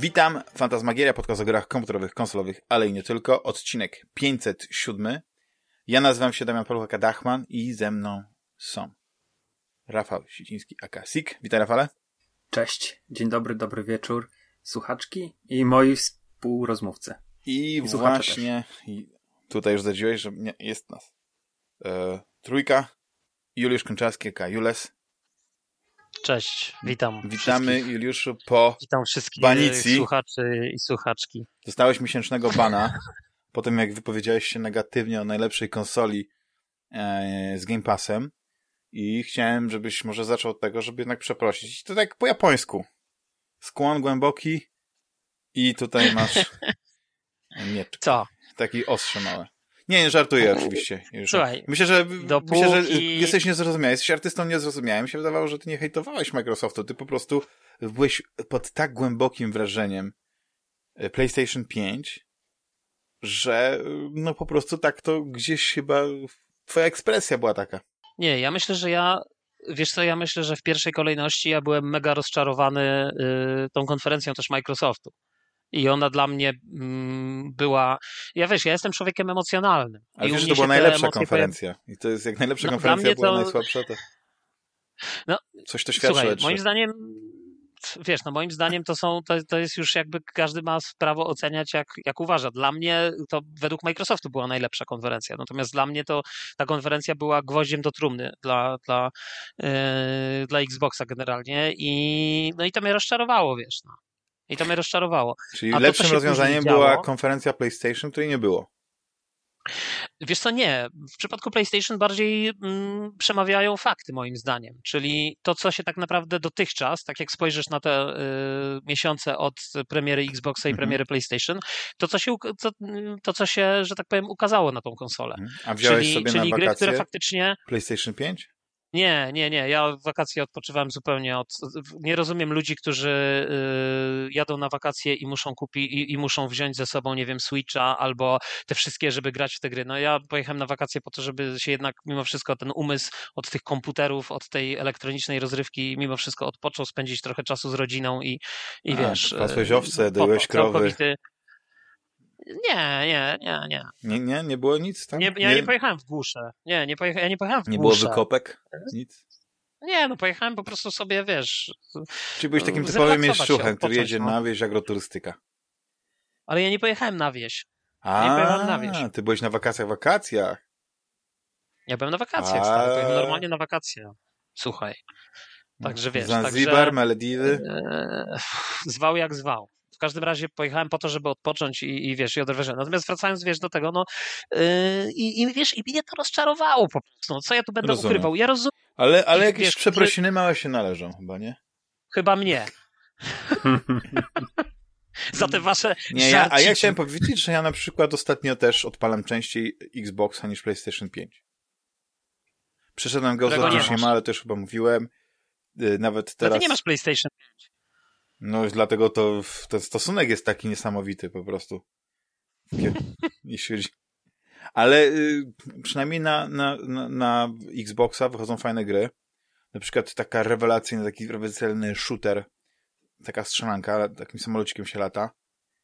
Witam, Fantasmagieria, podcast o grach komputerowych, konsolowych, ale i nie tylko. Odcinek 507. Ja nazywam się Damian Paluchaka-Dachman i ze mną są Rafał Siciński, aka Sik. Witaj Rafale. Cześć, dzień dobry, dobry wieczór, słuchaczki i moi współrozmówcy. I, I właśnie i tutaj już zadziłeś, że nie, jest nas e, trójka. Juliusz Konczarski, aka Jules. Cześć, witam. Witamy wszystkich. Juliuszu po Witam wszystkich banicji. słuchaczy i słuchaczki. Dostałeś miesięcznego bana po tym, jak wypowiedziałeś się negatywnie o najlepszej konsoli e, z Game Passem i chciałem, żebyś może zaczął od tego, żeby jednak przeprosić. To tak po japońsku. Skłon głęboki i tutaj masz miecz. Co? Taki ostrze małe. Nie, nie żartuję oczywiście. Już. Słuchaj, myślę, że, dopóki... myślę, że jesteś niezrozumiały. Jesteś artystą niezrozumiałym. Mi się wydawało, że ty nie hejtowałeś Microsoftu. Ty po prostu byłeś pod tak głębokim wrażeniem e, PlayStation 5, że no po prostu tak to gdzieś chyba twoja ekspresja była taka. Nie, ja myślę, że ja Wiesz co, ja myślę, że w pierwszej kolejności ja byłem mega rozczarowany y, tą konferencją też Microsoftu. I ona dla mnie mm, była. Ja wiesz, ja jestem człowiekiem emocjonalnym. Ale wiesz, że to była najlepsza konferencja. I to jest jak najlepsza No, dla konferencja mnie była to- najsłabsza, to No, coś to świadczy Słuchaj, moim zdaniem, wiesz, no moim zdaniem to są, to, to jest już jakby każdy ma prawo oceniać jak, jak uważa. Dla mnie to według Microsoftu była najlepsza konferencja, natomiast dla mnie to ta konferencja była gwoździem do trumny dla, dla, yy, dla Xboxa generalnie i no i to mnie rozczarowało, wiesz, no. I to mnie rozczarowało. Czyli A to, lepszym się rozwiązaniem była konferencja PlayStation, której nie było. Wiesz co, nie. W przypadku PlayStation bardziej mm, przemawiają fakty, moim zdaniem. Czyli to, co się tak naprawdę dotychczas, tak jak spojrzysz na te y, miesiące od premiery Xboxa i Mhm. premiery PlayStation, to co, się, to, to, co się, że tak powiem, ukazało na tą konsolę. Mhm. A wziąłeś Czyli, sobie czyli na gry, które faktycznie. PlayStation 5? Nie, nie, nie. Ja wakacje odpoczywałem zupełnie od. Nie rozumiem ludzi, którzy y, jadą na wakacje i muszą kupić i, i muszą wziąć ze sobą, nie wiem, Switcha albo te wszystkie, żeby grać w te gry. No ja pojechałem na wakacje po to, żeby się jednak mimo wszystko ten umysł od tych komputerów, od tej elektronicznej rozrywki, mimo wszystko odpoczął, spędzić trochę czasu z rodziną i, i A, wiesz. pasłeś y, owce, doiłeś krowy. całkowity- Nie, nie, nie, nie. Nie, nie, nie było nic tam? nie ja nie pojechałem w głusze. Nie, nie pojecha, ja nie pojechałem w nie było głusze. wykopek? Nic? Nie, no pojechałem po prostu sobie, wiesz, Czyli byłeś takim typowym mieszczuchem, który jedzie no. na wieś agroturystyka. ale ja nie pojechałem na wieś. A, Nie pojechałem na wieś. ty byłeś na wakacjach, wakacjach. Ja byłem na wakacjach, stary, pojechałem normalnie na wakacje. Słuchaj. Także wiesz, Zanzibar, także- Malediwy. Eee, zwał jak zwał. W każdym razie pojechałem po to, żeby odpocząć i, i wiesz, i odrweżę. Natomiast wracając, wiesz, do tego, no yy, i, i wiesz, i mnie to rozczarowało po prostu. No, co ja tu będę Rozumiem. ukrywał? Ja rozumiem, Ale, ale jakieś wiesz, przeprosiny małe się należą chyba, nie? chyba mnie, za te wasze Nie, ja, a ja chciałem powiedzieć, że ja na przykład ostatnio też odpalam częściej Xboxa niż PlayStation 5. Przeszedłem go za nie Tsushima, masz. ale już chyba mówiłem. Y, Nawet teraz. ty nie masz PlayStation. No dlatego to ten stosunek jest taki niesamowity po prostu. Jeśli chodzi... Ale y, przynajmniej na, na, na, na Xboxa wychodzą fajne gry. Na przykład taka rewelacyjna, taki rewelacyjny shooter, taka strzelanka, takim samolocikiem się lata.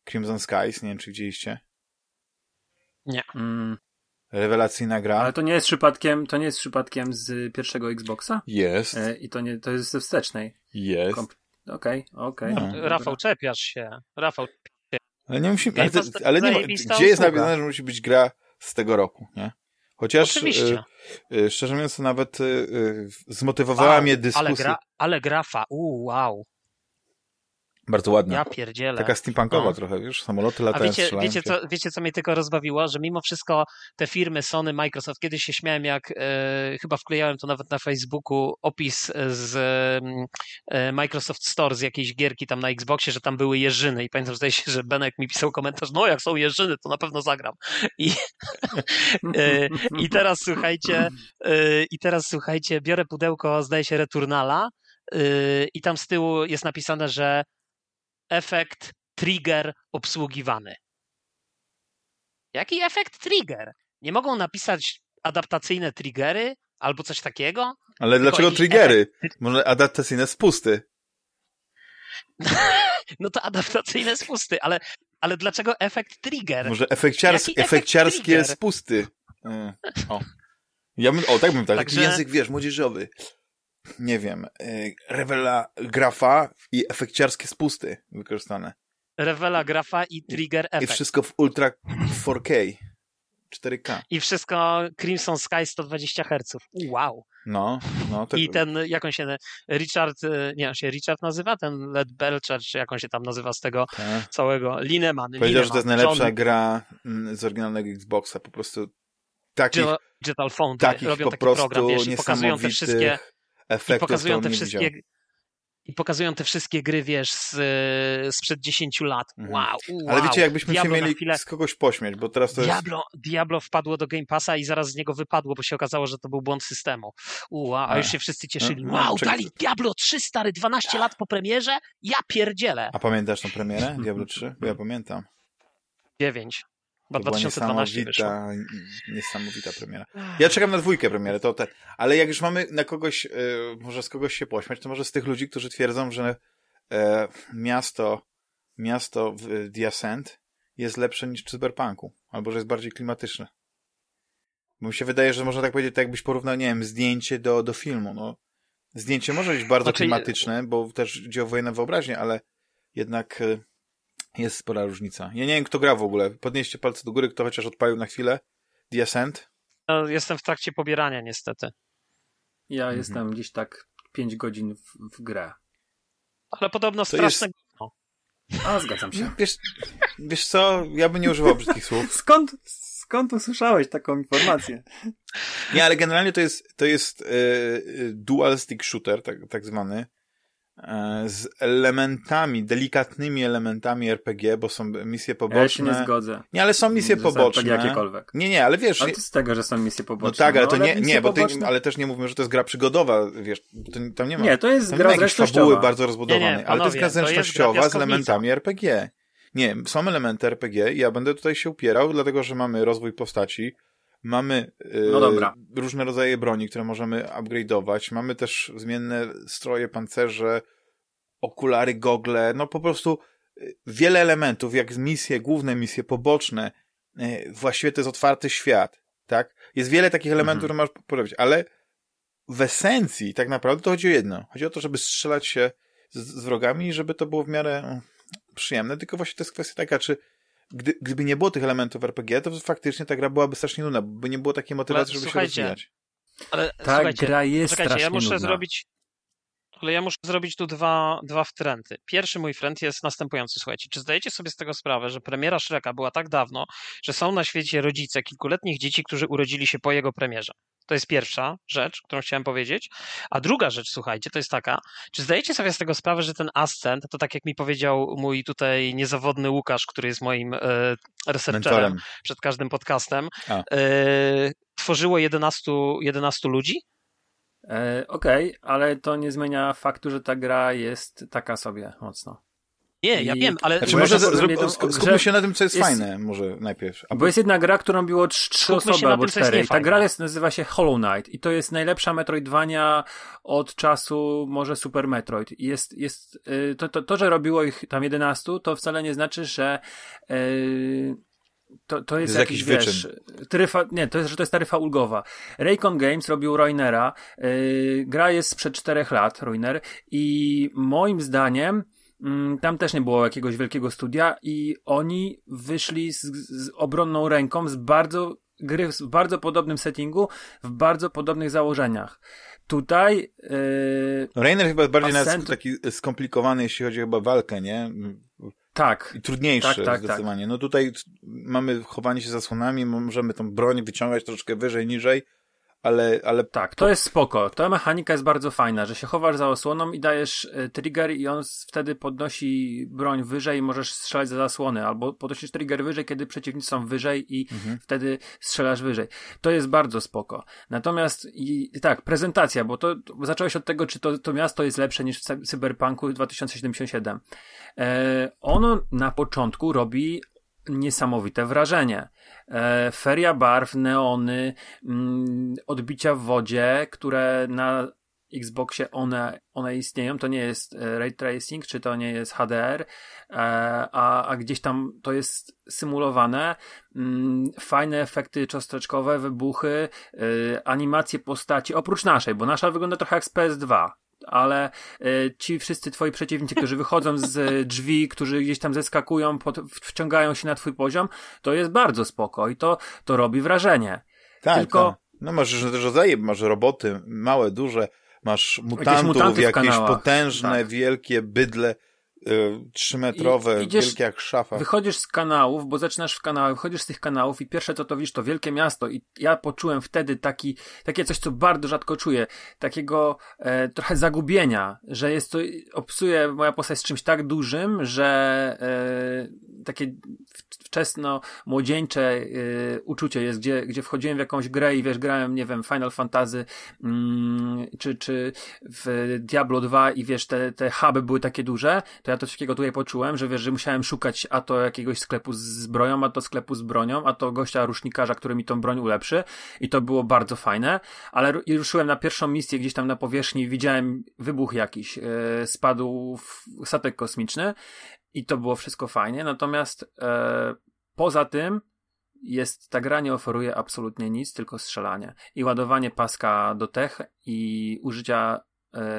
Crimson Skies, nie wiem czy widzieliście. Mm, Rewelacyjna gra. ale to nie jest przypadkiem, to nie jest przypadkiem z pierwszego Xboxa? Jest, E, I to nie, to jest ze wstecznej. jest. Komp- Okej, okej. No. Dobra. Rafał, czepiasz się. Rafał, Ale nie musi, ale, ale nie ma, gdzie jest napisane, że musi być gra z tego roku, nie? Chociaż Oczywiście. y, y, szczerze mówiąc, nawet y, y, zmotywowała Wow, mnie dyskusja. ale, gra, ale grafa, uuu, wow, Bardzo ładna. ja pierdzielę. Taka steampunkowa No. trochę, wiesz? Samoloty A latają, wiecie, strzelają wiecie, się. co, wiecie, co mnie tylko rozbawiło? Że mimo wszystko te firmy Sony, Microsoft, kiedyś się śmiałem, jak e, chyba wklejałem to nawet na Facebooku, opis z mm, e, Microsoft Store z jakiejś gierki tam na Xboxie, że tam były jeżyny i pamiętam, zdaje się, że Benek mi pisał komentarz, no jak są jeżyny, to na pewno zagram. I, e, i teraz słuchajcie, e, i teraz słuchajcie, biorę pudełko, zdaje się, Returnala e, i tam z tyłu jest napisane, że efekt trigger obsługiwany. Jaki efekt trigger? Nie mogą napisać adaptacyjne triggery albo coś takiego? Ale dlaczego triggery? Może adaptacyjne spusty. No to adaptacyjne spusty, ale, ale dlaczego efekt trigger? Może efekciars efekt efekciarskie trigger? spusty. E, O. Ja bym, o, tak bym tak. Także- Taki język, wiesz, młodzieżowy. Nie wiem. e, Rewela grafa i efekciarskie spusty wykorzystane. Rewela grafa i trigger I efekt. wszystko w ultra 4K. 4K. I wszystko Crimson Sky 120 Hz. Wow. No, no. To, I ten, jak on się, Richard, e, nie, on się Richard nazywa, ten Led Belcher, czy jak on się tam nazywa z tego tak. całego, Lineman. Powiedział, że to jest Lineman, najlepsza John gra mm, z oryginalnego Xboxa. Po prostu takich, Digital- Foundry takich robią po taki prostu program, wiesz, i pokazują te wszystkie, niesamowitych i efektów, pokazują te wszystkie, widział. i pokazują te wszystkie gry, wiesz, z, sprzed 10 lat. Mhm. Wow, wow. Ale wiecie, jakbyśmy Diablo się mieli chwilę- z kogoś pośmiać, bo teraz to jest... Diablo, Diablo wpadło do Game Passa i zaraz z niego wypadło, bo się okazało, że to był błąd systemu. Ua, a już się wszyscy cieszyli. No, no, Wow, czekaj. dali Diablo 3, stary, 12 lat po premierze? Ja pierdzielę. A pamiętasz tą premierę? Diablo 3? Bo ja pamiętam. 9. Była 2012 wyszło. niesamowita, niesamowita premiera. Ja czekam na dwójkę premierę, to te, ale jak już mamy na kogoś, e, może z kogoś się pośmiać, to może z tych ludzi, którzy twierdzą, że e, miasto, miasto w The Ascent jest lepsze niż w Cyberpunku, albo że jest bardziej klimatyczne. Bo mi się wydaje, że można tak powiedzieć, tak jakbyś porównał, nie wiem, zdjęcie do, do filmu, no. Zdjęcie może być bardzo Znaczy, klimatyczne, bo też idzie o wojenną wyobraźnię, ale jednak e, jest spora różnica. Ja nie wiem, kto gra w ogóle. Podnieście palce do góry, kto chociaż odpalił na chwilę. The Ascent. No, jestem w trakcie pobierania niestety. Ja Mhm. jestem gdzieś tak 5 godzin w, w grę. Ale podobno To straszne... A, zgadzam się. Wiesz, wiesz co, ja bym nie używał brzydkich słów. Skąd, skąd usłyszałeś taką informację? Nie, ale generalnie to jest, to jest e, e, dual stick shooter, tak, tak zwany, z elementami, delikatnymi elementami RPG, bo są misje poboczne. Ja się nie zgodzę. Nie, ale są misje poboczne. Tak jakiekolwiek. Nie, nie, ale wiesz, Ale to z tego, że są misje no poboczne. tak, ale to ale nie, nie, bo ty, poboczne- ale też nie mówimy, że to jest gra przygodowa, wiesz, to, tam nie ma. Nie, to jest gra zresztościowa. fabuły bardzo rozbudowanej, Nie, nie, ale to jest gra to jest gra zręcznościowa z elementami RPG. Nie, są elementy RPG i ja będę tutaj się upierał, dlatego że mamy rozwój postaci, mamy yy, No różne rodzaje broni, które możemy upgrade'ować, mamy też zmienne stroje, pancerze, okulary, gogle, no po prostu y, wiele elementów, jak misje, główne misje, poboczne, y, właściwie to jest otwarty świat, tak? Jest wiele takich elementów, Mhm. które możesz porobić, ale w esencji tak naprawdę to chodzi o jedno. Chodzi o to, żeby strzelać się z, z wrogami i żeby to było w miarę mm, przyjemne, tylko właśnie to jest kwestia taka, czy gdy, gdyby nie było tych elementów RPG, to faktycznie ta gra byłaby strasznie nudna, bo nie było takiej motywacji, żeby się rozwijać. Ale Ta słuchajcie, gra jest Czekajcie, ja strasznie muszę nudna. zrobić. Ale ja muszę zrobić tu dwa, dwa wtręty. Pierwszy mój fręt jest następujący. Słuchajcie, czy zdajecie sobie z tego sprawę, że premiera Shreka była tak dawno, że są na świecie rodzice kilkuletnich dzieci, którzy urodzili się po jego premierze? To jest pierwsza rzecz, którą chciałem powiedzieć. A druga rzecz, słuchajcie, to jest taka, czy zdajecie sobie z tego sprawę, że ten Ascent, to tak jak mi powiedział mój tutaj niezawodny Łukasz, który jest moim e, researcherem przed każdym podcastem, e, tworzyło 11, 11 ludzi? E, Okej, ale to nie zmienia faktu, że ta gra jest taka sobie mocno. Nie, ja I- wiem, ale Znaczy, może ja z, powiem zrób, jedną- sk- że skupmy się na tym, co jest, jest- fajne, może najpierw. A Bo jest jedna gra, którą trz- trzy osoby albo cztery. Ta gra jest, nazywa się Hollow Knight i to jest najlepsza Metroidvania od czasu może Super Metroid. I Jest, jest, y, to, to, to, że robiło ich tam 11, to wcale nie znaczy, że y, to, to jest, Jest jakiś, jakiś wiesz, taryfa, nie, to jest, że to jest taryfa ulgowa. Raycon Games robił Ruinera. Y, gra jest sprzed czterech lat, Ruiner, i moim zdaniem Mm, Tam też nie było jakiegoś wielkiego studia i oni wyszli z, z obronną ręką z bardzo gry w bardzo podobnym settingu, w bardzo podobnych założeniach. Tutaj yy, Rainer chyba jest bardziej Ascent- taki skomplikowany, jeśli chodzi chyba o walkę, nie? Tak, I trudniejszy Tak, tak, zdecydowanie. No tutaj mamy chowanie się zasłonami, możemy tą broń wyciągać troszeczkę wyżej, niżej, ale, ale tak, to jest spoko. Ta mechanika jest bardzo fajna, że się chowasz za osłoną i dajesz y, trigger i on wtedy podnosi broń wyżej i możesz strzelać za zasłony, albo podnosisz trigger wyżej, kiedy przeciwnicy są wyżej i Mhm. wtedy strzelasz wyżej. To jest bardzo spoko. Natomiast i, tak, prezentacja, bo to, zacząłeś od tego, czy to, to miasto jest lepsze niż w Cy- Cyberpunku 2077. E, ono na początku robi niesamowite wrażenie. E, feria barw, neony, mm, odbicia w wodzie, które na Xboxie one, one istnieją, to nie jest e, ray tracing, czy to nie jest HDR, e, a, a gdzieś tam to jest symulowane. Mm, fajne efekty cząsteczkowe, wybuchy, animacje postaci, oprócz naszej, bo nasza wygląda trochę jak z PS2 ale ci wszyscy twoi przeciwnicy, którzy wychodzą z drzwi, którzy gdzieś tam zeskakują, pod, wciągają się na twój poziom, to jest bardzo spoko i to, to robi wrażenie. Tak, Tylko... Tak. No masz rodzaje, masz roboty, małe, duże, masz mutantów, jakieś, jakieś potężne, tak. wielkie bydle, trzymetrowe, I, wielkie jak szafa. Wychodzisz z kanałów, bo zaczynasz w kanałach, wychodzisz z tych kanałów i pierwsze co to widzisz to wielkie miasto i ja poczułem wtedy taki, takie coś, co bardzo rzadko czuję, takiego e, trochę zagubienia, że jest to, obsuje moja postać z czymś tak dużym, że e, takie wczesno młodzieńcze e, uczucie jest, gdzie, gdzie wchodziłem w jakąś grę i wiesz, grałem, nie wiem, Final Fantasy mm, czy, czy w Diablo 2 i wiesz, te, te huby były takie duże, to ja coś takiego tutaj poczułem, że wiesz, że musiałem szukać a to jakiegoś sklepu z zbroją, a to sklepu z bronią, a to gościa rusznikarza, który mi tą broń ulepszy. I to było bardzo fajne, ale ruszyłem na pierwszą misję gdzieś tam na powierzchni, widziałem wybuch jakiś, yy, spadł statek kosmiczny. I to było wszystko fajnie, natomiast yy, poza tym jest, ta gra nie oferuje absolutnie nic, tylko strzelanie. I ładowanie paska do tech i użycia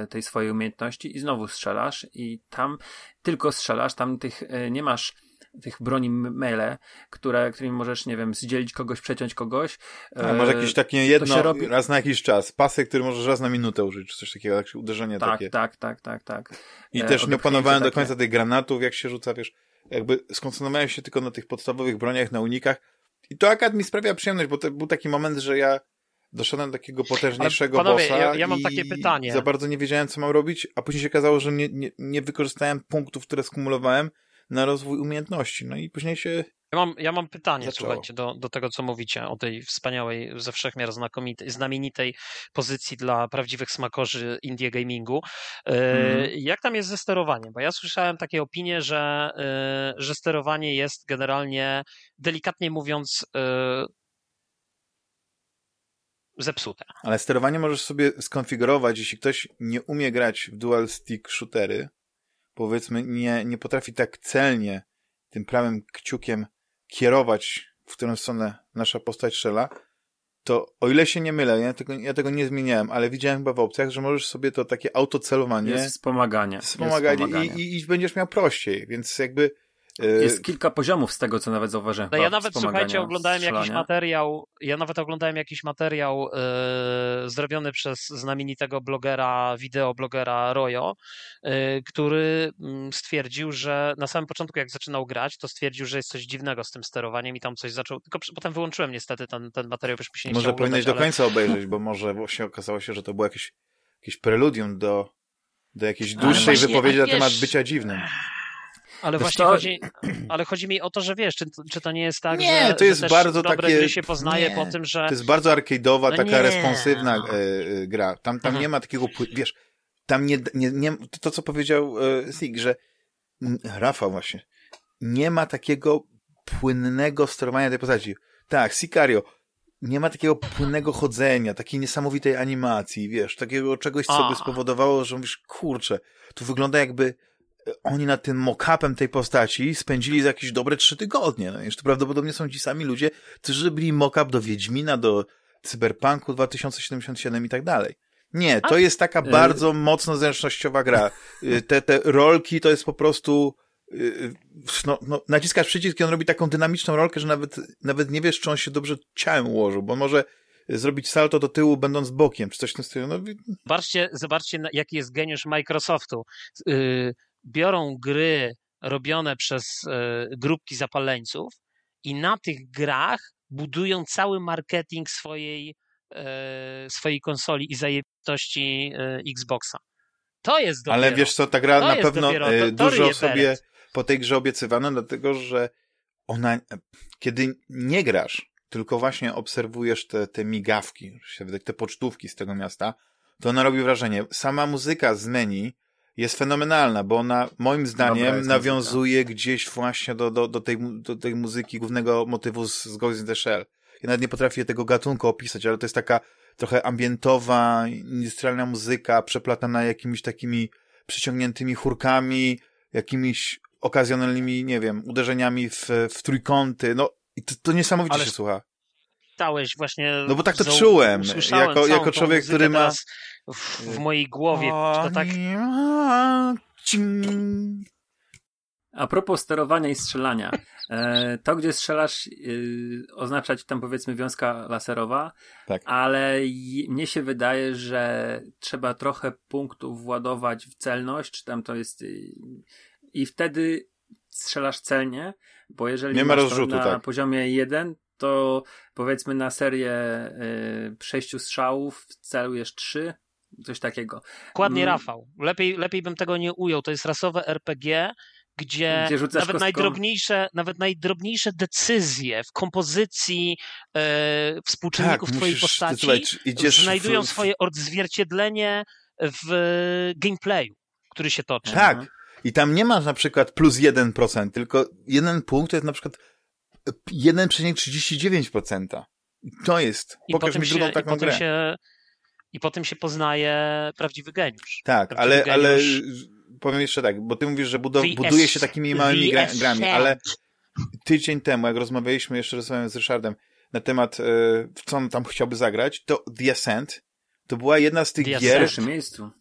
tej swojej umiejętności i znowu strzelasz i tam tylko strzelasz, tam tych e, nie masz tych broni mele, które, którymi możesz, nie wiem, zdzielić kogoś, przeciąć kogoś. A, może jakieś takie jedno, robi... raz na jakiś czas, pasek, który możesz raz na minutę użyć, czy coś takiego, jakieś uderzenie tak, takie. Tak, tak, tak, tak. I e, też nie opanowałem do końca tych granatów, jak się rzuca, wiesz, jakby skoncentrowałem się tylko na tych podstawowych broniach, na unikach i to akad mi sprawia przyjemność, bo to był taki moment, że ja doszedłem do takiego potężniejszego panowie, bossa ja, ja mam takie pytanie. za bardzo nie wiedziałem, co mam robić, a później się okazało, że nie, nie, nie wykorzystałem punktów, które skumulowałem na rozwój umiejętności. No i później się ja mam, ja mam pytanie, zaczęło. słuchajcie, do, do tego, co mówicie o tej wspaniałej, ze wszechmiar znakomitej, znamienitej pozycji dla prawdziwych smakorzy indie gamingu. Mm. Jak tam jest ze sterowaniem? Bo ja słyszałem takie opinie, że, e, że sterowanie jest generalnie, delikatnie mówiąc, e, zepsute. Ale sterowanie możesz sobie skonfigurować, jeśli ktoś nie umie grać w dual stick shootery, powiedzmy nie, nie potrafi tak celnie tym prawym kciukiem kierować, w którą stronę nasza postać strzela, to o ile się nie mylę, ja tego, ja tego nie zmieniałem, ale widziałem chyba w opcjach, że możesz sobie to takie autocelowanie... Jest wspomaganie. Wspomaganie, jest wspomaganie. I, i, i będziesz miał prościej, więc jakby jest kilka poziomów z tego, co nawet zauważyłem. No ja nawet, słuchajcie, oglądałem strzelania. jakiś materiał, ja nawet oglądałem jakiś materiał yy, zrobiony przez znamienitego blogera, wideoblogera Royo, yy, który mm, stwierdził, że na samym początku, jak zaczynał grać, to stwierdził, że jest coś dziwnego z tym sterowaniem i tam coś zaczął, tylko potem wyłączyłem niestety ten, ten materiał, już mi się nie Może powinieneś do końca ale... obejrzeć, bo może właśnie okazało się, że to było jakieś, jakieś preludium do, do jakiejś dłuższej właśnie, wypowiedzi na temat bycia dziwnym. Ale właśnie to... chodzi, ale chodzi mi o to, że wiesz, czy, czy to nie jest tak, nie, że, to jest że bardzo dobre takie, gry się poznaje nie, po tym, że... To jest bardzo arcade'owa, no taka nie. responsywna e, e, gra. Tam, tam mhm. nie ma takiego, wiesz, tam nie, nie, nie to, to co powiedział e, Sig, że Rafał właśnie, nie ma takiego płynnego sterowania tej postaci. Tak, Sicario, nie ma takiego płynnego chodzenia, takiej niesamowitej animacji, wiesz, takiego czegoś, co by spowodowało, że mówisz, kurczę, tu wygląda jakby oni nad tym mock-upem tej postaci spędzili za jakieś dobre trzy tygodnie. No, to prawdopodobnie są ci sami ludzie, którzy robili mock-up do Wiedźmina, do Cyberpunku 2077 i tak dalej. Nie, to jest taka y- bardzo mocno zręcznościowa gra. Y, te, te rolki to jest po prostu y, no, no, naciskasz przycisk i on robi taką dynamiczną rolkę, że nawet, nawet nie wiesz, czy on się dobrze ciałem ułożył, bo może zrobić salto do tyłu, będąc bokiem, czy coś w tym stylu. No, zobaczcie, zobaczcie, jaki jest geniusz Microsoftu biorą gry robione przez e, grupki zapaleńców i na tych grach budują cały marketing swojej, e, swojej konsoli i zajętości e, Xboxa. To jest dopiero. Ale wiesz co, ta gra na pewno dużo sobie po tej grze obiecywano, dlatego że ona, kiedy nie grasz, tylko właśnie obserwujesz te, te migawki, te pocztówki z tego miasta, to ona robi wrażenie. Sama muzyka z menu jest fenomenalna, bo ona moim zdaniem nawiązuje muzyka. gdzieś właśnie do, do, do, tej, do tej muzyki głównego motywu z, z Ghost in the Shell. Ja nawet nie potrafię tego gatunku opisać, ale to jest taka, trochę ambientowa, industrialna muzyka, przeplatana jakimiś takimi przyciągniętymi chórkami, jakimiś okazjonalnymi, nie wiem, uderzeniami w, w trójkąty, no i to, to niesamowicie się słucha. Stałeś właśnie. No bo tak to czułem, jako- jako człowiek, który ma- teraz W, w mojej głowie. To tak. A propos sterowania i strzelania, e, to gdzie strzelasz y, oznacza ci tam powiedzmy wiązka laserowa, Tak. ale mnie się wydaje, że trzeba trochę punktów władować w celność, czy tam to jest y, i wtedy strzelasz celnie, bo jeżeli Nie ma rozrzutu, na tak. poziomie 1, to powiedzmy na serię y, sześciu strzałów celujesz trzy, coś takiego. Dokładnie, Mm. Rafał. Lepiej, lepiej bym tego nie ujął. To jest rasowe RPG, gdzie, Gdzie nawet, kostką. najdrobniejsze, nawet najdrobniejsze decyzje w kompozycji e, współczynników twojej musisz postaci znajdują w- w- swoje odzwierciedlenie w gameplayu, który się toczy. Tak. Mhm. I tam nie ma na przykład plus 1%, tylko jeden punkt to jest na przykład 1,39%. I To jest. I Pokaż mi się, drugą i, taką potem grę. się, I potem się poznaje prawdziwy geniusz. Tak, prawdziwy ale, ale geniusz. powiem jeszcze tak, bo ty mówisz, że buduje się takimi małymi gra, grami, ale tydzień temu, jak rozmawialiśmy, jeszcze rozmawiałem z Ryszardem na temat, e, w co on tam chciałby zagrać, to The Ascent to była jedna z tych The W gier, pierwszym miejscu.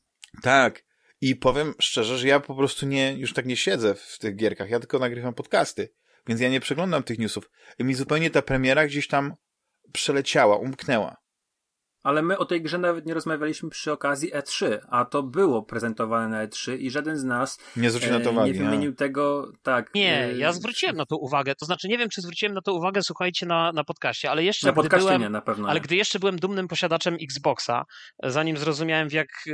Tak. I powiem szczerze, że ja po prostu nie, już tak nie siedzę w tych gierkach, ja tylko nagrywam podcasty, więc ja nie przeglądam tych newsów. I mi zupełnie ta premiera gdzieś tam przeleciała, umknęła. Ale my o tej grze nawet nie rozmawialiśmy przy okazji E3, a to było prezentowane na E3 i żaden z nas Nie zwrócił na to e, uwagi. nie wymienił tego, tak. Nie, e, ja zwróciłem na to uwagę. To znaczy, nie wiem, czy zwróciłem na to uwagę, słuchajcie, na, na podcaście, ale jeszcze Na gdy podcaście byłem, nie, na pewno Ale nie. gdy jeszcze byłem dumnym posiadaczem Xboxa, zanim zrozumiałem, w jak y,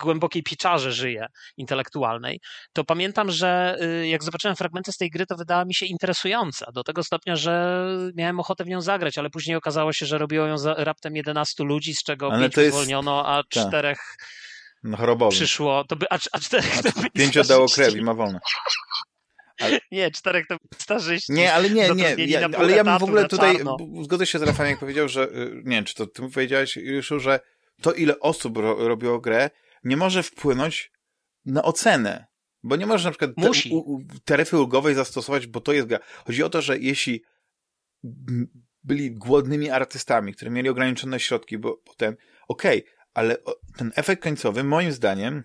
głębokiej pieczarze żyję intelektualnej, to pamiętam, że y, jak zobaczyłem fragmenty z tej gry, to wydała mi się interesująca. Do tego stopnia, że miałem ochotę w nią zagrać, ale później okazało się, że robiło ją za, raptem 11 ludzi, z czego Ale pięciu to jest- zwolniono, a czterech No chorobowy. przyszło. To by, a, a czterech to byli Pięć oddało krew i ma wolne. Nie, czterech to starzyści. Nie, ale nie, nie. Zatrudnieni Ja, ale ja bym w ogóle tutaj, zgodzę się z Rafałem, jak powiedział, że, y, nie wiem, czy to ty powiedziałeś już, że to ile osób ro, robiło grę, nie może wpłynąć na ocenę. Bo nie możesz na przykład te, Musi. u, u, taryfy ulgowej zastosować, bo to jest gra. Chodzi o to, że jeśli byli głodnymi artystami, którzy mieli ograniczone środki, bo potem, okej, ale o, ten efekt końcowy, moim zdaniem,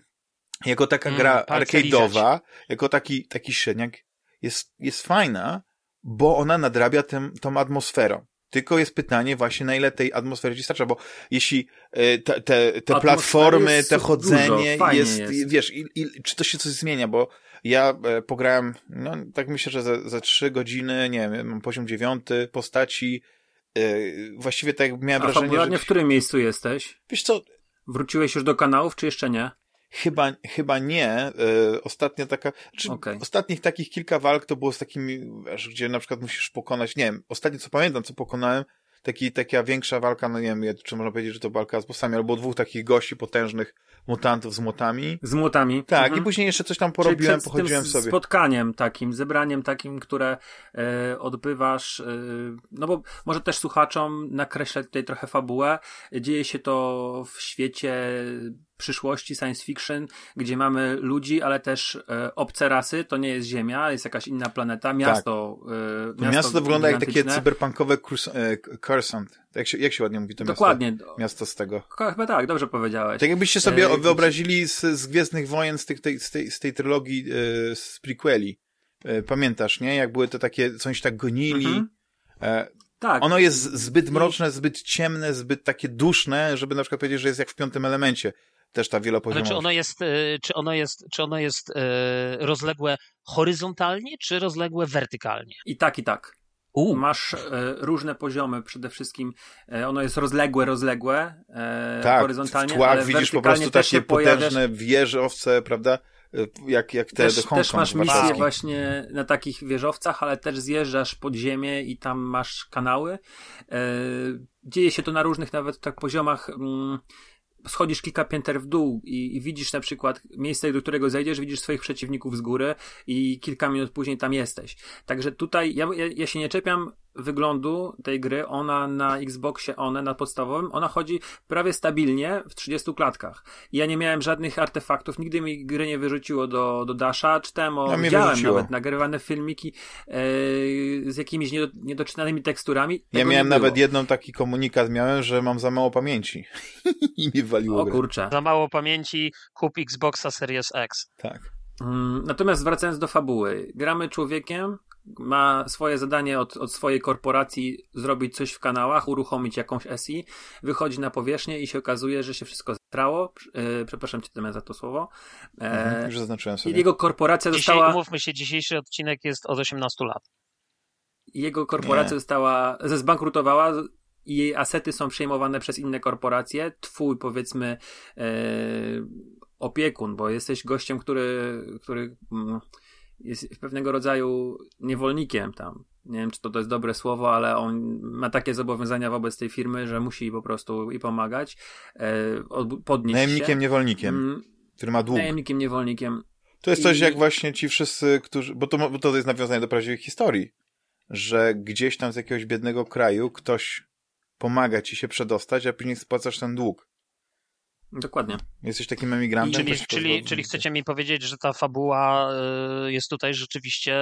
jako taka Mm, gra arcade'owa, jako taki, taki średniak, jest, jest fajna, bo ona nadrabia tym, tą atmosferą. Tylko jest pytanie właśnie, na ile tej atmosfery ci starcza, bo jeśli e, te, te, te platformy, te dużo, chodzenie, fajnie jest, jest. wiesz, i, i, czy to się coś zmienia, bo ja e, pograłem, no tak myślę, że za, za trzy godziny, nie wiem, mam poziom dziewiąty, postaci, e, właściwie tak jak miałem A wrażenie, że... w którym miejscu jesteś? Wiesz co, Wróciłeś już do kanałów, czy jeszcze nie? Chyba, chyba nie. E, ostatnia taka, czy Okej. ostatnich takich kilka walk to było z takimi, wiesz, gdzie na przykład musisz pokonać, nie wiem, ostatnie co pamiętam, co pokonałem, taki, taka większa walka, no nie wiem, czy można powiedzieć, że to walka z bossami, albo dwóch takich gości potężnych mutantów z młotami. Z młotami. Tak, Mhm. i później jeszcze coś tam Czyli porobiłem, przed pochodziłem tym sobie. spotkaniem takim, zebraniem takim, które e, odbywasz, e, no bo może też słuchaczom nakreślę tutaj trochę fabułę. Dzieje się to w świecie przyszłości science fiction, gdzie mamy ludzi, ale też e, obce rasy, to nie jest Ziemia, jest jakaś inna planeta, miasto. e, To miasto to wygląda jak takie cyberpunkowe Curs- e, Cursant. Jak się, jak się ładnie mówi to Dokładnie. miasto? Miasto z tego. Chyba tak, dobrze powiedziałeś. Tak jakbyście sobie E, wyobrazili z, z Gwiezdnych Wojen, z, tych, tej, z, tej, z tej trylogii, e, z prequeli. E, pamiętasz, nie? Jak były to takie, coś tak gonili. Mhm. E, Tak. ono jest zbyt mroczne, zbyt ciemne, zbyt takie duszne, żeby na przykład powiedzieć, że jest jak w piątym elemencie. Też ta Ale wielopoziomowość. czy ono jest, czy ono jest, czy ono jest rozległe horyzontalnie, czy rozległe wertykalnie? I tak, i tak. U, Masz e, różne poziomy, przede wszystkim e, ono jest rozległe, rozległe, e, tak, horyzontalnie, tłach ale widzisz po prostu też takie się pojawiasz, potężne wieżowce, prawda? E, Jak, jak te też, Hong też Kong masz misje właśnie na takich wieżowcach, ale też zjeżdżasz pod ziemię i tam masz kanały. E, dzieje się to na różnych nawet tak poziomach. Mm, schodzisz kilka pięter w dół i, i widzisz na przykład miejsce, do którego zejdziesz, widzisz swoich przeciwników z góry i kilka minut później tam jesteś. Także tutaj ja, ja, ja się nie czepiam wyglądu tej gry, ona na Xboxie One, na podstawowym, ona chodzi prawie stabilnie w 30 klatkach. I ja nie miałem żadnych artefaktów, nigdy mi gry nie wyrzuciło do, do Dasha, czytałem o, A mnie widziałem wyrzuciło. nawet nagrywane filmiki e, z jakimiś niedo, niedoczytanymi teksturami. Ja Tego miałem nie było. nawet jedną taki komunikat miałem, że mam za mało pamięci. I mi waliło O kurczę. Za mało pamięci, kup Xboxa Series X. Tak. Mm, Natomiast wracając do fabuły, gramy człowiekiem, ma swoje zadanie od, od swojej korporacji zrobić coś w kanałach, uruchomić jakąś SI, wychodzi na powierzchnię i się okazuje, że się wszystko zatrało. E, przepraszam cię Damian, za to słowo. E, Mhm, już zaznaczyłem I sobie. jego korporacja Dzisiaj, została, umówmy się, dzisiejszy odcinek jest od 18 lat. jego korporacja Nie. została, ze- zbankrutowała i jej asety są przejmowane przez inne korporacje. Twój, powiedzmy, e, opiekun, bo jesteś gościem, który, który mm, jest pewnego rodzaju niewolnikiem tam. Nie wiem, czy to, to jest dobre słowo, ale on ma takie zobowiązania wobec tej firmy, że musi po prostu i pomagać, e, podnieść Najemnikiem, się. niewolnikiem, Mm, który ma dług. Najemnikiem, niewolnikiem. To jest coś I- jak właśnie ci wszyscy, którzy. Bo to, bo to jest nawiązanie do prawdziwych historii. Że gdzieś tam z jakiegoś biednego kraju ktoś pomaga ci się przedostać, a później spłacasz ten dług. Dokładnie. Jesteś takim emigrantem. Czyli, czyli, czyli chcecie mi powiedzieć, że ta fabuła y, jest tutaj rzeczywiście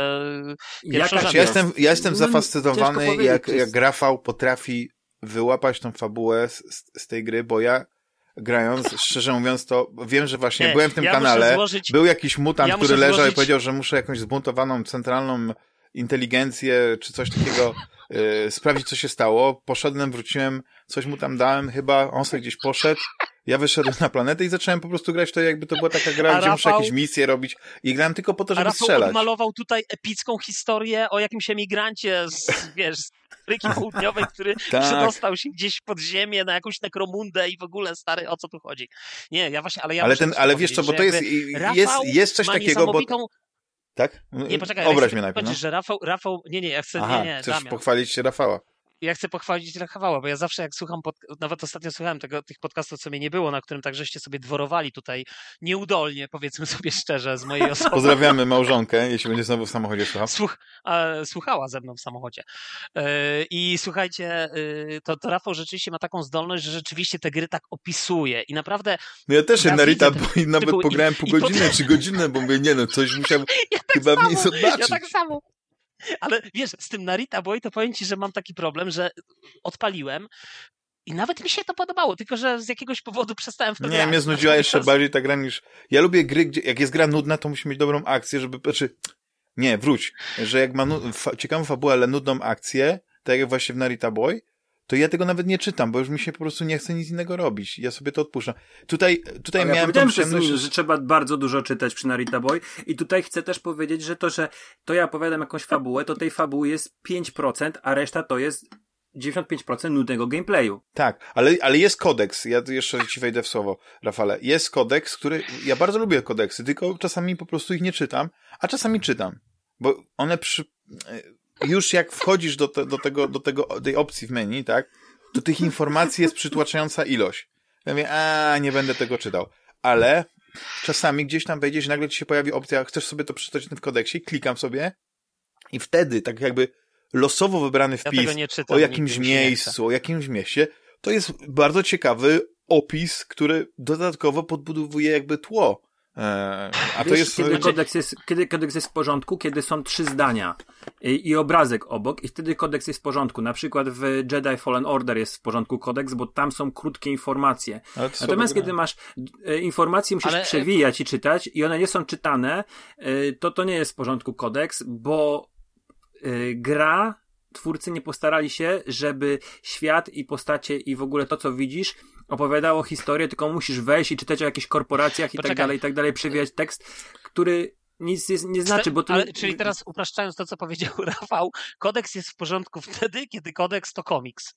Pierwsza Jaka- rzecz. Ja jestem, ja jestem No, zafascynowany, ciężko powiedzieć, jak, jest- jak Rafał potrafi wyłapać tą fabułę z, z, z tej gry, bo ja grając, szczerze mówiąc, to wiem, że właśnie Nie, byłem w tym ja kanale, złożyć- był jakiś mutant, ja który leżał złożyć- i powiedział, że muszę jakąś zbuntowaną centralną inteligencję, czy coś takiego y, sprawdzić, co się stało. Poszedłem, wróciłem, coś mu tam dałem chyba, on sobie gdzieś poszedł, ja wyszedłem na planetę i zacząłem po prostu grać to, jakby to była taka gra, A gdzie muszę Rafał- jakieś misje robić i grałem tylko po to, A żeby Rafał strzelać. odmalował tutaj epicką historię o jakimś emigrancie z, wiesz, z Ameryki Południowej, który Tak. przedostał się gdzieś pod ziemię na jakąś nekromundę i w ogóle, stary, o co tu chodzi? Nie, ja właśnie, ale ja ale muszę ten, ale wiesz co, bo to jest, jest, jest coś takiego, bo... Tak? Nie, poczekaj, Obraź mnie najpierw, no. że Rafał, Rafał, nie, nie, ja chcę, Aha, nie, nie, chcesz Damian, pochwalić się Rafała. Ja chcę pochwalić Rafała, bo ja zawsze jak słucham, pod... nawet ostatnio słuchałem tego, tych podcastów, co mnie nie było, na którym tak żeście sobie dworowali tutaj nieudolnie, powiedzmy sobie szczerze, z mojej osoby. Pozdrawiamy małżonkę, jeśli będzie znowu w samochodzie słuchał. Słuch, słuchała ze mną w samochodzie. E, I słuchajcie, e, to, to Rafał rzeczywiście ma taką zdolność, że rzeczywiście te gry tak opisuje i naprawdę No ja też na Rita bo i nawet typu- i- pograłem pół i godziny potem- czy godzinę, bo mówię, nie no, coś musiał ja tak chyba w niej zobaczyć. Ja tak samo. Ale wiesz, z tym Narita Boy to powiem ci, że mam taki problem, że odpaliłem i nawet mi się to podobało, tylko że z jakiegoś powodu przestałem w to Nie, grać. mnie znudziła jeszcze Natomiast- bardziej ta gra niż... Ja lubię gry, gdzie jak jest gra nudna, to musi mieć dobrą akcję, żeby... Znaczy, nie, wróć. Że jak ma nu... fa... ciekawą fabułę, ale nudną akcję, tak jak właśnie w Narita Boy, to ja tego nawet nie czytam, bo już mi się po prostu nie chce nic innego robić. Ja sobie to odpuszczam. Tutaj, tutaj Ale ja miałem tą powiedziałem, że, przyjemność... że trzeba bardzo dużo czytać przy Narita Boy i tutaj chcę też powiedzieć, że to, że to ja opowiadam jakąś fabułę, to tej fabuły jest 5%, a reszta to jest 95% nudnego gameplayu. Tak, ale, ale jest kodeks. Ja jeszcze ci wejdę w słowo, Rafale. Jest kodeks, który. Ja bardzo lubię kodeksy, tylko czasami po prostu ich nie czytam, a czasami czytam. Bo one przy. Już jak wchodzisz do, te, do, tego, do tego, tej opcji w menu, tak, to tych informacji jest przytłaczająca ilość. Ja mówię, a nie będę tego czytał. Ale czasami gdzieś tam wejdziesz i nagle ci się pojawi opcja, chcesz sobie to przeczytać w kodeksie, klikam sobie i wtedy, tak jakby losowo wybrany Ja wpis nie czytam, o jakimś miejscu, o jakimś mieście, to jest bardzo ciekawy opis, który dodatkowo podbudowuje jakby tło. E, a to Wiesz, jest... kiedy, kodeks jest, kiedy kodeks jest w porządku, kiedy są trzy zdania i, i obrazek obok i wtedy kodeks jest w porządku. Na przykład w Jedi Fallen Order jest w porządku kodeks, bo tam są krótkie informacje. Natomiast kiedy masz e, informacje, musisz Ale, przewijać i czytać i one nie są czytane, e, to to nie jest w porządku kodeks, bo e, gra, twórcy nie postarali się, żeby świat i postacie i w ogóle to, co widzisz, opowiadało historię, tylko musisz wejść i czytać o jakichś korporacjach i tak Poczekaj. dalej, i tak dalej, przewijać tekst, który nic nie, nie znaczy, bo to Ale, czyli teraz upraszczając to, co powiedział Rafał, kodeks jest w porządku wtedy, kiedy kodeks to komiks.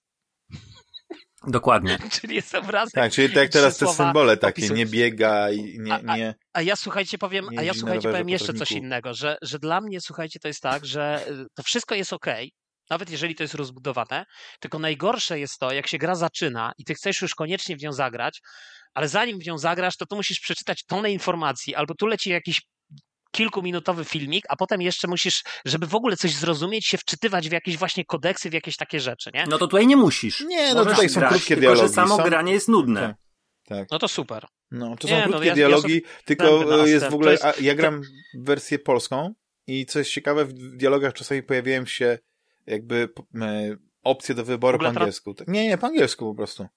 Dokładnie. Czyli jest obrazek. Tak, czyli tak jak teraz te słowa symbole takie, nie biega i nie... A- a- nie... A ja słuchajcie powiem, a ja słuchajcie powiem po jeszcze coś innego, że, że dla mnie słuchajcie to jest tak, że y, to wszystko jest ok, nawet jeżeli to jest rozbudowane, tylko najgorsze jest to, jak się gra zaczyna i ty chcesz już koniecznie w nią zagrać, ale zanim w nią zagrasz, to tu musisz przeczytać tonę informacji, albo tu leci jakiś kilkuminutowy filmik, a potem jeszcze musisz, żeby w ogóle coś zrozumieć, się wczytywać w jakieś właśnie kodeksy, w jakieś takie rzeczy, nie? No to tutaj nie musisz. Nie, no Możesz tutaj są grać, krótkie tylko, dialogi. że samo są... granie jest nudne. Tak. Tak. No to super. No, to Nie, są no, krótkie ja- ja dialogi, zęby tylko jest w ogóle. Jest- A ja gram wersję polską i co jest ciekawe, w dialogach czasami pojawiają się jakby e, opcje do wyboru po angielsku. Tak, Nie, nie, po angielsku po prostu.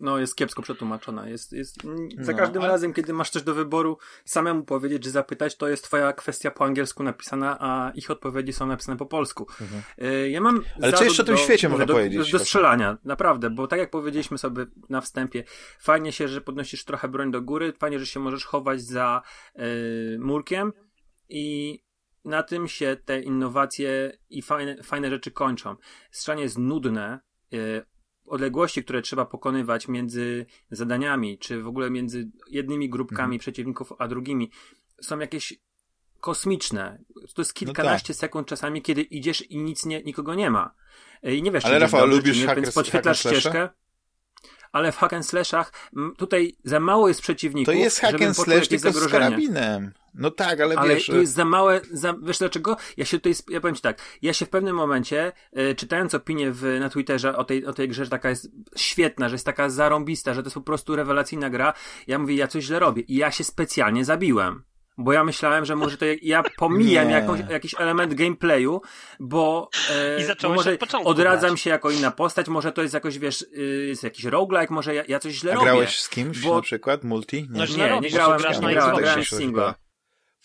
No, jest kiepsko przetłumaczona. Jest, jest, mm, za No, każdym ale- razem, kiedy masz coś do wyboru, samemu powiedzieć, czy zapytać, to jest twoja kwestia po angielsku napisana, a ich odpowiedzi są napisane po polsku. Y, Ja mam Mhm. Ale co jeszcze o tym do- świecie można do, powiedzieć? Do strzelania, naprawdę, bo tak jak powiedzieliśmy sobie na wstępie, fajnie się, że podnosisz trochę broń do góry, fajnie, że się możesz chować za y, murkiem i na tym się te innowacje i fajne, fajne rzeczy kończą. Strzelanie jest nudne, y, odległości, które trzeba pokonywać między zadaniami, czy w ogóle między jednymi grupkami Mhm. przeciwników a drugimi, są jakieś kosmiczne. To jest No kilkanaście sekund czasami, kiedy idziesz i nic nie, nikogo nie ma. Y, I nie wiesz, Ale czy Rafał, dobrze, lubisz czy nie, hack- więc podświetlasz ścieżkę. Ale w hack and slashach tutaj za mało jest przeciwników, To jest hack and slash tylko z karabinem. No tak, ale, Ale wiesz... tu jest za małe, za, wiesz dlaczego? Ja się tutaj, ja powiem ci tak, ja się w pewnym momencie, e, czytając opinię w, na Twitterze o tej, o tej grze, że taka jest świetna, że jest taka zarąbista, że to jest po prostu rewelacyjna gra, ja mówię, ja coś źle robię. I ja się specjalnie zabiłem. Bo ja myślałem, że może to ja- ja pomijam Nie. jakąś, jakiś element gameplayu, bo, e, I bo może od początku odradzam grać. się jako inna postać, może to jest jakoś, wiesz, y, jest jakiś roguelike, może ja, ja coś źle A robię. grałeś z kimś bo- na przykład? Multi? No, źle Nie, nie robisz, grałem, nie grałem, grałem singla.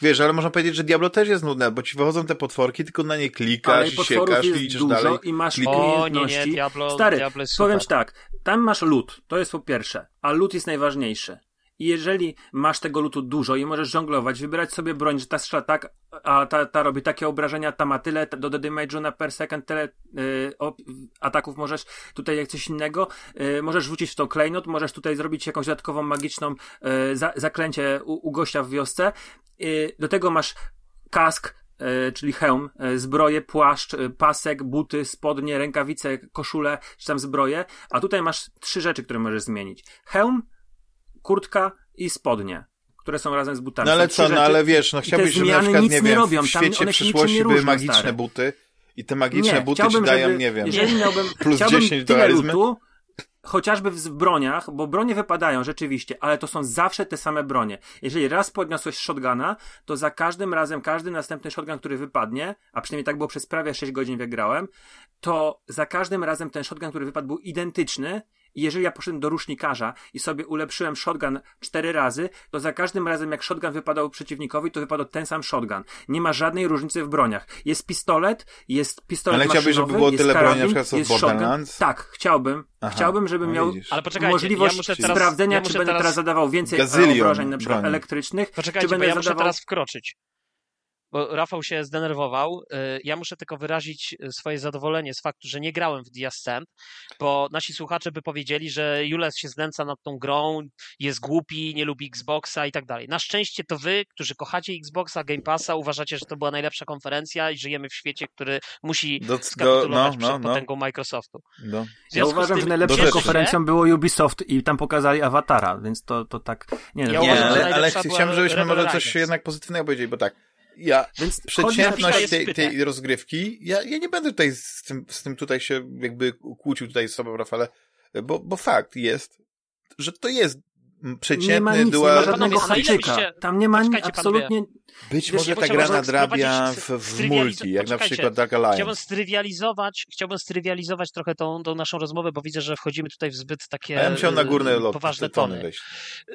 Wiesz, ale można powiedzieć, że Diablo też jest nudne, bo ci wychodzą te potworki, tylko na nie klikasz i siekasz i idziesz dużo dalej. i masz. O, nie, nie, Diablo, Stary, Diablo jest powiem super. ci tak, tam masz loot, to jest po pierwsze, a loot jest najważniejszy. I jeżeli masz tego lootu dużo i możesz żonglować, wybierać sobie broń, że ta strzela tak, a ta, ta robi takie obrażenia, ta ma tyle ta- do damage'u na per second, tyle y, ataków możesz tutaj jak coś innego, y, możesz rzucić w to klejnot, możesz tutaj zrobić jakąś dodatkową magiczną y, za, zaklęcie u, u gościa w wiosce. Do tego masz kask, czyli hełm, zbroję, płaszcz, pasek, buty, spodnie, rękawice, koszule, czy tam zbroję, a tutaj masz trzy rzeczy, które możesz zmienić. Hełm, kurtka i spodnie, które są razem z butami. No ale co, no ale wiesz, no chciałbyś, żeby na przykład, nic nie nie wiem, robią, w tam świecie przyszłości były magiczne stary. buty i te magiczne nie, buty ci dają, żeby, nie wiem, jeżeli miałbym, plus chciałbym 10 do lutu, chociażby w, w broniach, bo bronie wypadają rzeczywiście, ale to są zawsze te same bronie. Jeżeli raz podniosłeś shotguna, to za każdym razem, każdy następny shotgun, który wypadnie, a przynajmniej tak było przez prawie 6 godzin, jak grałem, to za każdym razem ten shotgun, który wypadł, był identyczny. I jeżeli ja poszedłem do rusznikarza i sobie ulepszyłem shotgun cztery razy, to za każdym razem, jak shotgun wypadał przeciwnikowi, to wypadał ten sam shotgun. Nie ma żadnej różnicy w broniach. Jest pistolet, jest pistolet Ale chciałbyś, żeby było tyle broni, karabin, na przykład jest shotgun. Tak, chciałbym. Aha, chciałbym, żebym no miał możliwość ja teraz, sprawdzenia, ja czy będę teraz, zadawał więcej obrażeń, na przykład broni. elektrycznych, czy Poczekajcie, bo będę ja muszę zadawał... teraz wkroczyć. Bo Rafał się zdenerwował. Y, Ja muszę tylko wyrazić y, swoje zadowolenie z faktu, że nie grałem w The Ascent, bo nasi słuchacze by powiedzieli, że Jules się znęca nad tą grą, jest głupi, nie lubi Xboxa i tak dalej. Na szczęście to wy, którzy kochacie Xboxa, Game Passa, uważacie, że to była najlepsza konferencja i żyjemy w świecie, który musi Do, do, skapitulować no, przed no, no, potęgą Microsoftu. no. W Ja związku z uważam, tym że najlepszą do konferencją było Ubisoft i tam pokazali awatara, więc to, to tak. Nie, Ja Nie, uważam, że ale, ale chciałem, żebyśmy może coś jednak pozytywnego powiedzieli, bo tak, ja, Więc przeciętność tej, tej rozgrywki, ja, ja nie będę tutaj z tym, z tym tutaj się jakby kłócił tutaj z sobą, Rafale, bo, bo fakt jest, że to jest nie przeciętny ma nic, nie dual... ma żadnego Panowie, a na ile haczyka. byście- Tam nie ma absolutnie... Być Wiesz, może ta chciałbym gra nadrabia w, w multi, jak na przykład Dark Chciałbym Alliance. strywializować, chciałbym strywializować trochę tą, tą naszą rozmowę, bo widzę, że wchodzimy tutaj w zbyt takie ja bym chciał na górne lot, poważne tony tony. wejść.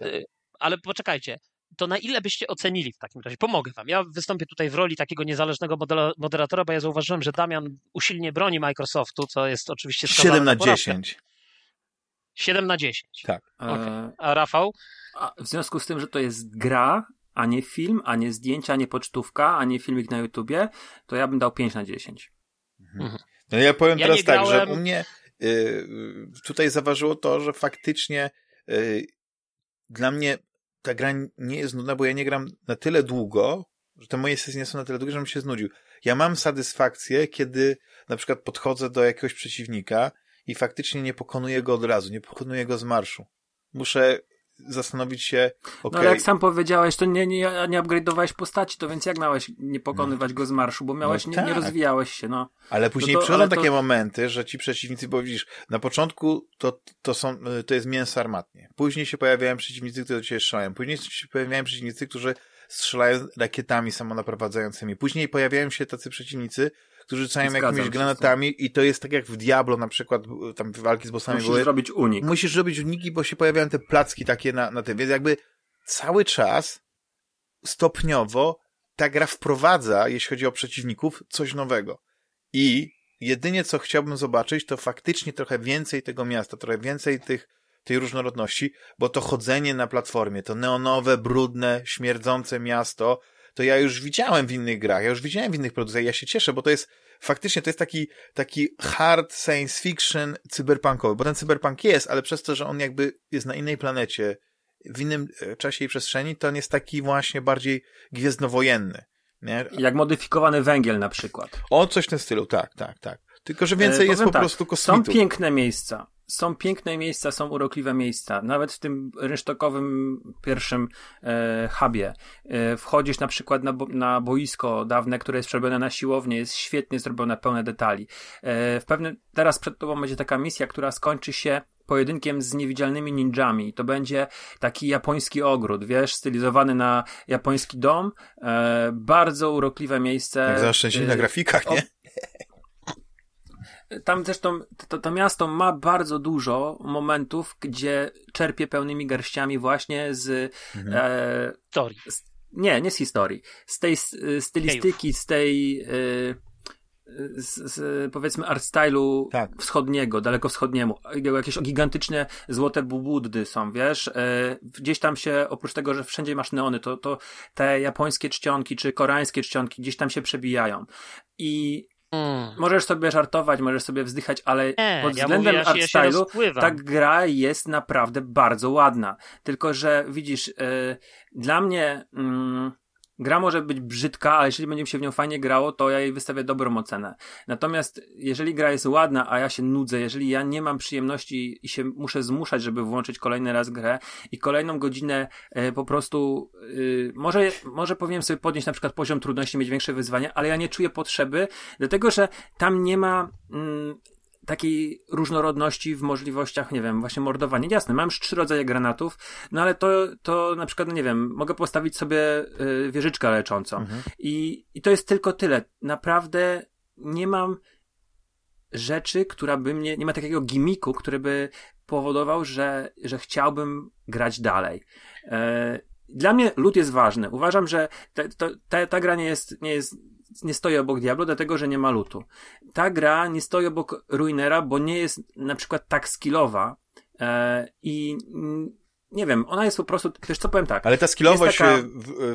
Y, Ale poczekajcie, to na ile byście ocenili w takim razie? Pomogę wam. Ja wystąpię tutaj w roli takiego niezależnego moderatora, bo ja zauważyłem, że Damian usilnie broni Microsoftu, co jest oczywiście skazane 7 na porażkę. 10. 7 na 10. Tak. E, A Rafał? a w związku z tym, że to jest gra, a nie film, a nie zdjęcia, a nie pocztówka, a nie filmik na YouTubie, to ja bym dał 5 na 10. No ja powiem Ja teraz tak, że u mnie y, tutaj zaważyło to, że faktycznie y, dla mnie ta gra nie jest nudna, bo ja nie gram na tyle długo, że te moje sesje nie są na tyle długie, żebym się znudził. Ja mam satysfakcję, kiedy na przykład podchodzę do jakiegoś przeciwnika i faktycznie nie pokonuję go od razu, nie pokonuję go z marszu. Muszę zastanowić się, okej. No ale jak sam powiedziałeś, to nie, nie, nie upgrade'owałeś postaci, to więc jak miałeś nie pokonywać go z marszu, bo miałeś, No nie, nie tak. rozwijałeś się, no. Ale później No to- przychodzą ale to- takie momenty, że ci przeciwnicy, bo widzisz, na początku to, to są, to jest mięso armatnie. Później się pojawiają przeciwnicy, którzy do ciebie strzelają. Później się pojawiają przeciwnicy, którzy strzelają rakietami samonaprowadzającymi. Później pojawiają się tacy przeciwnicy, którzy rzucają Zgadzam jakimiś granatami i to jest tak jak w Diablo na przykład, tam walki z bossami Musisz były. zrobić unik. Musisz robić uniki, bo się pojawiają te placki takie na, na tym. Więc jakby cały czas stopniowo ta gra wprowadza, jeśli chodzi o przeciwników, coś nowego. I jedynie co chciałbym zobaczyć, to faktycznie trochę więcej tego miasta, trochę więcej tych, tej różnorodności, bo to chodzenie na platformie, to neonowe, brudne, śmierdzące miasto, to ja już widziałem w innych grach, ja już widziałem w innych produkcjach, ja się cieszę, bo to jest faktycznie to jest taki, taki hard science fiction cyberpunkowy, bo ten cyberpunk jest, ale przez to, że on jakby jest na innej planecie, w innym e, czasie i przestrzeni, to on jest taki właśnie bardziej gwiezdnowojenny. Nie? Jak modyfikowany węgiel na przykład. O, coś w tym stylu, tak, tak, tak. Tylko, że więcej E, jest po tak, prostu Są kosmitów. piękne miejsca. Są piękne miejsca, są urokliwe miejsca. Nawet w tym rynsztokowym pierwszym e, hubie. E, wchodzisz na przykład na, bo, na boisko dawne, które jest przerobione na siłownię, jest świetnie zrobione, pełne detali. E, w pewnym, teraz przed tobą będzie taka misja, która skończy się pojedynkiem z niewidzialnymi ninjami. To będzie taki japoński ogród, wiesz, stylizowany na japoński dom. E, bardzo urokliwe miejsce. Jak na E, grafikach, o- nie? tam zresztą to, to miasto ma bardzo dużo momentów, gdzie czerpie pełnymi garściami właśnie z. Mhm. E, Story. z nie, nie z historii. Z tej s- stylistyki, z tej. E, z, z, powiedzmy art stylu Tak. wschodniego, daleko wschodniemu. Jakieś gigantyczne złote buddy są, wiesz? E, gdzieś tam się, oprócz tego, że wszędzie masz neony, to, to te japońskie czcionki czy koreańskie czcionki gdzieś tam się przebijają. I Mm. Możesz sobie żartować, możesz sobie wzdychać, ale Nie, pod względem mówię, ja się, ja art ta gra jest naprawdę bardzo ładna. Tylko, że widzisz, e, dla mnie mm, gra może być brzydka, ale jeżeli będzie mi się w nią fajnie grało, to ja jej wystawię dobrą ocenę. Natomiast jeżeli gra jest ładna, a ja się nudzę, jeżeli ja nie mam przyjemności i się muszę zmuszać, żeby włączyć kolejny raz grę i kolejną godzinę e, po prostu y, może, może powinienem sobie podnieść na przykład poziom trudności, mieć większe wyzwania, ale ja nie czuję potrzeby, dlatego że tam nie ma mm, takiej różnorodności w możliwościach, nie wiem, właśnie mordowania. Jasne, mam już trzy rodzaje granatów, no ale to, to na przykład, no nie wiem, mogę postawić sobie y, wieżyczkę leczącą. Mhm. I, I to jest tylko tyle. Naprawdę nie mam rzeczy, która by mnie, nie ma takiego gimiku, który by powodował, że, że chciałbym grać dalej. E, dla mnie lód jest ważny. Uważam, że te, to, ta, ta gra nie jest, nie jest, nie stoi obok Diablo, dlatego, że nie ma lutu. Ta gra nie stoi obok Ruinera, bo nie jest na przykład tak skillowa e, i nie wiem, ona jest po prostu, wiesz co powiem tak, Ale ta skillowość taka- w,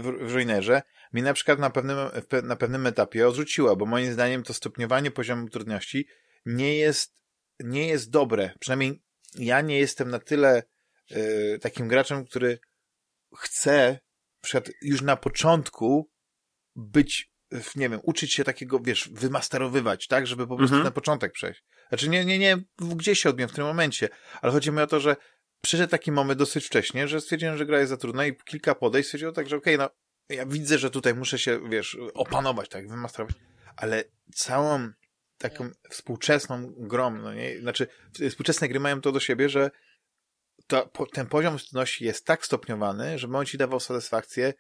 w, w Ruinerze mnie na przykład na pewnym, na pewnym etapie odrzuciła, bo moim zdaniem to stopniowanie poziomu trudności nie jest, nie jest dobre. Przynajmniej ja nie jestem na tyle y, takim graczem, który chce przykład już na początku być, nie wiem, uczyć się takiego, wiesz, wymasterowywać, tak, żeby po prostu Mhm. na początek przejść. Znaczy nie, nie, nie, gdzieś się odbiłem w tym momencie, ale chodzi mi o to, że przyszedł taki moment dosyć wcześnie, że stwierdziłem, że gra jest za trudna i kilka podejść stwierdziłem tak, że okej, no ja widzę, że tutaj muszę się, wiesz, opanować, tak, wymasterować, ale całą taką współczesną grą, no nie, znaczy współczesne gry mają to do siebie, że to, ten poziom trudności jest tak stopniowany, że on ci dawał satysfakcję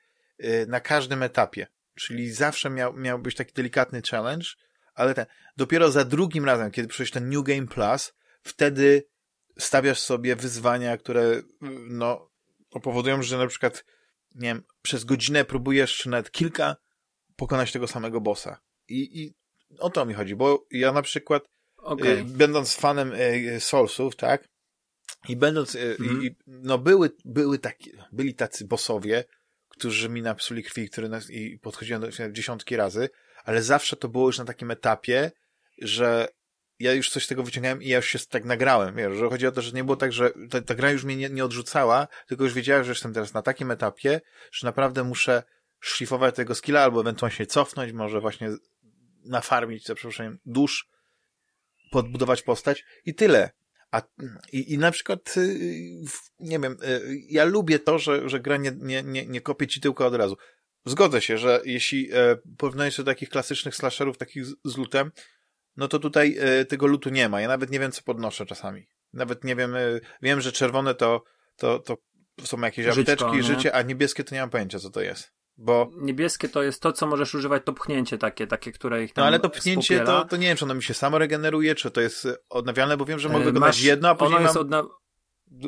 y, na każdym etapie. Czyli zawsze miał, miał być taki delikatny challenge, ale ten, dopiero za drugim razem, kiedy przyjść ten New Game Plus, wtedy stawiasz sobie wyzwania, które no, powodują, że na przykład nie wiem, przez godzinę próbujesz, czy nawet kilka, pokonać tego samego bossa. I, i o to mi chodzi, bo ja na przykład okej. Y, będąc fanem y, Soulsów, tak? I będąc, y, Mhm. i, no były, były taki, byli tacy bossowie, którzy mi napsuli krwi, które nas, i podchodziłem do dziesiątki razy, ale zawsze to było już na takim etapie, że ja już coś z tego wyciągałem i ja już się tak nagrałem, wiesz, że chodzi o to, że nie było tak, że ta, ta gra już mnie nie, nie odrzucała, tylko już wiedziałem, że jestem teraz na takim etapie, że naprawdę muszę szlifować tego skilla, albo ewentualnie się cofnąć, może właśnie nafarmić, za przeproszeniem, dusz, podbudować postać i tyle. A, i, I na przykład, y, nie wiem, y, ja lubię to, że, że gra nie, nie, nie, nie kopie ci tyłka od razu. Zgodzę się, że jeśli e, porównujesz do takich klasycznych slasherów, takich z, z lutem, no to tutaj e, tego lutu nie ma. Ja nawet nie wiem, co podnoszę czasami. Nawet nie wiem, e, wiem, że czerwone to, to, to są jakieś Żyćko, apteczki, nie? życie, a niebieskie to nie mam pojęcia, co to jest. Bo, Niebieskie to jest to, co możesz używać, to pchnięcie takie, takie, które ich tam no ale to pchnięcie, spopiela. to, to nie wiem, czy ono mi się samo regeneruje, czy to jest e, odnawialne, bo wiem, że mogę E, wykonać jedno, a później ono jest mam... odna...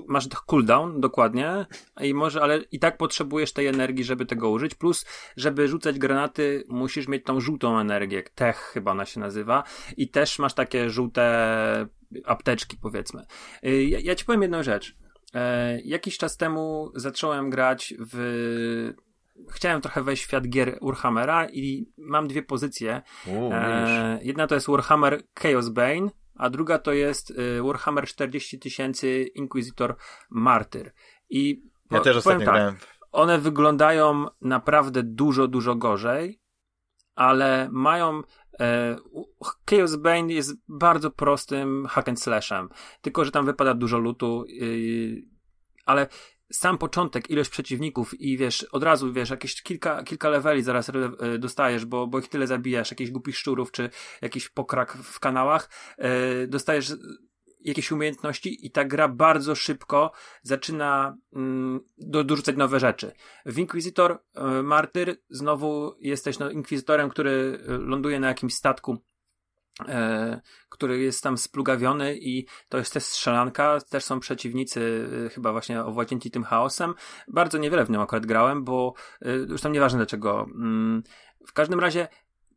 Masz cooldown, dokładnie, i może, ale i tak potrzebujesz tej energii, żeby tego użyć, plus, żeby rzucać granaty, musisz mieć tą żółtą energię, tech chyba ona się nazywa, i też masz takie żółte apteczki, powiedzmy. Y, Ja, ja ci powiem jedną rzecz. E, jakiś czas temu zacząłem grać w... Chciałem trochę wejść w świat gier Warhammera i mam dwie pozycje. Widzisz. E, jedna to jest Warhammer Chaos Bane, a druga to jest y, Warhammer 40 tysięcy Inquisitor Martyr. I Ja po- też ostatnio tak, grałem. one wyglądają naprawdę dużo, dużo gorzej, ale mają. E, Chaos Bane jest bardzo prostym hack and slashem, tylko że tam wypada dużo lutu, ale sam początek, ilość przeciwników i wiesz, od razu wiesz, jakieś kilka, kilka leveli zaraz e, dostajesz, bo, bo ich tyle zabijasz, jakichś głupich szczurów, czy jakiś pokrak w kanałach, e, dostajesz jakieś umiejętności i ta gra bardzo szybko zaczyna mm, do, dorzucać nowe rzeczy. W Inquisitor e, Martyr znowu jesteś no, inkwizytorem, który ląduje na jakimś statku, e, który jest tam splugawiony i to jest też strzelanka, też są przeciwnicy e, chyba właśnie owładnięci tym chaosem. Bardzo niewiele w nią akurat grałem, bo e, już tam nieważne dlaczego. Mm, w każdym razie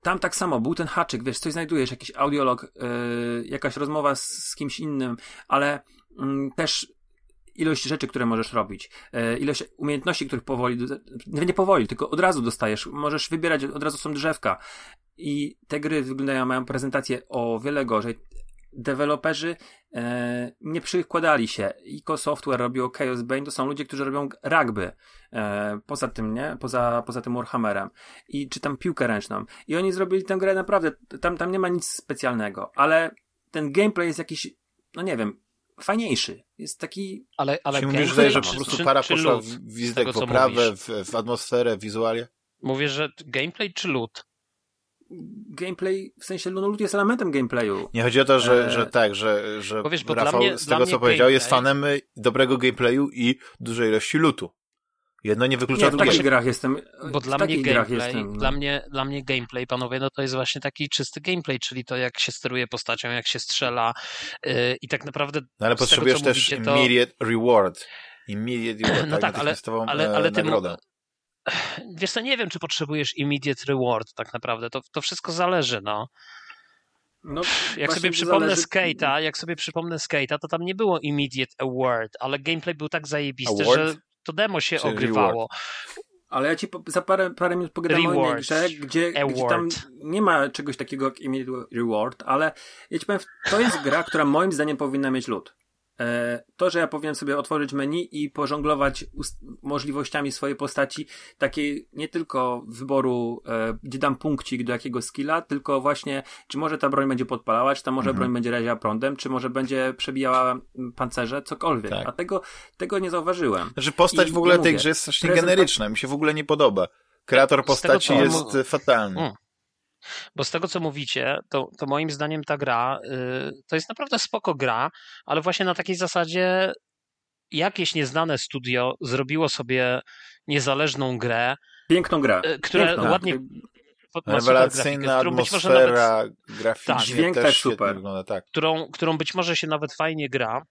tam tak samo, był ten haczyk, wiesz, coś znajdujesz, jakiś audiolog, yy, jakaś rozmowa z, z kimś innym, ale mm, też ilość rzeczy, które możesz robić, yy, ilość umiejętności, których powoli, nie powoli, tylko od razu dostajesz, możesz wybierać, od razu są drzewka i te gry wyglądają, mają prezentację o wiele gorzej. Deweloperzy e, nie przykładali się. Ico Software robiło Chaos Bane, to są ludzie, którzy robią rugby. E, poza tym, nie? Poza, poza tym Warhammerem. I czy tam piłkę ręczną. I oni zrobili tę grę naprawdę, tam, tam nie ma nic specjalnego, ale ten gameplay jest jakiś, no nie wiem, fajniejszy. Jest taki, Ale, ale Czyli mówisz, że, że po prostu czy- para czy poszła w wizytę, poprawę, mówisz? w, w atmosferę, w wizualie? Mówię, że gameplay czy loot? Gameplay, w sensie no, lód jest elementem gameplayu. Nie chodzi o to, że, E, że tak, że, że bo wiesz, bo dla Rafał mnie- z tego, co powiedział, jest fanem y, dobrego gameplayu i dużej ilości lutu. Jedno nie wyklucza Nie, w takich drugiego. grach jestem. Bo w dla mnie takich grach gameplay, jestem. no. dla, mnie, dla mnie gameplay, panowie, no to jest właśnie taki czysty gameplay, czyli to jak się steruje postacią, jak się strzela yy, i tak naprawdę No ale tego, potrzebujesz co też mówicie, to- immediate reward. Immediate reward, No tak, tak, ale- ale, e, ale ty. Wiesz co, nie wiem, czy potrzebujesz immediate reward tak naprawdę, to, to wszystko zależy, no. No, Jak sobie przypomnę zależy- Skate'a, jak sobie przypomnę Skate'a, to tam nie było immediate award, ale gameplay był tak zajebisty, Award? że to demo się Czy ogrywało. Ale ja ci po, za parę, parę minut pogadam o innej Reward. grze, gdzie, gdzie tam nie ma czegoś takiego jak immediate reward, ale ja ci powiem, to jest gra, która moim zdaniem powinna mieć lód. E, to, że ja powinien sobie otworzyć menu i pożonglować ust- możliwościami swojej postaci, takiej nie tylko wyboru, e, gdzie dam punkcik do jakiego skilla, tylko właśnie, czy może ta broń będzie podpalała, czy ta może Mhm. broń będzie raziła prądem, czy może będzie przebijała pancerze, cokolwiek. Tak. A tego, tego nie zauważyłem. Znaczy postać I w ogóle tej mówię, grze jest strasznie generyczna, mi się w ogóle nie podoba. Kreator tego, postaci jest fatalny. Mm. Bo z tego, co mówicie, to, to moim zdaniem ta gra y, to jest naprawdę spoko gra, ale właśnie na takiej zasadzie jakieś nieznane studio zrobiło sobie niezależną grę, Piękną grę. y, która Piękną. ładnie grafikę, Rewelacyjna którą być może nawet, atmosfera, graficznie Tak. Dźwięk też też świetnie super. wygląda, tak. którą, którą być może się nawet fajnie gra.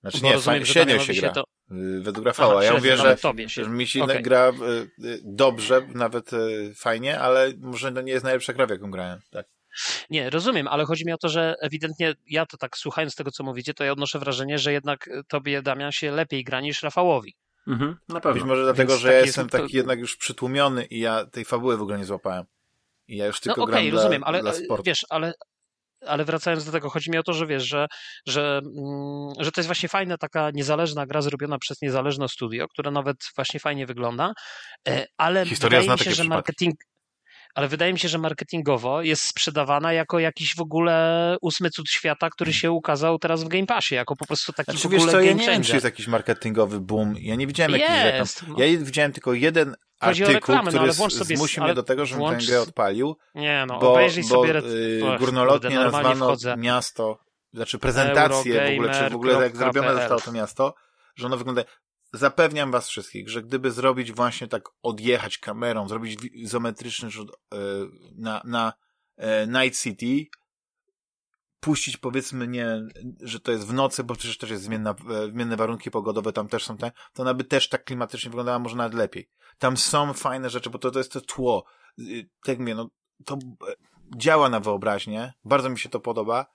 Znaczy nie, rozumiem, fajnie, że średnio się gra. to- Według Rafała. Aha, ja mówię, że, nawet tobie się. że mi się Okej. gra y, y, dobrze, nawet y, fajnie, ale może to nie jest najlepsza gra, w jaką grałem. Tak. Nie, rozumiem, ale chodzi mi o to, że ewidentnie ja to tak słuchając tego, co mówicie, to ja odnoszę wrażenie, że jednak y, tobie, Damian, się lepiej gra niż Rafałowi. Mhm, na pewno. Być może dlatego, Więc że ja jestem jest- to- taki jednak już przytłumiony i ja tej fabuły w ogóle nie złapałem. I ja już No tylko okej, gram rozumiem, dla, ale dla sportu. wiesz, ale, ale wracając do tego, chodzi mi o to, że wiesz, że, że, mm, że to jest właśnie fajna taka niezależna gra zrobiona przez niezależne studio, które nawet właśnie fajnie wygląda, e, ale Historia wydaje mi się, że przypadki. marketing ale wydaje mi się, że marketingowo jest sprzedawana jako jakiś w ogóle ósmy cud świata, który się ukazał teraz w Game Passie, jako po prostu taki Znaczy, w wiesz ogóle co, ja nie wiem, czy jest jakiś marketingowy boom. Ja nie widziałem jakichś reklam. No. Ja widziałem tylko jeden Chodzi o artykuł, reklamę, no, który ale włącz sobie- zmusił ale mnie do tego, żebym włącz- tę grę odpalił, Nie no, bo, obejrzyj bo sobie... re- y, górnolotnie kurde, nazwano wchodzę. miasto, znaczy prezentację w ogóle, czy w ogóle jak zrobione zostało to miasto, że ono wygląda... Zapewniam was wszystkich, że gdyby zrobić właśnie tak, odjechać kamerą, zrobić izometryczny rzut y, na, na e, Night City, puścić powiedzmy nie, że to jest w nocy, bo przecież też jest zmienna, e, zmienne warunki pogodowe, tam też są te, to ona by też tak klimatycznie wyglądała, może nawet lepiej. Tam są fajne rzeczy, bo to, to jest to tło. Y, Tak mnie, no, to e, działa na wyobraźnię, bardzo mi się to podoba,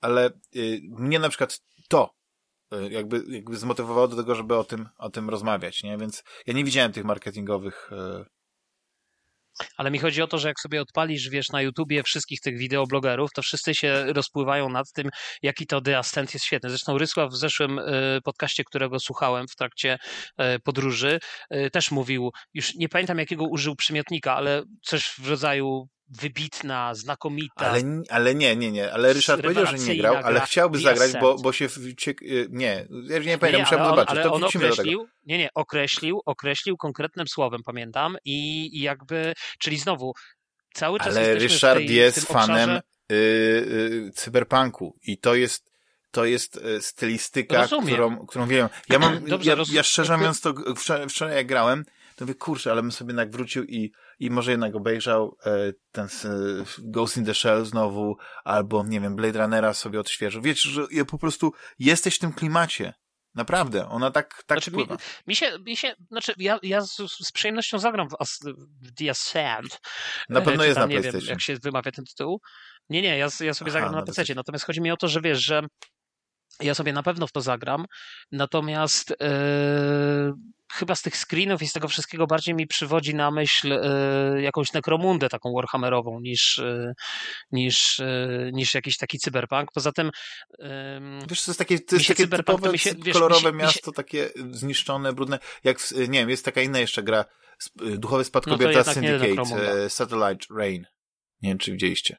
ale y, mnie na przykład to jakby, jakby zmotywowało do tego, żeby o tym, o tym rozmawiać, nie? Więc ja nie widziałem tych marketingowych y, Ale mi chodzi o to, że jak sobie odpalisz, wiesz, na YouTubie wszystkich tych wideoblogerów, to wszyscy się rozpływają nad tym, jaki to The Ascent jest świetny. Zresztą Rysław w zeszłym y, podcaście, którego słuchałem w trakcie podróży, też mówił, już nie pamiętam jakiego użył przymiotnika, ale coś w rodzaju wybitna, znakomita. Ale, ale nie, nie, nie. Ale Ryszard powiedział, że nie grał, ale chciałby zagrać, bo, bo się... Wciek... y, Nie, ja nie pamiętam, nie, musiałbym zobaczyć. ale to on określił, nie, nie, określił, określił konkretnym słowem, pamiętam, i, i jakby, czyli znowu, cały czas Ale Ryszard tej, jest fanem obszarze, y, y, cyberpunku i to jest to jest stylistyka, Rozumiem. którą, którą wiem. Ja mam, Dobrze, ja, ja szczerze mówiąc, to wczoraj, wczoraj jak grałem, to mówię, kurczę, ale bym sobie jednak wrócił i, i może jednak obejrzał e, ten s- Ghost in the Shell znowu, albo, nie wiem, Blade Runnera sobie odświeżył. Wiecie, że po prostu jesteś w tym klimacie. Naprawdę, ona tak, tak Znaczy, mi, mi się, mi się, znaczy ja, ja z, z przyjemnością zagram w, As, w The Ascent. Na pewno Czy jest tam, na nie wiem, PlayStation. jak się wymawia ten tytuł. Nie, nie, ja, ja sobie Aha, zagram na na PC. Natomiast chodzi mi o to, że wiesz, że ja sobie na pewno w to zagram, natomiast e, chyba z tych screenów i z tego wszystkiego bardziej mi przywodzi na myśl e, jakąś nekromundę taką warhammerową niż, e, niż, e, niż jakiś taki cyberpunk. Poza tym Wiesz, to jest takie, to jest takie cyberpunk, typowe, się- wiesz, kolorowe mi się- mi się- miasto, takie zniszczone, brudne, jak, w, nie wiem, jest taka inna jeszcze gra, duchowy No jednak nie Syndicate, Satellite Rain. Nie wiem, czy widzieliście.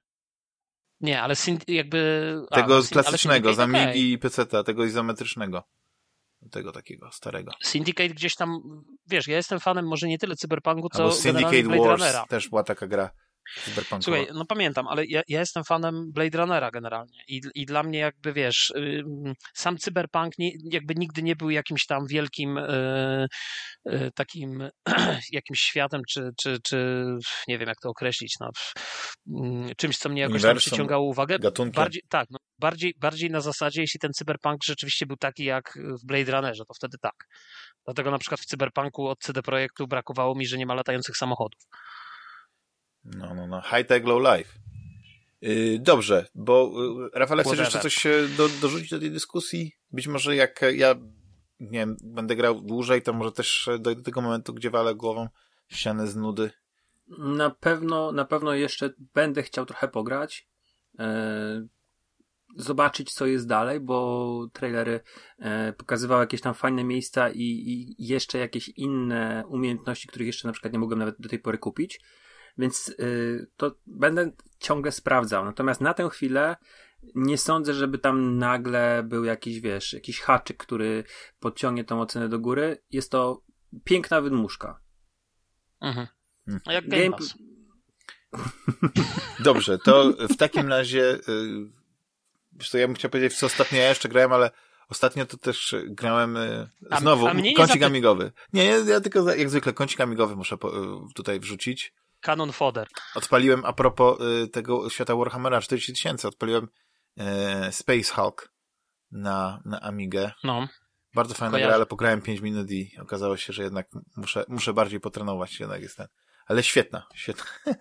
nie, ale jakby... a, Tego no, ale klasycznego, z. Amigi i PC, tego izometrycznego. Tego takiego starego. Syndicate gdzieś tam, wiesz, ja jestem fanem może nie tyle cyberpunku, co Albo Syndicate Blade Wars Runnera. też była taka gra. Słuchaj, no pamiętam, ale ja, ja jestem fanem Blade Runnera generalnie i, i dla mnie jakby, wiesz, sam cyberpunk nie, jakby nigdy nie był jakimś tam wielkim y, y, takim jakimś światem, czy, czy, czy nie wiem jak to określić, no, czymś, co mnie jakoś tam Uniwersum, przyciągało uwagę. gatunkiem. Bardziej, tak, no, bardziej, bardziej na zasadzie, jeśli ten cyberpunk rzeczywiście był taki jak w Blade Runnerze, to wtedy tak. Dlatego na przykład w cyberpunku od CD Projektu brakowało mi, że nie ma latających samochodów. No, no, no. High Tech, Low Life. Yy, dobrze, bo yy, Rafale, chcesz jeszcze coś do, dorzucić do tej dyskusji? Być może jak ja nie wiem, będę grał dłużej, to może też dojdę do tego momentu, gdzie walę głową w ścianę z nudy. Na pewno, na pewno jeszcze będę chciał trochę pograć. E, zobaczyć, co jest dalej, bo trailery e, pokazywały jakieś tam fajne miejsca i, i jeszcze jakieś inne umiejętności, których jeszcze na przykład nie mogłem nawet do tej pory kupić. Więc y, to będę ciągle sprawdzał. Natomiast na tę chwilę nie sądzę, żeby tam nagle był jakiś, wiesz, jakiś haczyk, który podciągnie tą ocenę do góry. Jest to piękna wydmuszka. Mhm. Hmm. A jak Game Game-? Dobrze, to w takim razie yy, wiesz co, ja bym chciał powiedzieć, co ostatnio ja jeszcze grałem, ale ostatnio to też grałem A- znowu, a kącik zapy- amigowy. Nie, ja, tylko jak zwykle kącik amigowy muszę po, yy, tutaj wrzucić. Canon Fodder. Odpaliłem a propos y, tego świata Warhammera 40 tysięcy, odpaliłem y, Space Hulk na, na Amigę. No. Bardzo fajna Kojarzę. gra, ale pograłem 5 minut i okazało się, że jednak muszę, muszę bardziej potrenować, jednak jest ten. Ale świetna, świetna.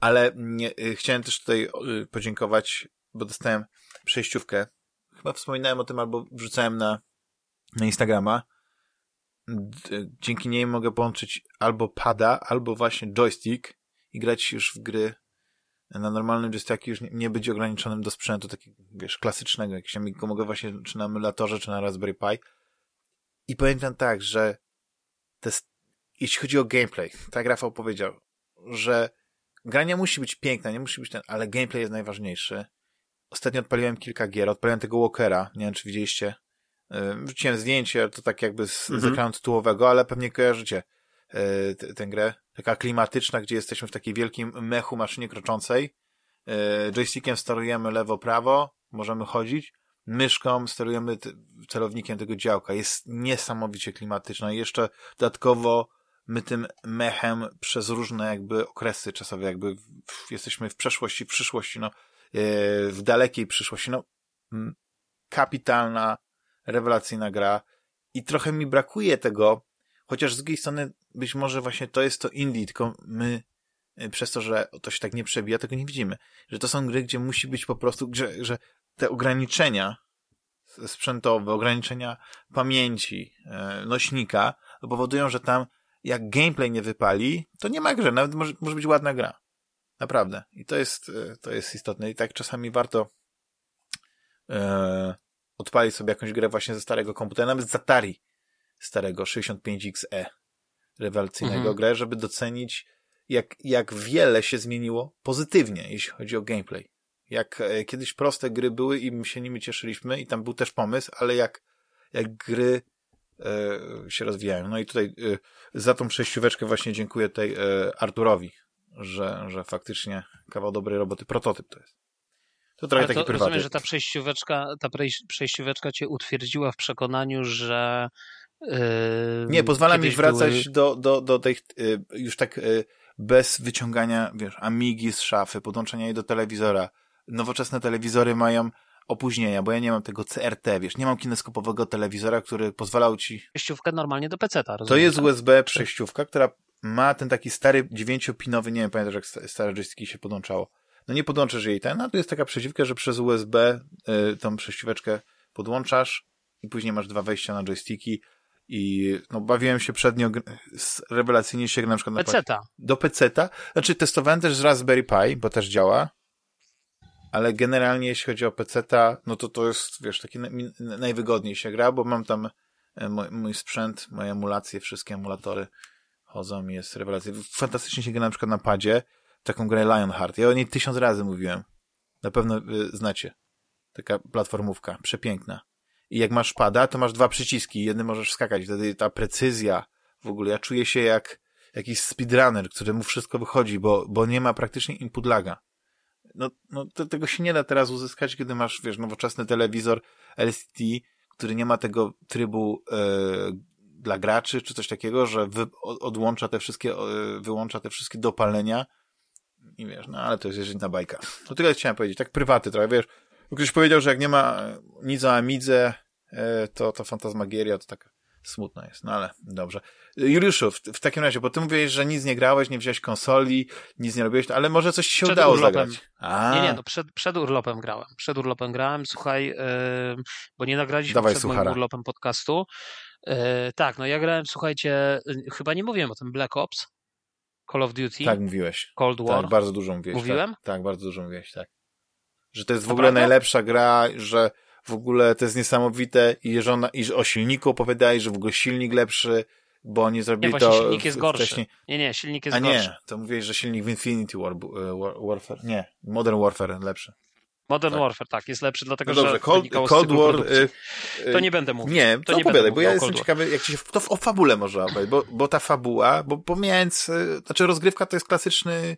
ale nie, y, chciałem też tutaj y, podziękować, bo dostałem przejściówkę. Chyba wspominałem o tym albo wrzucałem na, na Instagrama. Dzięki niej mogę połączyć albo pada, albo właśnie joystick i grać już w gry na normalnym joysticku, już nie, nie być ograniczonym do sprzętu takiego, wiesz, klasycznego, jakiegoś amigo mogę właśnie czy na emulatorze, czy na Raspberry Pi. I wam tak, że jest, jeśli chodzi o gameplay, tak Rafał powiedział, że gra nie musi być piękna, nie musi być ten, ale gameplay jest najważniejszy. Ostatnio odpaliłem kilka gier, odpaliłem tego Walkera, nie wiem czy widzieliście. Yy, Wrzuciłem zdjęcie, to tak jakby z, Mhm. z ekranu tytułowego, ale pewnie kojarzycie t- tę grę. Taka klimatyczna, gdzie jesteśmy w takiej wielkim mechu maszynie kroczącej. Yy, Joystickiem sterujemy lewo-prawo, możemy chodzić. Myszką sterujemy celownikiem tego działka. Jest niesamowicie klimatyczna i jeszcze dodatkowo my tym mechem przez różne jakby okresy czasowe, jakby w, jesteśmy w przeszłości, w przyszłości, no, w dalekiej przyszłości, no, kapitalna, rewelacyjna gra i trochę mi brakuje tego, chociaż z drugiej strony być może właśnie to jest to indie, tylko my e, przez to, że to się tak nie przebija, tego nie widzimy. Że to są gry, gdzie musi być po prostu, że, że te ograniczenia sprzętowe, ograniczenia pamięci, e, nośnika powodują, że tam jak gameplay nie wypali, to nie ma gry, nawet może, może być ładna gra. Naprawdę. I to jest, e, to jest istotne. I tak czasami warto e, odpalić sobie jakąś grę właśnie ze starego komputera, nawet z Atari starego 65XE rewelacyjnego Mhm. grę, żeby docenić jak, jak wiele się zmieniło pozytwnie, jeśli chodzi o gameplay. Jak e, kiedyś proste gry były i my się nimi cieszyliśmy i tam był też pomysł, ale jak, jak gry e, się rozwijają. No i tutaj e, za tą przejścióweczkę właśnie dziękuję tej e, Arturowi, że, że faktycznie kawał dobrej roboty. Prototyp to jest. To trochę taki to prywatny. rozumiem, że ta przejścióweczka, ta przejś- przejścióweczka cię utwierdziła w przekonaniu, że yy, Nie, pozwala mi wracać były- do, do, do tych, y, już tak y, bez wyciągania, wiesz, Amigi z szafy, podłączenia jej do telewizora. Nowoczesne telewizory mają opóźnienia, bo ja nie mam tego CRT, wiesz, nie mam kineskopowego telewizora, który pozwalał ci... przejściówkę normalnie do peceta, To rozumiem, jest tak? USB przejściówka, która ma ten taki stary dziewięciopinowy, nie wiem, pamiętasz jak sta- stare joysticki się podłączało. No nie podłączysz jej ten, a tu jest taka przejściówka, że przez USB y, tą przejścióweczkę podłączasz i później masz dwa wejścia na joysticki i no bawiłem się przednio rewelacyjnie się na przykład na Peceta. do PC-ta. Znaczy testowałem też z Raspberry Pi, bo też działa, ale generalnie jeśli chodzi o PC-ta, no to to jest, wiesz, taki najwygodniej się gra, bo mam tam e, mój, mój sprzęt, moje emulacje, wszystkie emulatory chodzą i jest rewelacyjnie. Fantastycznie się gra na przykład na padzie, taką grę Lionheart. Ja o niej tysiąc razy mówiłem. Na pewno y, znacie. Taka platformówka, przepiękna. I jak masz pada, to masz dwa przyciski, jednym możesz skakać, wtedy ta precyzja, w ogóle ja czuję się jak jakiś speedrunner, któremu wszystko wychodzi, bo, bo nie ma praktycznie input laga. No, no to, tego się nie da teraz uzyskać, kiedy masz, wiesz, nowoczesny telewizor LCD, który nie ma tego trybu e, dla graczy, czy coś takiego, że wy, od, odłącza te wszystkie, e, wyłącza te wszystkie dopalenia i wiesz, no ale to jest jedna bajka. To tyle chciałem powiedzieć, tak prywaty trochę, wiesz, ktoś powiedział, że jak nie ma e, nic o Amidze, e, to, to Fantasmagieria to taka smutna jest, no ale dobrze. Juliuszu, w, w takim razie, bo ty mówiłeś, że nic nie grałeś, nie wziąłeś konsoli, nic nie robiłeś, ale może coś się Przed udało urlopem. zagrać. A, Nie, nie, no przed, przed urlopem grałem. Przed urlopem grałem, słuchaj, yy, bo nie nagraliśmy Dawaj, przed suchara. moim urlopem podcastu. Yy, tak, no ja grałem, słuchajcie, yy, chyba nie mówiłem o tym Black Ops, Call of Duty, tak mówiłeś. Cold War. Tak, bardzo dużo mówiłeś. Mówiłem? Tak, tak, bardzo dużo mówiłeś, tak. Że to jest w Naprawdę? ogóle najlepsza gra, że w ogóle to jest niesamowite i że, ona, i o silniku opowiadałeś, że w ogóle silnik lepszy, bo oni Nie, zrobili właśnie to silnik jest gorszy. wcześniej. Nie, nie, silnik jest A nie, gorszy. to mówiłeś, że silnik w Infinity War, e, War, Warfare, nie, Modern Warfare lepszy. Modern tak. Warfare, tak, jest lepszy, dlatego No dobrze, że Cold, Cold War... e, e, To nie będę mówił. Nie, To to nie opowiadaj, będę bo ja jestem ciekawy, jak ci się, to w- o fabule może opowiedzieć, bo, bo ta fabuła, bo pomijając, e, znaczy rozgrywka to jest klasyczny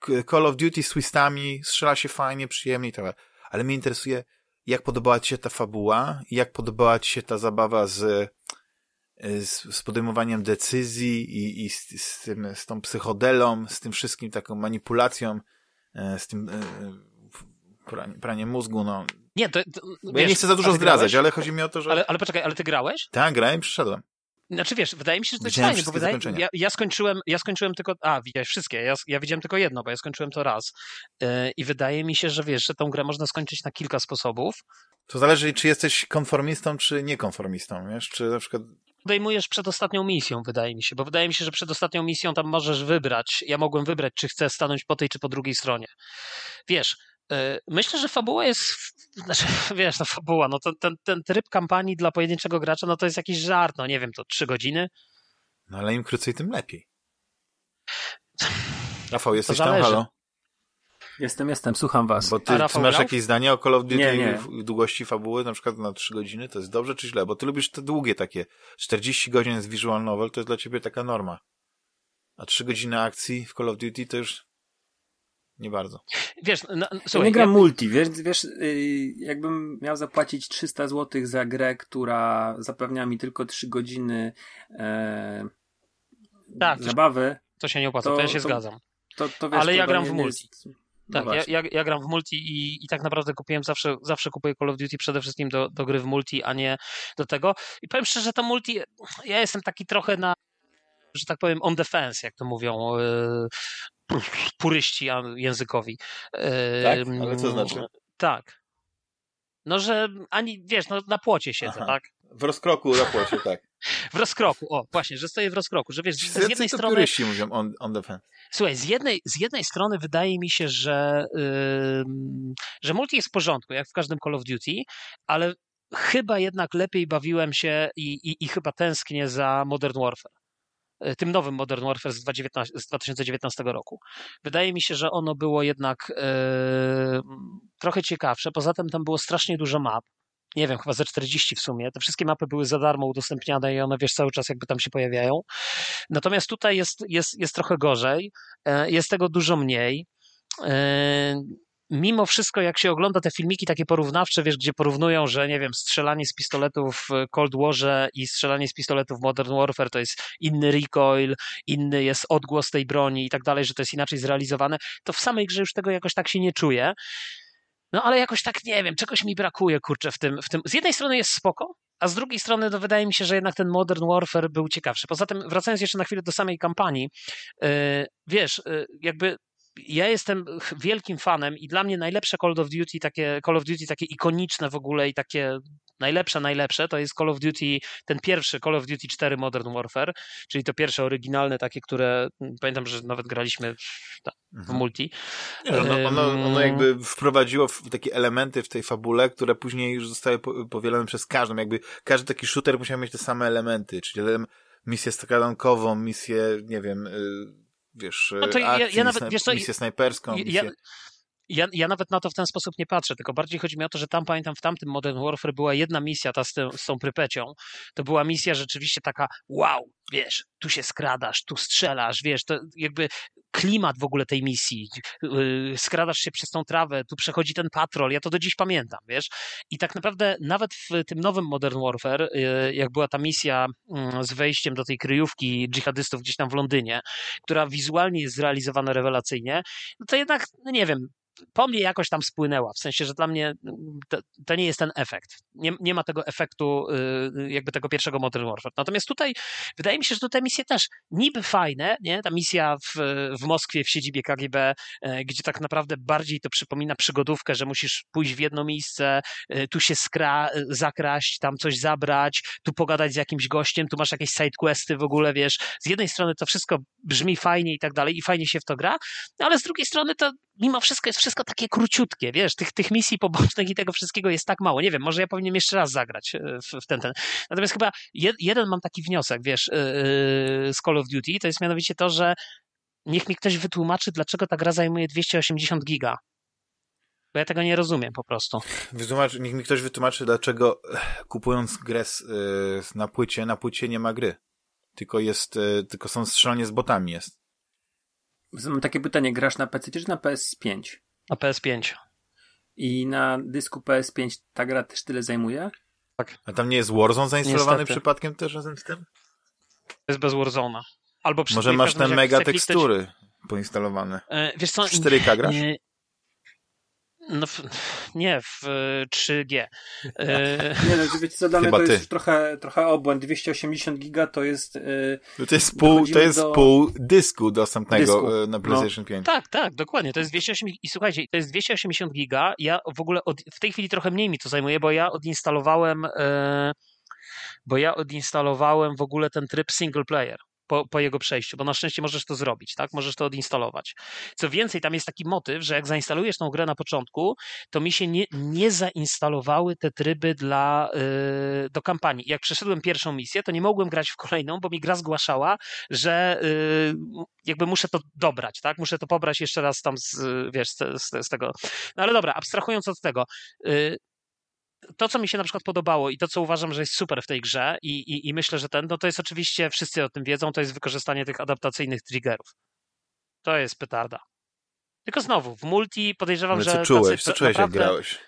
k- Call of Duty z twistami, strzela się fajnie, przyjemnie i tak dalej. Ale mnie interesuje, jak podobała ci się ta fabuła jak podobała ci się ta zabawa z, y, z, z podejmowaniem decyzji i, i z, z, tym, z tą psychodelą, z tym wszystkim, taką manipulacją, e, z tym e, pranie, pranie mózgu, no. Nie, to, to Bo wiesz, ja nie chcę za dużo zdradzać, ale chodzi mi o to, że... Ale, ale poczekaj, ale ty grałeś? Tak, grałem i przyszedłem. Znaczy wiesz, wydaje mi się, że to jest fajnie, bo wydaje, ja, ja skończyłem, ja skończyłem tylko, a widziałeś wszystkie, ja, ja widziałem tylko jedno, bo ja skończyłem to raz yy, i wydaje mi się, że wiesz, że tą grę można skończyć na kilka sposobów. To zależy, czy jesteś konformistą, czy niekonformistą, wiesz? Czy na przykład... Podejmujesz przed ostatnią misją, wydaje mi się, bo wydaje mi się, że przed ostatnią misją tam możesz wybrać, ja mogłem wybrać, czy chcę stanąć po tej, czy po drugiej stronie. Wiesz, myślę, że fabuła jest, znaczy, wiesz, no fabuła, no to, ten, ten tryb kampanii dla pojedynczego gracza, no to jest jakiś żart, no nie wiem, to trzy godziny, No ale im krócej, tym lepiej. Rafał, jesteś tam? Halo? Jestem, jestem, słucham was. Bo ty, ty masz jakieś zdanie o Call of Duty Nie, nie. długości fabuły, na przykład na 3 godziny? To jest dobrze czy źle? Bo ty lubisz te długie takie. 40 godzin z visual novel to jest dla ciebie taka norma. A 3 godziny akcji w Call of Duty to już nie bardzo. Wiesz, no, Ja słuchaj, nie gram ja- multi, wiesz, wiesz yy, jakbym miał zapłacić 300 zł za grę, która zapewnia mi tylko 3 godziny e, Tak, to- zabawy, to się nie opłaca, to, to- ja się to- zgadzam. to, to wiesz, Ale to ja gram w multi. Jest... No Tak, ja, ja, ja gram w multi i, i tak naprawdę kupiłem zawsze, zawsze kupuję Call of Duty przede wszystkim do, do gry w multi, a nie do tego. I powiem szczerze, to multi, ja jestem taki trochę na, że tak powiem, on defense, jak to mówią yy, puryści językowi. Yy, Tak? Ale co znaczy? Tak. No, że ani, wiesz, no, na płocie siedzę, Aha. tak? W rozkroku na płocie, tak. W rozkroku, o, właśnie, że stoję w rozkroku, że wiesz, z jednej to strony... puryści mówią on, on the fence. Słuchaj, z jednej, z jednej strony wydaje mi się, że, ym, że multi jest w porządku, jak w każdym Call of Duty, ale chyba jednak lepiej bawiłem się i, i, i chyba tęsknię za Modern Warfare. Y, Tym nowym Modern Warfare z 2019 z 2019 roku. Wydaje mi się, że ono było jednak yy, trochę ciekawsze. Poza tym tam było strasznie dużo map. Nie wiem, chyba ze 40 w sumie. Te wszystkie mapy były za darmo udostępniane i one, wiesz, cały czas jakby tam się pojawiają. Natomiast tutaj jest, jest, jest trochę gorzej, e, jest tego dużo mniej. E, Mimo wszystko, jak się ogląda te filmiki takie porównawcze, wiesz, gdzie porównują, że nie wiem, strzelanie z pistoletu w Cold Warze i strzelanie z pistoletu w Modern Warfare to jest inny recoil, inny jest odgłos tej broni i tak dalej, że to jest inaczej zrealizowane, to w samej grze już tego jakoś tak się nie czuję. No ale jakoś tak nie wiem, czegoś mi brakuje, kurczę, w tym. W tym. Z jednej strony jest spoko, a z drugiej strony no, wydaje mi się, że jednak ten Modern Warfare był ciekawszy. Poza tym, wracając jeszcze na chwilę do samej kampanii, yy, wiesz, yy, jakby ja jestem wielkim fanem i dla mnie najlepsze Call of Duty, takie Call of Duty takie ikoniczne w ogóle i takie najlepsze, najlepsze, to jest Call of Duty, ten pierwszy Call of Duty 4 Modern Warfare, czyli to pierwsze oryginalne takie, które mm, pamiętam, że nawet graliśmy w, ta- w Mhm. multi. No, ono, ono, ono jakby wprowadziło takie elementy w tej fabule, które później już zostały po- powielone przez każdą. Jakby każdy taki shooter musiał mieć te same elementy, czyli misję stradankową, misję, nie wiem, y, wiesz, No to ja- ja akcji, nawet- wiesz co, misję snajperską, Ja, misję... ja, ja nawet na to w ten sposób nie patrzę, tylko bardziej chodzi mi o to, że tam pamiętam w tamtym Modern Warfare była jedna misja, ta z, tym, z tą prypecią. To była misja rzeczywiście taka, wow, wiesz, tu się skradasz, tu strzelasz, wiesz, to jakby klimat w ogóle tej misji. Yy, skradasz się przez tą trawę, tu przechodzi ten patrol, ja to do dziś pamiętam, wiesz. I tak naprawdę nawet w tym nowym Modern Warfare, yy, jak była ta misja yy, z wejściem do tej kryjówki dżihadystów gdzieś tam w Londynie, która wizualnie jest zrealizowana rewelacyjnie, no to jednak, no nie wiem, po mnie jakoś tam spłynęła. W sensie, że dla mnie mm, to, to nie jest ten efekt. Nie, nie ma tego efektu y, jakby tego pierwszego Modern Warfare. Natomiast tutaj wydaje mi się, że te misje też niby fajne, nie? Ta misja w, w Moskwie, w siedzibie KGB, e, gdzie tak naprawdę bardziej to przypomina przygodówkę, że musisz pójść w jedno miejsce, e, tu się skra, e, zakraść, tam coś zabrać, tu pogadać z jakimś gościem, tu masz jakieś sidequesty w ogóle, wiesz. Z jednej strony to wszystko brzmi fajnie i tak dalej i fajnie się w to gra, no ale z drugiej strony to mimo wszystko jest wszystko takie króciutkie, wiesz, tych, tych misji pobocznych i tego wszystkiego jest tak mało. Nie wiem, może ja powinienem jeszcze raz zagrać e, w, w ten, ten. Natomiast chyba jed, jeden mam taki wniosek, wiesz, yy, z Call of Duty, to jest mianowicie to, że niech mi ktoś wytłumaczy, dlaczego ta gra zajmuje 280 giga. Bo ja tego nie rozumiem po prostu. Wytłumacz, niech mi ktoś wytłumaczy, dlaczego kupując grę z, y, na płycie, na płycie nie ma gry. Tylko jest, y, tylko są strzelanie z botami jest. Mam takie pytanie, grasz na PC czy na PS5? Na PS5. I na dysku PS5 ta gra też tyle zajmuje? A tam nie jest Warzone zainstalowany Niestety. przypadkiem też razem z tym? Jest bez Warzone'a. Albo przy Może masz te mega tekstury poinstalowane. E, Wiesz co? W 4K grasz? Nie, no, w, nie, w e, 3G. E, Nie no, wiecie co, dla mnie to ty. jest trochę, trochę obłęd. 280 giga to jest... Yy, No to jest pół, to jest do- pół dysku dostępnego Dysku. y, na PlayStation 5. Tak, tak, dokładnie. To jest 280 i słuchajcie, to jest 280 giga. Ja w ogóle od, w tej chwili trochę mniej mi to zajmuje, bo ja odinstalowałem e, bo ja odinstalowałem w ogóle ten tryb single player. Po, po jego przejściu, bo na szczęście możesz to zrobić, tak? Możesz to odinstalować. Co więcej, tam jest taki motyw, że jak zainstalujesz tą grę na początku, to mi się nie, nie zainstalowały te tryby dla, yy, do kampanii. Jak przeszedłem pierwszą misję, to nie mogłem grać w kolejną, bo mi gra zgłaszała, że yy, jakby muszę to dobrać, tak? Muszę to pobrać jeszcze raz tam z, wiesz, z, z, tego. No ale dobra, abstrahując od tego, yy, to, co mi się na przykład podobało i to, co uważam, że jest super w tej grze i, i, i myślę, że ten, no to jest oczywiście, wszyscy o tym wiedzą, to jest wykorzystanie tych adaptacyjnych triggerów. To jest petarda. Tylko znowu, w multi podejrzewam, Ale że... co czułeś? Co czułeś, naprawdę... jak grałeś?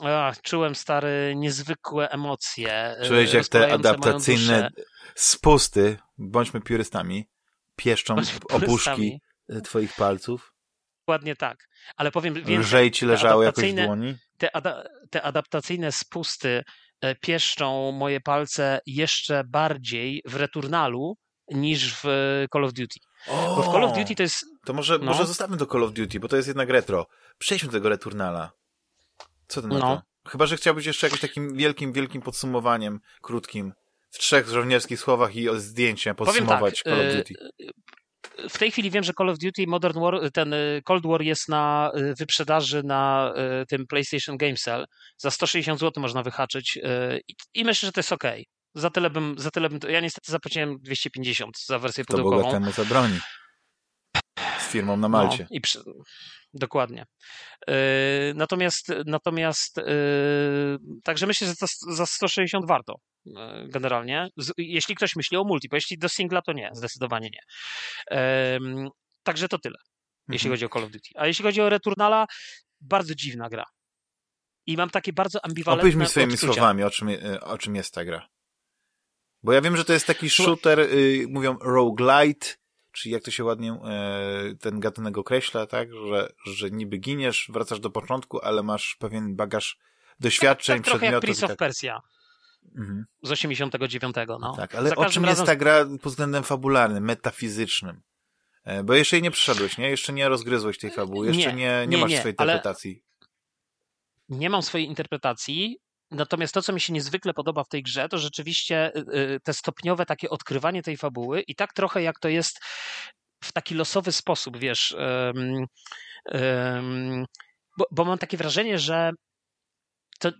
Ach, czułem, stary, niezwykłe emocje. Czułeś, jak te adaptacyjne spusty, bądźmy piórystami, pieszczą Bądźmy opuszki purystami. twoich palców? Dokładnie tak. Ale powiem więcej. Lżej ci leżały jakoś w adaptacyjne- dłoni? Te, ada, te adaptacyjne spusty e, pieszczą moje palce jeszcze bardziej w Returnalu niż w Call of Duty. Bo w Call of Duty to jest. To może, No. może zostawmy to Call of Duty, bo to jest jednak retro. Przejdźmy do tego Returnala. Co ty na No. to? Chyba, że chciałbyś jeszcze jakimś takim wielkim, wielkim podsumowaniem, krótkim, w trzech żołnierskich słowach i o zdjęcia podsumować tak, Call of y, Duty. W tej chwili wiem, że Call of Duty Modern War, ten y, Cold War jest na y, wyprzedaży na y, tym PlayStation Game Sale. Za 160 zł można wyhaczyć i, myślę, że to jest ok. Za tyle bym, za tyle bym, ja niestety zapłaciłem 250 za wersję To pudełkową. bogatemu zabroni. Firmą na Malcie. No, i przy... Dokładnie. Yy, natomiast, natomiast yy, także myślę, że s- za 160 warto yy, generalnie. Z, jeśli ktoś myśli o multi, bo jeśli do singla, to nie, zdecydowanie nie. Także to tyle, jeśli Mhm. chodzi o Call of Duty. A jeśli chodzi o Returnala, bardzo dziwna gra. I mam takie bardzo ambiwalentne Opowiedz mi swoimi odczucia. słowami, o czym, y, o czym jest ta gra. Bo ja wiem, że to jest taki shooter, y, mówią roguelite, czyli jak to się ładnie y, ten gatunek określa, tak? Że, że niby giniesz, wracasz do początku, ale masz pewien bagaż doświadczeń, Tak trochę jak przedmiotów. Prince i of tak. Persia Mhm. z 89. No. Tak, ale o czym jest razem- ta gra pod względem fabularnym, metafizycznym? E, Bo jeszcze jej nie przeszedłeś, nie? Jeszcze nie rozgryzłeś tej fabuły, jeszcze Nie, nie, nie, nie, masz nie, swojej interpretacji. nie mam swojej interpretacji. Natomiast to, co mi się niezwykle podoba w tej grze, to rzeczywiście y, y, te stopniowe takie odkrywanie tej fabuły i tak trochę jak to jest w taki losowy sposób, wiesz. em, em, bo, bo mam takie wrażenie, że to,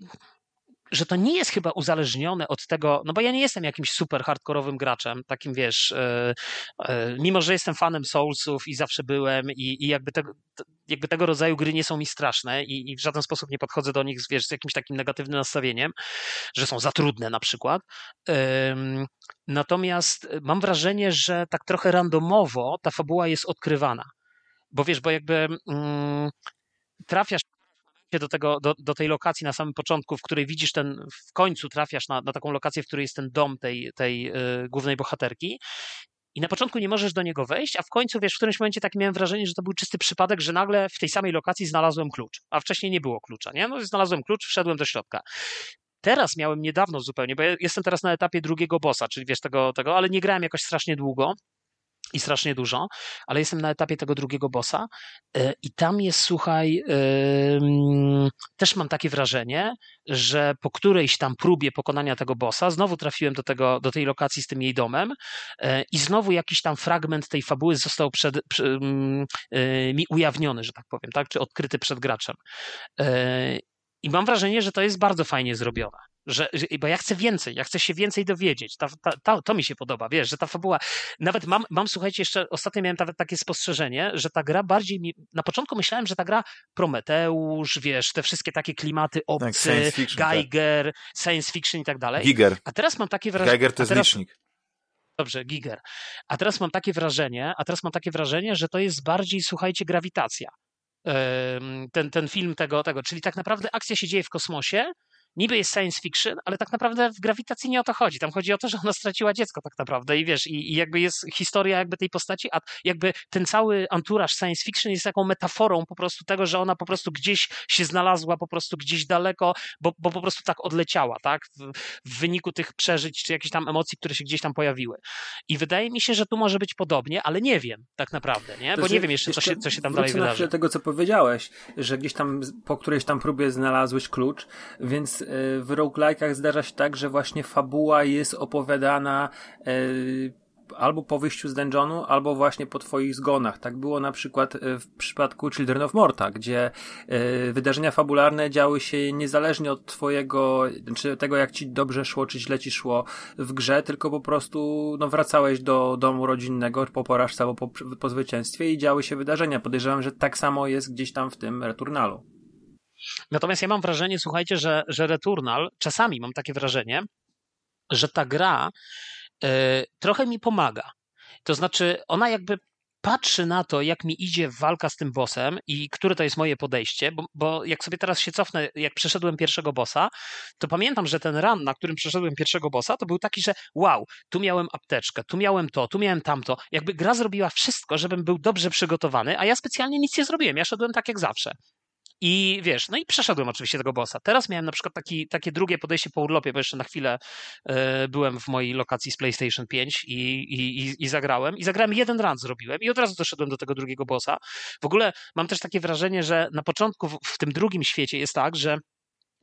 że to nie jest chyba uzależnione od tego, no bo ja nie jestem jakimś super hardkorowym graczem, takim wiesz, e, e, mimo że jestem fanem Soulsów i zawsze byłem i, i jakby, tego, jakby tego rodzaju gry nie są mi straszne i, i w żaden sposób nie podchodzę do nich wiesz, z jakimś takim negatywnym nastawieniem, że są za trudne na przykład. Em, Natomiast mam wrażenie, że tak trochę randomowo ta fabuła jest odkrywana. Bo wiesz, bo jakby mm, trafiasz do, tego, do, do tej lokacji na samym początku, w której widzisz ten, w końcu trafiasz na, na taką lokację, w której jest ten dom tej, tej y, głównej bohaterki. I na początku nie możesz do niego wejść, a w końcu, wiesz, w którymś momencie tak miałem wrażenie, że to był czysty przypadek, że nagle w tej samej lokacji znalazłem klucz, a wcześniej nie było klucza, nie? No znalazłem klucz, wszedłem do środka. Teraz miałem niedawno zupełnie, bo ja jestem teraz na etapie drugiego bossa, czyli wiesz tego, tego, ale nie grałem jakoś strasznie długo i strasznie dużo, ale jestem na etapie tego drugiego bossa e, i tam jest, słuchaj, też mam takie wrażenie, że po którejś tam próbie pokonania tego bossa znowu trafiłem do, tego, do tej lokacji z tym jej domem e, i znowu jakiś tam fragment tej fabuły został przed, przy, y, mi ujawniony, że tak powiem, tak, czy odkryty przed graczem. E, I mam wrażenie, że to jest bardzo fajnie zrobione. Że, bo ja chcę więcej, ja chcę się więcej dowiedzieć. Ta, ta, ta, to mi się podoba, wiesz, że ta fabuła. Nawet mam, mam, słuchajcie, jeszcze ostatnio miałem nawet takie spostrzeżenie, że ta gra bardziej mi. Na początku myślałem, że ta gra Prometeusz, wiesz, te wszystkie takie klimaty obcy, Tak, science fiction, tak. Geiger, science fiction i tak dalej. Giger. A teraz mam takie wrażenie. Geiger to jest teraz, licznik. Dobrze, Giger. A teraz mam takie wrażenie, a teraz mam takie wrażenie, że to jest bardziej, słuchajcie, grawitacja. Ten, ten film tego, tego, czyli tak naprawdę akcja się dzieje w kosmosie, niby jest science fiction, ale tak naprawdę w grawitacji nie o to chodzi. Tam chodzi o to, że ona straciła dziecko tak naprawdę i wiesz, i, i jakby jest historia jakby tej postaci, a jakby ten cały anturaż science fiction jest taką metaforą po prostu tego, że ona po prostu gdzieś się znalazła, po prostu gdzieś daleko, bo, bo po prostu tak odleciała, tak? W, w wyniku tych przeżyć, czy jakichś tam emocji, które się gdzieś tam pojawiły. I wydaje mi się, że tu może być podobnie, ale nie wiem tak naprawdę, nie? Bo To nie wiem jeszcze, co się, co się tam dalej na wydarzy. chwilę tego, co powiedziałeś, że gdzieś tam po którejś tam próbie znalazłeś klucz, więc w roguelike'ach zdarza się tak, że właśnie fabuła jest opowiadana y, albo po wyjściu z dungeonu, albo właśnie po twoich zgonach. Tak było na przykład e, w przypadku Children of Morta, gdzie y, wydarzenia fabularne działy się niezależnie od twojego, czy tego jak ci dobrze szło, czy źle ci szło w grze, tylko po prostu no, wracałeś do domu rodzinnego po porażce albo po, po zwycięstwie i działy się wydarzenia. Podejrzewam, że tak samo jest gdzieś tam w tym Returnalu. Natomiast ja mam wrażenie, słuchajcie, że, że Returnal, czasami mam takie wrażenie, że ta gra y, trochę mi pomaga. To znaczy, ona jakby patrzy na to, jak mi idzie walka z tym bossem i które to jest moje podejście, bo, bo, jak sobie teraz się cofnę, jak przeszedłem pierwszego bossa, to pamiętam, że ten run, na którym przeszedłem pierwszego bossa, to był taki, że wow, tu miałem apteczkę, tu miałem to, tu miałem tamto. Jakby gra zrobiła wszystko, żebym był dobrze przygotowany, a ja specjalnie nic nie zrobiłem. Ja szedłem tak jak zawsze. I wiesz, no i przeszedłem oczywiście tego bossa. Teraz miałem na przykład taki, takie drugie podejście po urlopie, bo jeszcze na chwilę e, byłem w mojej lokacji z PlayStation 5 i, i, i, zagrałem. I zagrałem jeden run zrobiłem i od razu doszedłem do tego drugiego bossa. W ogóle mam też takie wrażenie, że na początku w, w tym drugim świecie jest tak, że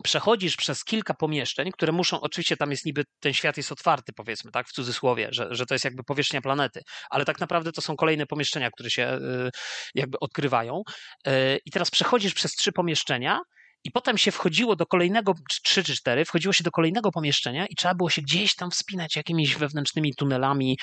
przechodzisz przez kilka pomieszczeń, które muszą, oczywiście tam jest niby, ten świat jest otwarty, powiedzmy, tak, w cudzysłowie, że, że to jest jakby powierzchnia planety, ale tak naprawdę to są kolejne pomieszczenia, które się y, jakby odkrywają. Y, I teraz przechodzisz przez trzy pomieszczenia, i potem się wchodziło do kolejnego, trzy czy cztery, wchodziło się do kolejnego pomieszczenia i trzeba było się gdzieś tam wspinać jakimiś wewnętrznymi tunelami,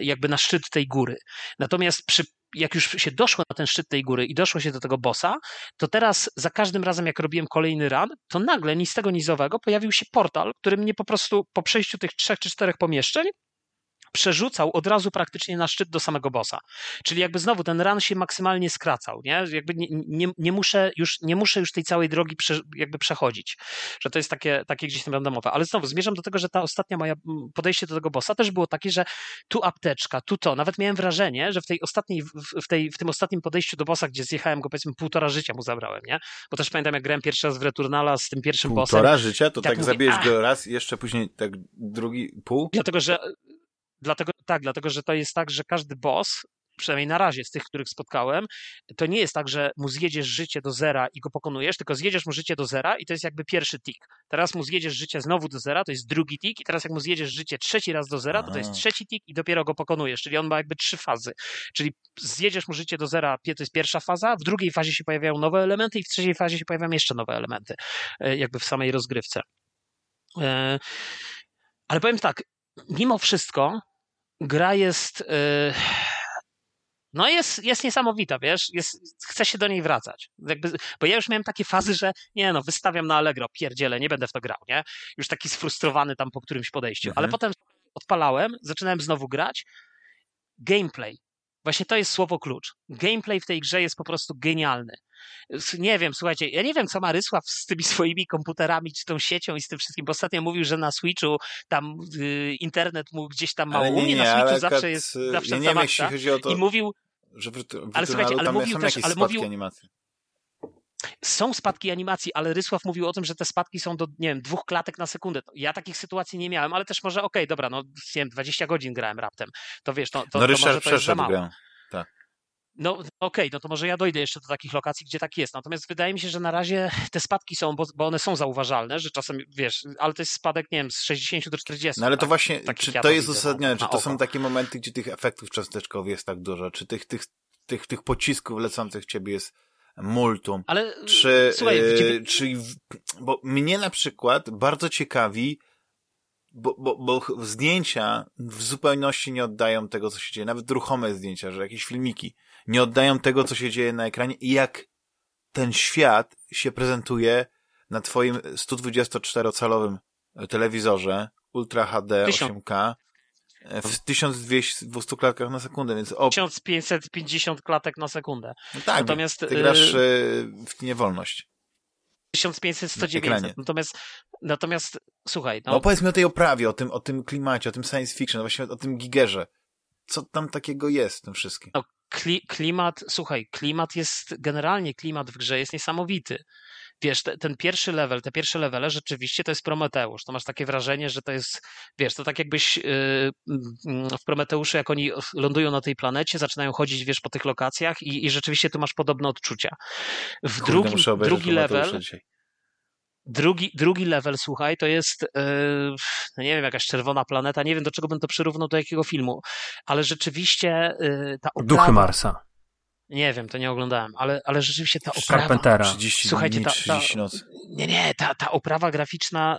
jakby na szczyt tej góry. Natomiast przy jak już się doszło na ten szczyt tej góry i doszło się do tego bossa, to teraz za każdym razem, jak robiłem kolejny run, to nagle ni z tego nizowego pojawił się portal, który mnie po prostu po przejściu tych trzech czy czterech pomieszczeń przerzucał od razu praktycznie na szczyt do samego bossa. Czyli jakby znowu ten run się maksymalnie skracał, nie? Jakby nie, nie, nie, muszę, już, nie muszę już tej całej drogi prze, jakby przechodzić, że to jest takie, takie gdzieś tam randomowe. Ale znowu zmierzam do tego, że ta ostatnia moja podejście do tego bossa też było takie, że tu apteczka, tu to. Nawet miałem wrażenie, że w tej ostatniej, w, tej, w tym ostatnim podejściu do bossa, gdzie zjechałem go powiedzmy półtora życia mu zabrałem, nie? Bo też pamiętam jak grałem pierwszy raz w Returnala z tym pierwszym półtora bossem. Półtora życia? To tak, tak zabijesz go raz, jeszcze później tak drugi pół? Dlatego, że Dlatego, tak, dlatego, że to jest tak, że każdy boss, przynajmniej na razie z tych, których spotkałem, to nie jest tak, że mu zjedziesz życie do zera i go pokonujesz, tylko zjedziesz mu życie do zera i to jest jakby pierwszy tik. Teraz mu zjedziesz życie znowu do zera, to jest drugi tik i teraz jak mu zjedziesz życie trzeci raz do zera, to, to jest trzeci tik i dopiero go pokonujesz, czyli on ma jakby trzy fazy. Czyli zjedziesz mu życie do zera, to jest pierwsza faza, w drugiej fazie się pojawiają nowe elementy i w trzeciej fazie się pojawiają jeszcze nowe elementy, e, jakby w samej rozgrywce. E, ale powiem tak, mimo wszystko gra jest. Yy, no jest, jest niesamowita, wiesz, jest, chcę się do niej wracać. Jakby, bo ja już miałem takie fazy, że nie no, wystawiam na Allegro, pierdzielę, nie będę w to grał, nie? Już taki sfrustrowany tam po którymś podejściu. Mhm. Ale potem odpalałem, zaczynałem znowu grać. Gameplay. Właśnie to jest słowo klucz. Gameplay w tej grze jest po prostu genialny nie wiem, słuchajcie, ja nie wiem, co ma Rysław z tymi swoimi komputerami, czy tą siecią i z tym wszystkim, bo ostatnio mówił, że na Switchu tam y, internet mu gdzieś tam mało. U mnie na Switchu zawsze jest zawsze ja nie wiem, jeśli chodzi o to, i mówił, że ale słuchajcie, ale mówił też, ale mówił, animacji. Są spadki animacji, ale Rysław mówił o tym, że te spadki są do, nie wiem, dwóch klatek na sekundę. Ja takich sytuacji nie miałem, ale też może, okej, okay, dobra, no, nie wiem, 20 godzin grałem raptem. To wiesz, to, to, no, to może to jest za mało. Grę. Tak. No okej, okay, no to może ja dojdę jeszcze do takich lokacji, gdzie tak jest. Natomiast wydaje mi się, że na razie te spadki są, bo, bo one są zauważalne, że czasem, wiesz, ale to jest spadek, nie wiem, z 60 do 40. No ale to tak? właśnie, tak czy to jest uzasadnione, czy to są takie momenty, gdzie tych efektów cząsteczkowych jest tak dużo, czy tych, tych, tych, tych pocisków lecących w ciebie jest multum. Ale czy, słuchaj, yy, czy, bo mnie na przykład bardzo ciekawi, bo, bo, bo zdjęcia w zupełności nie oddają tego, co się dzieje. Nawet ruchome zdjęcia, że jakieś filmiki nie oddają tego, co się dzieje na ekranie i jak ten świat się prezentuje na twoim 124-calowym telewizorze Ultra HD 8K w 1200 klatkach na sekundę, więc o... 1550 klatek na sekundę. No tak, Natomiast, ty grasz y, w niewolność. 1500, 109. Natomiast, natomiast słuchaj. No... no o tej oprawie, o tym, o tym klimacie, o tym science fiction, właśnie o tym gigerze. Co tam takiego jest w tym wszystkim? No, kli, klimat, słuchaj, klimat jest, generalnie klimat w grze jest niesamowity. Wiesz, te, ten pierwszy level, te pierwsze levele rzeczywiście to jest Prometeusz. To masz takie wrażenie, że to jest, wiesz, to tak jakbyś yy, w Prometeuszu, jak oni lądują na tej planecie, zaczynają chodzić, wiesz, po tych lokacjach i, i rzeczywiście tu masz podobne odczucia. W Kurde, drugim, drugi level... Dzisiaj Drugi, drugi level, słuchaj, to jest, yy, no nie wiem, jakaś czerwona planeta, nie wiem do czego bym to przyrównał, do jakiego filmu, ale rzeczywiście yy, ta oprawa... Duchy Marsa. Nie wiem, to nie oglądałem, ale, ale rzeczywiście ta oprawa... Carpentera. 30 Słuchajcie, ta, ta, 30 nocy. nie, nie, ta, ta oprawa graficzna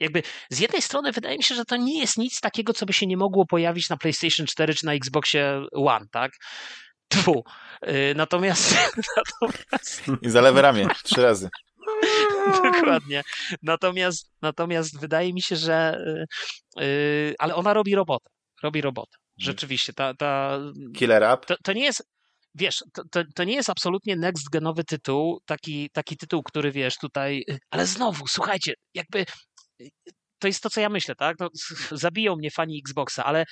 jakby z jednej strony wydaje mi się, że to nie jest nic takiego, co by się nie mogło pojawić na PlayStation 4 czy na Xboxie One, tak? Tfu. Yy, natomiast, natomiast I za lewe ramię, trzy razy. dokładnie. Natomiast, natomiast wydaje mi się, że yy, yy, ale ona robi robotę. Robi robotę. Rzeczywiście, ta, ta, Killer App. to, to nie jest. Wiesz, to, to, to nie jest absolutnie next genowy tytuł, taki, taki tytuł, który wiesz tutaj, ale znowu, słuchajcie, jakby to jest to, co ja myślę, tak? No, zabiją mnie fani Xboxa, ale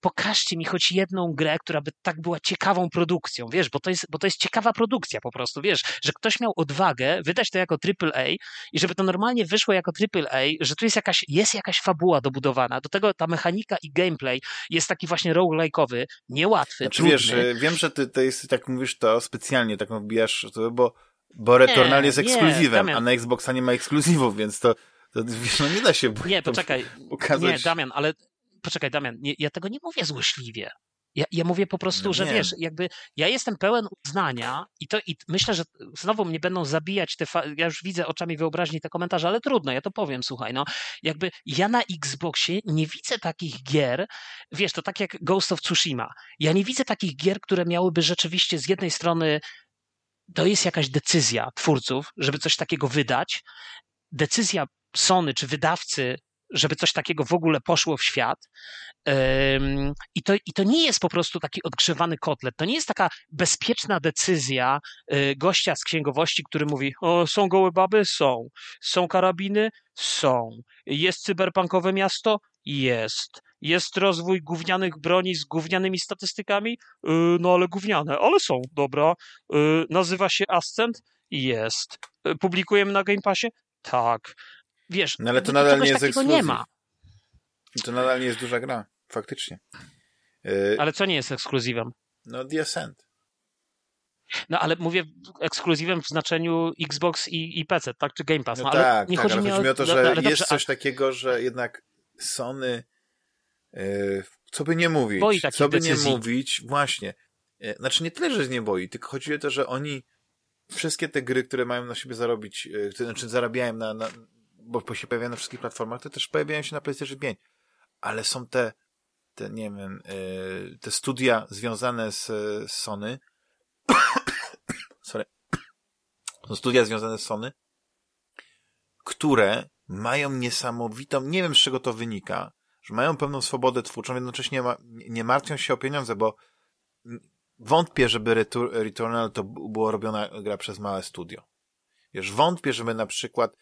pokażcie mi choć jedną grę, która by tak była ciekawą produkcją, wiesz, bo to jest, bo to jest ciekawa produkcja po prostu, wiesz, że ktoś miał odwagę wydać to jako AAA i żeby to normalnie wyszło jako AAA, że tu jest jakaś, jest jakaś fabuła dobudowana, do tego ta mechanika i gameplay jest taki właśnie roguelike'owy, niełatwy, Znaczy trudny. wiesz, e, wiem, że ty to jest, tak mówisz to specjalnie, tak wbijasz, to, bo, bo Returnal jest nie, ekskluzywem, Damian. a na Xboxa nie ma ekskluzywów, więc to, to wiesz, no nie da się Nie, poczekaj, pokazać. nie, Damian, ale poczekaj, Damian, nie, ja tego nie mówię złośliwie. Ja, ja mówię po prostu, No że wiesz, jakby ja jestem pełen uznania i to i myślę, że znowu mnie będą zabijać te, ja już widzę oczami wyobraźni te komentarze, ale trudno, ja to powiem, słuchaj, no, jakby ja na Xboxie nie widzę takich gier, wiesz, to tak jak Ghost of Tsushima, ja nie widzę takich gier, które miałyby rzeczywiście z jednej strony to jest jakaś decyzja twórców, żeby coś takiego wydać, decyzja Sony czy wydawcy, żeby coś takiego w ogóle poszło w świat. I to, I to nie jest po prostu taki odgrzewany kotlet. To nie jest taka bezpieczna decyzja y, gościa z księgowości, który mówi: O, są gołe baby? Są. Są karabiny? Są. Jest cyberpunkowe miasto? Jest. Jest rozwój gównianych broni z gównianymi statystykami? Y, no ale gówniane, ale są, dobra. Y, nazywa się Ascent? Jest. Publikujemy na Game Passie? Tak. Wiesz, No ale to nadal nie jest takiego nie ma. To nadal nie jest duża gra, faktycznie. Yy, Ale co nie jest ekskluzywem? no The Ascent. No ale mówię ekskluzywem w znaczeniu Xbox i, i PC, tak? Czy Game Pass. No, No, ale tak, nie tak, chodzi ale mi chodzi mi o to, no, że no, jest dobrze, coś takiego, że jednak Sony, yy, co by nie mówić, Boi co by decyzji. nie mówić, właśnie. Yy, Znaczy nie tyle, że nie boi, tylko chodzi o to, że oni wszystkie te gry, które mają na siebie zarobić, yy, to znaczy zarabiają na, na bo się pojawiają na wszystkich platformach, to też pojawiają się na PlayStation 5. Ale są te, te nie wiem, yy, te studia związane z, Sony, sorry, są studia związane z Sony, które mają niesamowitą, nie wiem z czego to wynika, że mają pewną swobodę twórczą, jednocześnie ma, nie martwią się o pieniądze, bo wątpię, żeby Retur Returnal to b- było robiona gra przez małe studio. Wiesz, wątpię, żeby na przykład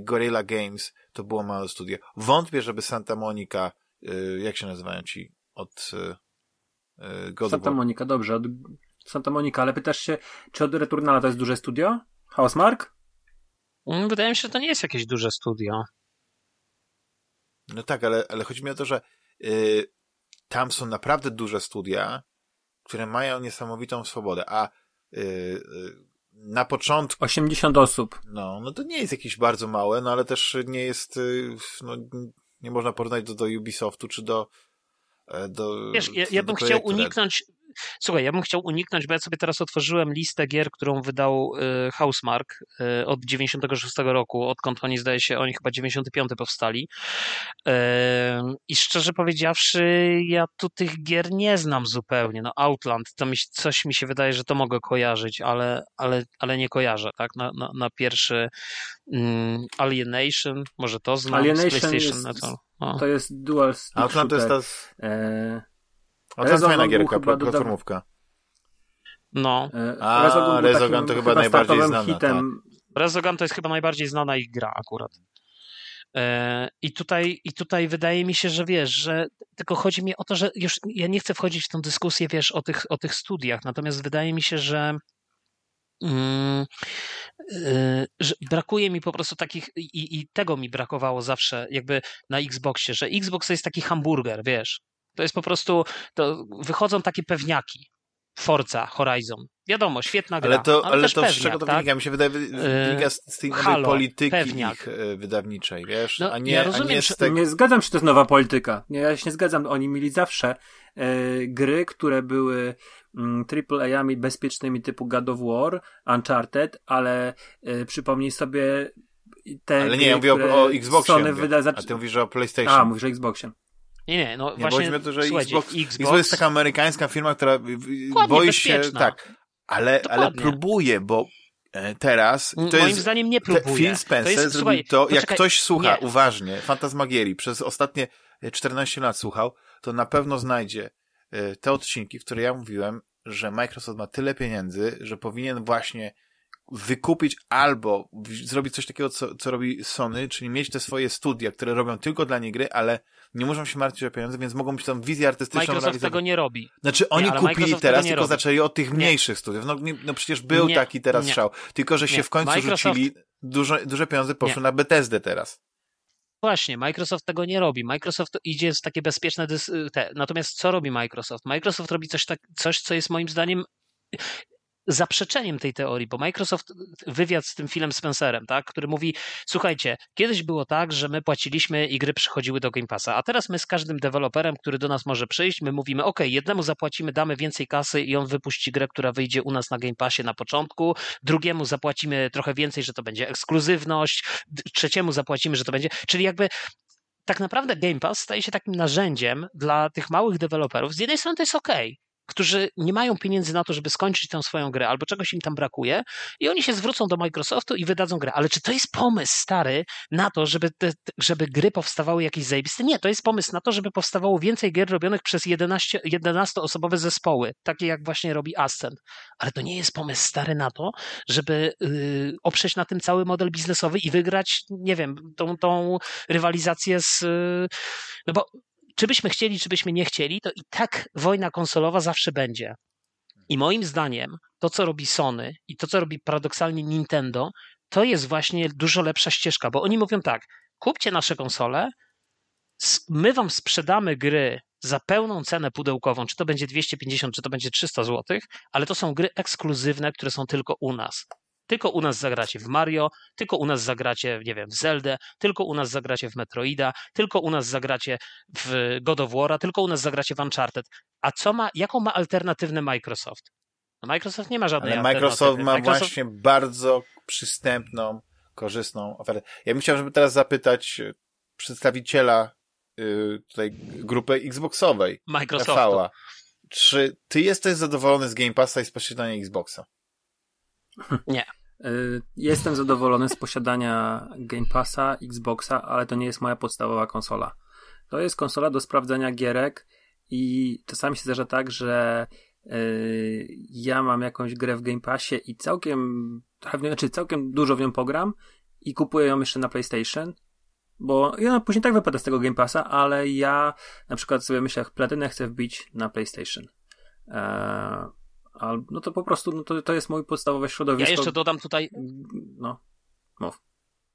Gorilla Games to było małe studio. Wątpię, żeby Santa Monica, y, jak się nazywają ci od y, y, God Santa War? Monica, dobrze. Od... Santa Monica, ale pytasz się, czy od Returnala to jest duże studio? Housemark? Mm, Wydaje mi się, że to nie jest jakieś duże studio. No tak, ale, ale chodzi mi o to, że y, tam są naprawdę duże studia, które mają niesamowitą swobodę, a y, y, na początku 80 osób. No, no to nie jest jakieś bardzo małe, no ale też nie jest, y, no nie można porównać do, do Ubisoftu czy do, do Wiesz, ja, ja do bym chciał uniknąć. Słuchaj, ja bym chciał uniknąć, bo ja sobie teraz otworzyłem listę gier, którą wydał y, Housemark y, od 96 roku, odkąd oni, zdaje się, oni chyba 95 powstali. Y, I szczerze powiedziawszy, ja tu tych gier nie znam zupełnie. No Outland, to mi, coś mi się wydaje, że to mogę kojarzyć, ale, ale, ale nie kojarzę, tak? Na, na, na pierwszy mm, Alienation, może to znam Alienation z PlayStation. jest- na to. O. To jest dual stick Outland to jest ta, E, Outland fajna gierka, chyba pla- platformówka. No. e, A, Resogun Resogun takim to chyba najbardziej znana, tak. hitem. Resogun to jest chyba najbardziej znana ich gra akurat. E, I tutaj, I tutaj wydaje mi się, że wiesz, że tylko chodzi mi o to, że już ja nie chcę wchodzić w tą dyskusję, wiesz, o tych, o tych studiach, natomiast wydaje mi się, że, że brakuje mi po prostu takich, i, i tego mi brakowało zawsze, jakby na Xboxie, że Xbox to jest taki hamburger, wiesz. To jest po prostu, to wychodzą takie pewniaki. Forza Horizon. Wiadomo, świetna gra. Ale to, ale, ale to pewniak, z czego to tak? wynika? Mi się wydaje, wynika z, z tej nowej Halo, polityki pewniak. ich e, wydawniczej, wiesz? No, a nie, ja a rozumiem, nie że- z tego... Nie zgadzam się, to jest nowa polityka. Nie, ja się nie zgadzam. Oni mieli zawsze e, gry, które były mm, AAA-ami bezpiecznymi typu God of War, Uncharted, ale e, przypomnij sobie te Ale gry, nie, ja mówię które o, o Xboxie, Sony mówię, wyda... a ty mówisz o PlayStation. A, mówisz o Xboxie. Nie, nie, no Nie, właśnie, bo to, że Xbox, Xbox, Xbox jest taka amerykańska firma, która w- boi się, bezpieczna. tak, ale, ale Dokładnie. próbuje, bo e, teraz to Moim jest, zdaniem nie próbuje. Phil Spencer to jest, zrobił słuchaj, to, jak ktoś słucha nie. uważnie Fantasmagierii, przez ostatnie e, 14 lat słuchał, to na pewno znajdzie e, te odcinki, w które ja mówiłem, że Microsoft ma tyle pieniędzy, że powinien właśnie wykupić albo zrobić coś takiego, co, co robi Sony, czyli mieć te swoje studia, które robią tylko dla niej gry, ale nie muszą się martwić o pieniądze, więc mogą być tam wizję artystyczną Microsoft realizować. tego nie robi. Znaczy oni ale kupili Microsoft teraz, nie tylko robi. zaczęli od tych Nie. mniejszych studiów. No, nie, no przecież był Nie, taki teraz nie. strzał, tylko że się Nie. w końcu Microsoft- rzucili, duże, duże pieniądze poszły Nie. na Bethesdę teraz. Właśnie, Microsoft tego nie robi. Microsoft idzie w takie bezpieczne dys- te. Natomiast co robi Microsoft? Microsoft robi coś, tak, coś, co jest moim zdaniem zaprzeczeniem tej teorii, bo Microsoft, wywiad z tym Philem Spencerem, tak, który mówi, słuchajcie, kiedyś było tak, że my płaciliśmy i gry przychodziły do Game Passa, a teraz my z każdym deweloperem, który do nas może przyjść, my mówimy, ok, jednemu zapłacimy, damy więcej kasy i on wypuści grę, która wyjdzie u nas na Game Passie na początku, drugiemu zapłacimy trochę więcej, że to będzie ekskluzywność, trzeciemu zapłacimy, że to będzie, czyli jakby tak naprawdę Game Pass staje się takim narzędziem dla tych małych deweloperów. Z jednej strony to jest ok, którzy nie mają pieniędzy na to, żeby skończyć tę swoją grę, albo czegoś im tam brakuje, i oni się zwrócą do Microsoftu i wydadzą grę. Ale czy to jest pomysł stary na to, żeby, te, żeby gry powstawały jakieś zajebiste? Nie, to jest pomysł na to, żeby powstawało więcej gier robionych przez 11, 11-osobowe zespoły, takie jak właśnie robi Ascent. Ale to nie jest pomysł stary na to, żeby yy, oprzeć na tym cały model biznesowy i wygrać, nie wiem, tą, tą rywalizację z. Yy, no bo czy byśmy chcieli, czy byśmy nie chcieli, to i tak wojna konsolowa zawsze będzie. I moim zdaniem to, co robi Sony i to, co robi paradoksalnie Nintendo, to jest właśnie dużo lepsza ścieżka, bo oni mówią tak: kupcie nasze konsole, my wam sprzedamy gry za pełną cenę pudełkową, czy to będzie 250, czy to będzie 300 zł, ale to są gry ekskluzywne, które są tylko u nas. Tylko u nas zagracie w Mario, tylko u nas zagracie, nie wiem, w Zeldę, tylko u nas zagracie w Metroida, tylko u nas zagracie w God of War'a, tylko u nas zagracie w Uncharted. A co ma, jaką ma alternatywę Microsoft? No Microsoft nie ma żadnej Ale Microsoft ma Microsoft- właśnie bardzo przystępną, korzystną ofertę. Ja bym chciał, żeby teraz zapytać e, przedstawiciela y, tutaj grupy Xboxowej, Microsoftu. Rafała, czy ty jesteś zadowolony z Game Passa i z posiadania Xboxa? Y, Jestem zadowolony z posiadania Game Passa, Xboxa, ale to nie jest moja podstawowa konsola. To jest konsola do sprawdzania gierek i czasami się zdarza tak, że y, ja mam jakąś grę w Game Passie i całkiem, znaczy całkiem dużo w nią pogram i kupuję ją jeszcze na PlayStation, bo ja później tak wypada z tego Game Passa, ale ja na przykład sobie myślę, platynę chcę wbić na PlayStation. Eee, al- no to po prostu no to, to jest mój podstawowe Ja środowisko. jeszcze dodam tutaj, No,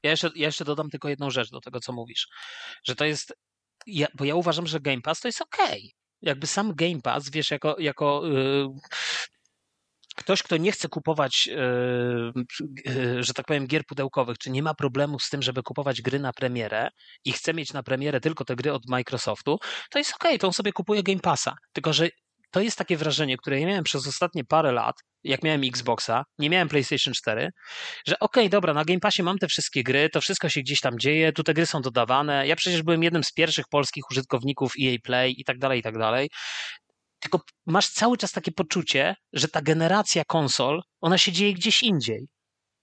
ja jeszcze, ja jeszcze dodam tylko jedną rzecz do tego, co mówisz. Że to jest, ja, bo ja uważam, że Game Pass to jest okej. Jakby sam Game Pass, wiesz, jako, jako yy, ktoś, kto nie chce kupować, yy, yy, że tak powiem, gier pudełkowych, czy nie ma problemu z tym, żeby kupować gry na premierę i chce mieć na premierę tylko te gry od Microsoftu, to jest okej, to on sobie kupuje Game Passa. Tylko, że to jest takie wrażenie, które ja miałem przez ostatnie parę lat, jak miałem Xboxa, nie miałem PlayStation 4, że okej, dobra, na Game Passie mam te wszystkie gry, to wszystko się gdzieś tam dzieje, tu te gry są dodawane. Ja przecież byłem jednym z pierwszych polskich użytkowników EA Play i tak dalej, i tak dalej. Tylko masz cały czas takie poczucie, że ta generacja konsol, ona się dzieje gdzieś indziej.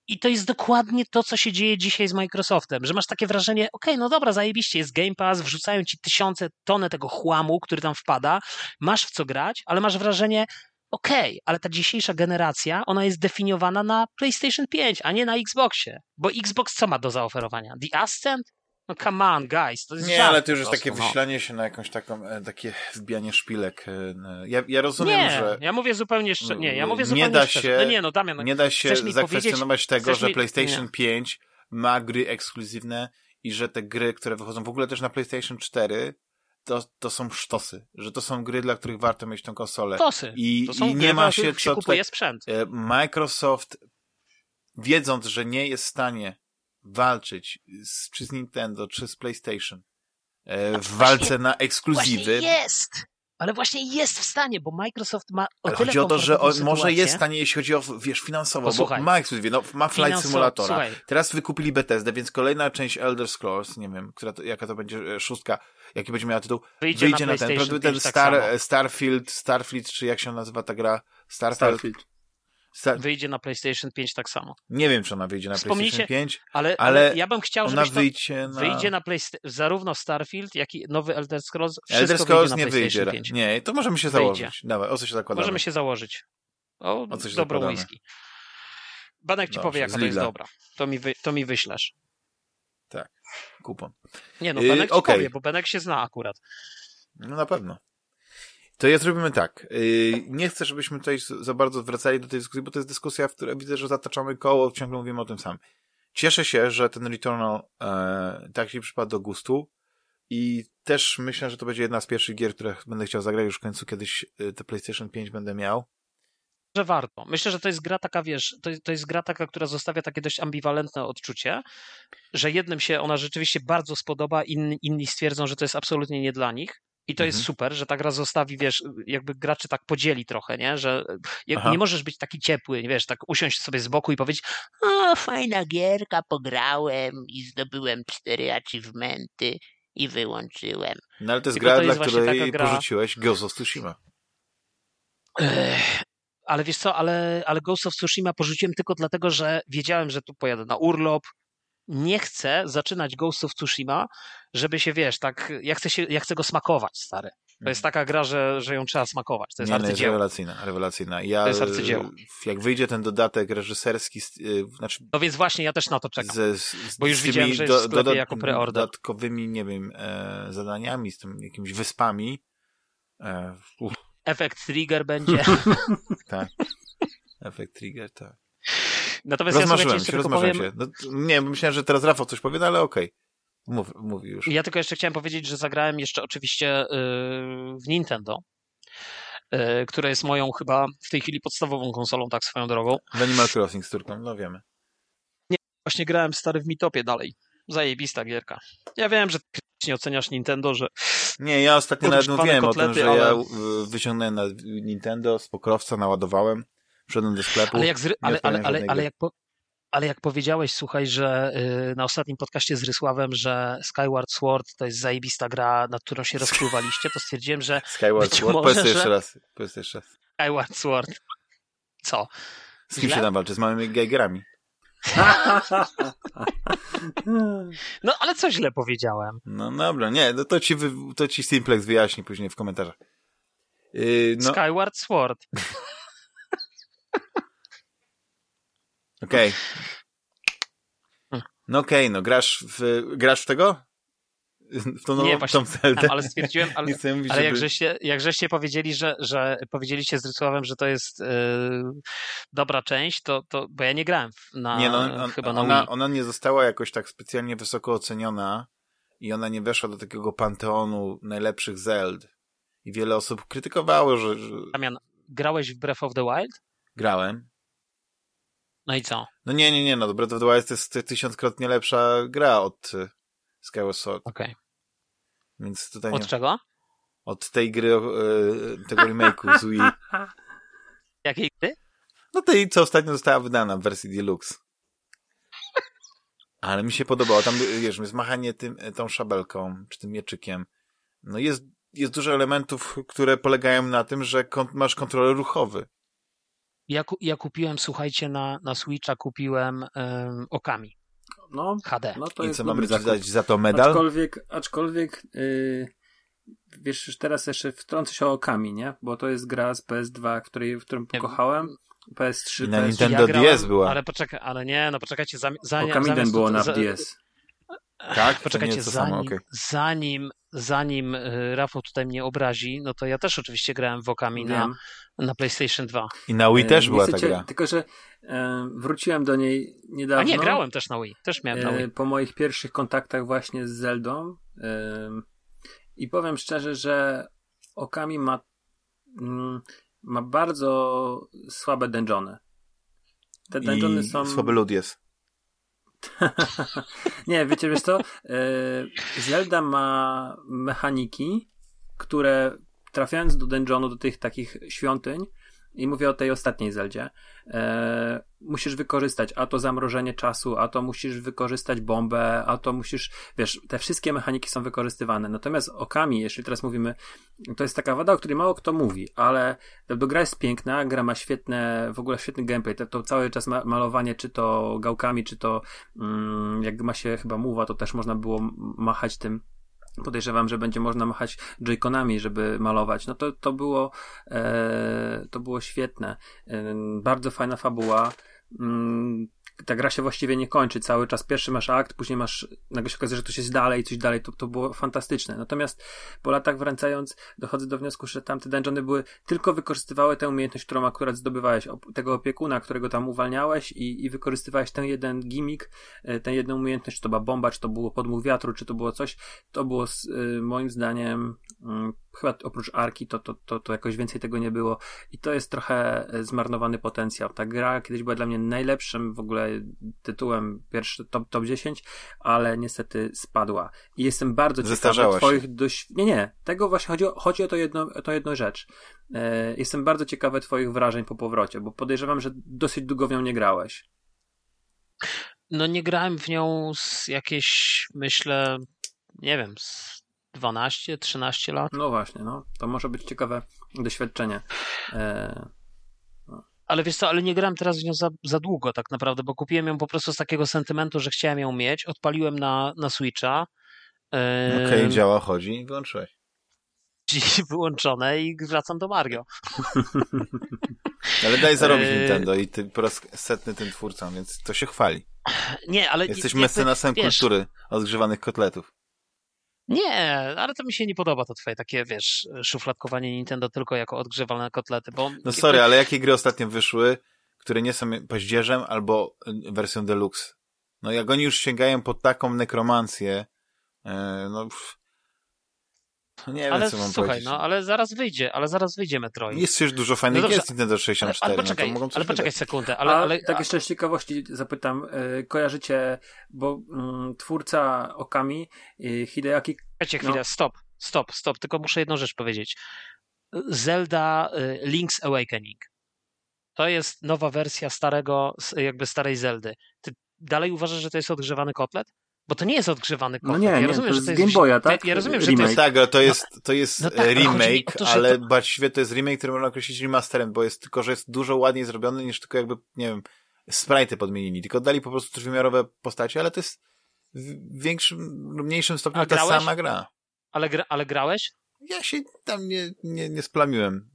I to jest dokładnie to, co się dzieje dzisiaj z Microsoftem, że masz takie wrażenie, okej, no dobra, zajebiście, jest Game Pass, wrzucają ci tysiące, tony tego chłamu, który tam wpada, masz w co grać, ale masz wrażenie, okej, ale ta dzisiejsza generacja, ona jest definiowana na PlayStation 5, a nie na Xboxie. Bo Xbox co ma do zaoferowania? The Ascent? No come on, guys, to jest Nie, żart ale to już jest takie no. wyślanie się na jakąś taką, e, takie wbijanie szpilek. e, Ja, ja rozumiem, Nie, że ja mówię zupełnie szczerze. Nie, ja mówię Nie zupełnie da szczerze. się- No nie, no Damian, nie da się zakwestionować tego, że mi- PlayStation nie. 5 ma gry ekskluzywne i że te gry, które wychodzą w ogóle też na PlayStation 4, to, to są sztosy, że to są gry, dla których warto mieć tą konsolę. Tosy. I, To są i gry, nie ma się których co kupuje tutaj... sprzęt. E, Microsoft, wiedząc, że nie jest w stanie walczyć z, czy z Nintendo, czy z PlayStation e, w walce na ekskluzywy, Właśnie jest! Ale właśnie jest w stanie, bo Microsoft ma o ale tyle chodzi o to, że on może jest w stanie, jeśli chodzi o, wiesz, finansowo, Posłuchaj. bo ma ekskluzywy, no, ma Flight Finansowo- Simulatora. słuchaj. Teraz wykupili Bethesda, więc kolejna część Elder Scrolls, nie wiem, która to, jaka to będzie e, szóstka, jaki będzie miała tytuł, Wyjdzie, wyjdzie na, na, ten, ten 5 tak Star, samo. Starfield, Starfleet, czy jak się nazywa ta gra? Starfield. Starfield. Wyjdzie na PlayStation 5 tak samo. Nie wiem, czy ona wyjdzie na PlayStation 5, Ale, Ale ja bym chciał, żebyś to wyjdzie na... wyjdzie na PlayStation, zarówno Starfield, jak i nowy Elder Scrolls, wszystko Elder Scrolls wyjdzie nie wyjdzie. PlayStation 5. Nie, to możemy się Wyjdzie. założyć. Dawaj, o co się zakładamy? Możemy się założyć. O, O co się dobrą zakładamy? whisky. Banek ci Dobrze, powie, jaka to jest dobra. To mi, wy, to mi wyślesz. Kupon. Nie no, Yy, Benek ci okej. powie, bo Benek się zna akurat. No na pewno. To ja zrobimy tak. Yy, Nie chcę, żebyśmy tutaj za bardzo wracali do tej dyskusji, bo to jest dyskusja, w której widzę, że zataczamy koło, ciągle mówimy o tym samym. Cieszę się, że ten Returnal e, tak się przypadł do gustu i też myślę, że to będzie jedna z pierwszych gier, które będę chciał zagrać już w końcu kiedyś e, te PlayStation 5 będę miał. Że warto. Myślę, że to jest gra taka, wiesz, to, to jest gra taka, która zostawia takie dość ambiwalentne odczucie, że jednym się ona rzeczywiście bardzo spodoba, inni, inni stwierdzą, że to jest absolutnie nie dla nich. I to jest Mhm. super, że ta gra zostawi, wiesz, jakby graczy tak podzieli trochę, nie? Że Aha. nie możesz być taki ciepły, wiesz, tak usiąść sobie z boku i powiedzieć, o, fajna gierka, pograłem i zdobyłem cztery achievementy i wyłączyłem. No ale to jest Tylko gra, to dla jest właśnie której gra- porzuciłeś Ghost of Tsushima. Ech, ale wiesz co, ale, ale Ghost of Tsushima porzuciłem tylko dlatego, że wiedziałem, że tu pojadę na urlop. Nie chcę zaczynać Ghost of Tsushima, żeby się, wiesz, tak, ja chcę, się, ja chcę go smakować, stary. To jest taka gra, że, że ją trzeba smakować. To jest nie, no jest arcydzieło. rewelacyjna, rewelacyjna. Ja, To jest arcydzieło. e, Jak wyjdzie ten dodatek reżyserski, e, znaczy No więc właśnie, ja też na to czekam. ze, z, Bo już widziałem, że jest w sklepie jako preorder. dodatkowymi, nie wiem, e, zadaniami, z tym jakimiś wyspami. E, Efekt trigger będzie. tak. Efekt trigger, tak. Natomiast ja Rozmarzyłem jeszcze się, tylko rozmarzyłem powiem, się. No, nie, myślałem, że teraz Rafał coś powie, no ale okej. Mów, mówi już. ja tylko jeszcze chciałem powiedzieć, że zagrałem jeszcze oczywiście yy, w Nintendo, yy, które jest moją chyba w tej chwili podstawową konsolą, tak swoją drogą. W Animal Crossing z Turką, no wiemy. Właśnie grałem stary w Mitopie dalej. Zajebista gierka. Ja wiem, że nie oceniasz Nintendo, że Nie, ja ostatnio nawet mówiłem o tym, kotlety, że ale- ja wyciągnąłem na Nintendo z pokrowca, naładowałem, wszedłem do sklepu. ale jak, zry... ale, ale, ale, ale, jak po... ale jak powiedziałeś, słuchaj, że yy, na ostatnim podcaście z Rysławem, że Skyward Sword to jest zajebista gra, nad którą się rozpływaliście, to stwierdziłem, że Skyward Sword, może, powiedz jeszcze raz. Powiedz jeszcze raz. Skyward Sword. Co? Z kim Źle? się tam walczy? Z małymi gejgerami. No ale co źle powiedziałem? No dobra, nie, no to ci, to ci Simplex wyjaśni później w komentarzach. Yy, no, Skyward Sword. okej. Hmm. No okej, no grasz w, grasz w tego? W tą, Nie, nową, właśnie, tą Zeldę? Ale stwierdziłem, ale, Nie mówić, ale żeby... żeście, jak żeście powiedzieli, że, że powiedzieliście z Rysławem, że to jest yy, dobra część, to, to bo ja nie grałem na, Nie, no, on, chyba na ona, ona nie została jakoś tak specjalnie wysoko oceniona i ona nie weszła do takiego panteonu najlepszych Zeld. I wiele osób krytykowało, że, że Damian, grałeś w Breath of the Wild? grałem. No i co? No nie, nie, nie, no Breath of the Wild to jest tysiąckrotnie lepsza gra od y, Skyward Sword, Okej. więc tutaj nie, Od czego? od tej gry, y, tego remake'u z Wii. Jakiej gry? No tej, co ostatnio została wydana w wersji Deluxe. Ale mi się podobało, tam, wiesz, jest machanie tym, tą szabelką, czy tym mieczykiem. No jest, jest dużo elementów, które polegają na tym, że masz kontroler ruchowy. Ja, ja kupiłem, słuchajcie, na, na Switcha kupiłem um, Okami No, HD. no to I co, mamy zakup. za to medal? Aczkolwiek, aczkolwiek yy, wiesz, już teraz jeszcze wtrącę się o Okami, nie? Bo to jest gra z PS2, której, w którym pokochałem. PS3, I na PS4. Nintendo DS była. Ale poczekaj, ale nie, no poczekajcie, zami, za, Okami zamiast... było na za- DS. Tak? Poczekajcie, zanim, okej. zanim, zanim y, Rafał tutaj mnie obrazi, no to ja też oczywiście grałem w Okami na, na PlayStation 2. I na Wii też E, była ta gra. Tylko, że e, wróciłem do niej niedawno. A nie, grałem też na Wii, też miałem na e, Wii. po moich pierwszych kontaktach właśnie z Zeldą. E, I powiem szczerze, że Okami ma, mm, ma bardzo słabe dungeony. Te dungeony I są... słaby lud jest. nie, wiecie, wiesz co? E, Zelda ma mechaniki, które trafiając do dungeonu, do tych takich świątyń, i mówię o tej ostatniej Zeldzie, e, musisz wykorzystać a to zamrożenie czasu, a to musisz wykorzystać bombę, a to musisz, wiesz, te wszystkie mechaniki są wykorzystywane. Natomiast Okami, jeśli teraz mówimy, to jest taka wada, o której mało kto mówi, ale to gra jest piękna, gra ma świetne, w ogóle świetny gameplay, to, to cały czas ma, malowanie, czy to gałkami, czy to mm, jak ma się chyba muwa, to też można było machać tym podejrzewam, że będzie można machać joyconami, żeby malować. No to, to było, e, to było świetne. E, bardzo fajna fabuła. Mm, ta gra się właściwie nie kończy cały czas. Pierwszy masz akt, później masz, nagle się okazuje, że coś jest dalej, coś dalej. To, to było fantastyczne. Natomiast po latach wracając, dochodzę do wniosku, że tamte dungeony były, tylko wykorzystywały tę umiejętność, którą akurat zdobywałeś, tego opiekuna, którego tam uwalniałeś i, i wykorzystywałeś ten jeden gimmick, e, tę jedną umiejętność, czy to była bomba, czy to było podmuch wiatru, czy to było coś. To było y, moim zdaniem chyba oprócz Arki to, to, to, to jakoś więcej tego nie było i to jest trochę e, zmarnowany potencjał. Ta gra kiedyś była dla mnie najlepszym w ogóle tytułem pierwszy top, top 10, ale niestety spadła. I jestem bardzo ciekawy twoich dość... Nie, nie. Tego właśnie chodzi o, chodzi o to jedno, to jedno rzecz. E, jestem bardzo ciekawy twoich wrażeń po powrocie, bo podejrzewam, że dosyć długo w nią nie grałeś. No nie grałem w nią z jakieś, myślę, nie wiem, z 12, 13 lat. No właśnie, no. To może być ciekawe doświadczenie. E... No. Ale wiesz co, ale nie grałem teraz w nią za, za długo tak naprawdę, bo kupiłem ją po prostu z takiego sentymentu, że chciałem ją mieć, odpaliłem na, na Switcha. E... Okej, okay, działa, chodzi i wyłączyłeś. Wyłączone i wracam do Mario. ale daj zarobić e... Nintendo i ty po raz setny tym twórcą, więc to się chwali. Nie, ale... Jesteś mecenasem wiesz, kultury odgrzewanych kotletów. Nie, ale to mi się nie podoba to twoje takie, wiesz, szufladkowanie Nintendo tylko jako odgrzewalne kotlety, bo... No sorry, ale jakie gry ostatnio wyszły, które nie są paździerzem albo wersją deluxe? No jak oni już sięgają po taką nekromancję, e, no... Pff, nie ale wiem, co mam słuchaj, powiedzieć. no ale zaraz wyjdzie, ale zaraz wyjdzie Metroid. Jest już dużo fajnych no gier z Nintendo 64. Ale, ale poczekaj, no ale poczekaj sekundę. Ale, ale, tak jeszcze z ciekawości zapytam, yy, kojarzycie, bo yy, twórca Okami, yy, Hideaki... Czekajcie chwilę, no. stop, stop, stop, tylko muszę jedną rzecz powiedzieć. Zelda y, Link's Awakening. To jest nowa wersja starego, jakby starej Zeldy. Ty dalej uważasz, że to jest odgrzewany kotlet? Bo to nie jest odgrzewany kotlet. No nie, ja nie, rozumiem, to jest, że to jest Game Boya, tak? Ja rozumiem, remake. że to jest... Tak, to jest, to jest no tak, remake, to, ale to... właściwie to jest remake, który można określić remasterem, bo jest tylko, że jest dużo ładniej zrobiony niż tylko jakby, nie wiem, sprite'y podmienili. Tylko dali po prostu trójwymiarowe postacie, ale to jest w większym lub mniejszym stopniu ta sama gra. Ale, gra, ale grałeś? Ja się tam nie, nie, nie splamiłem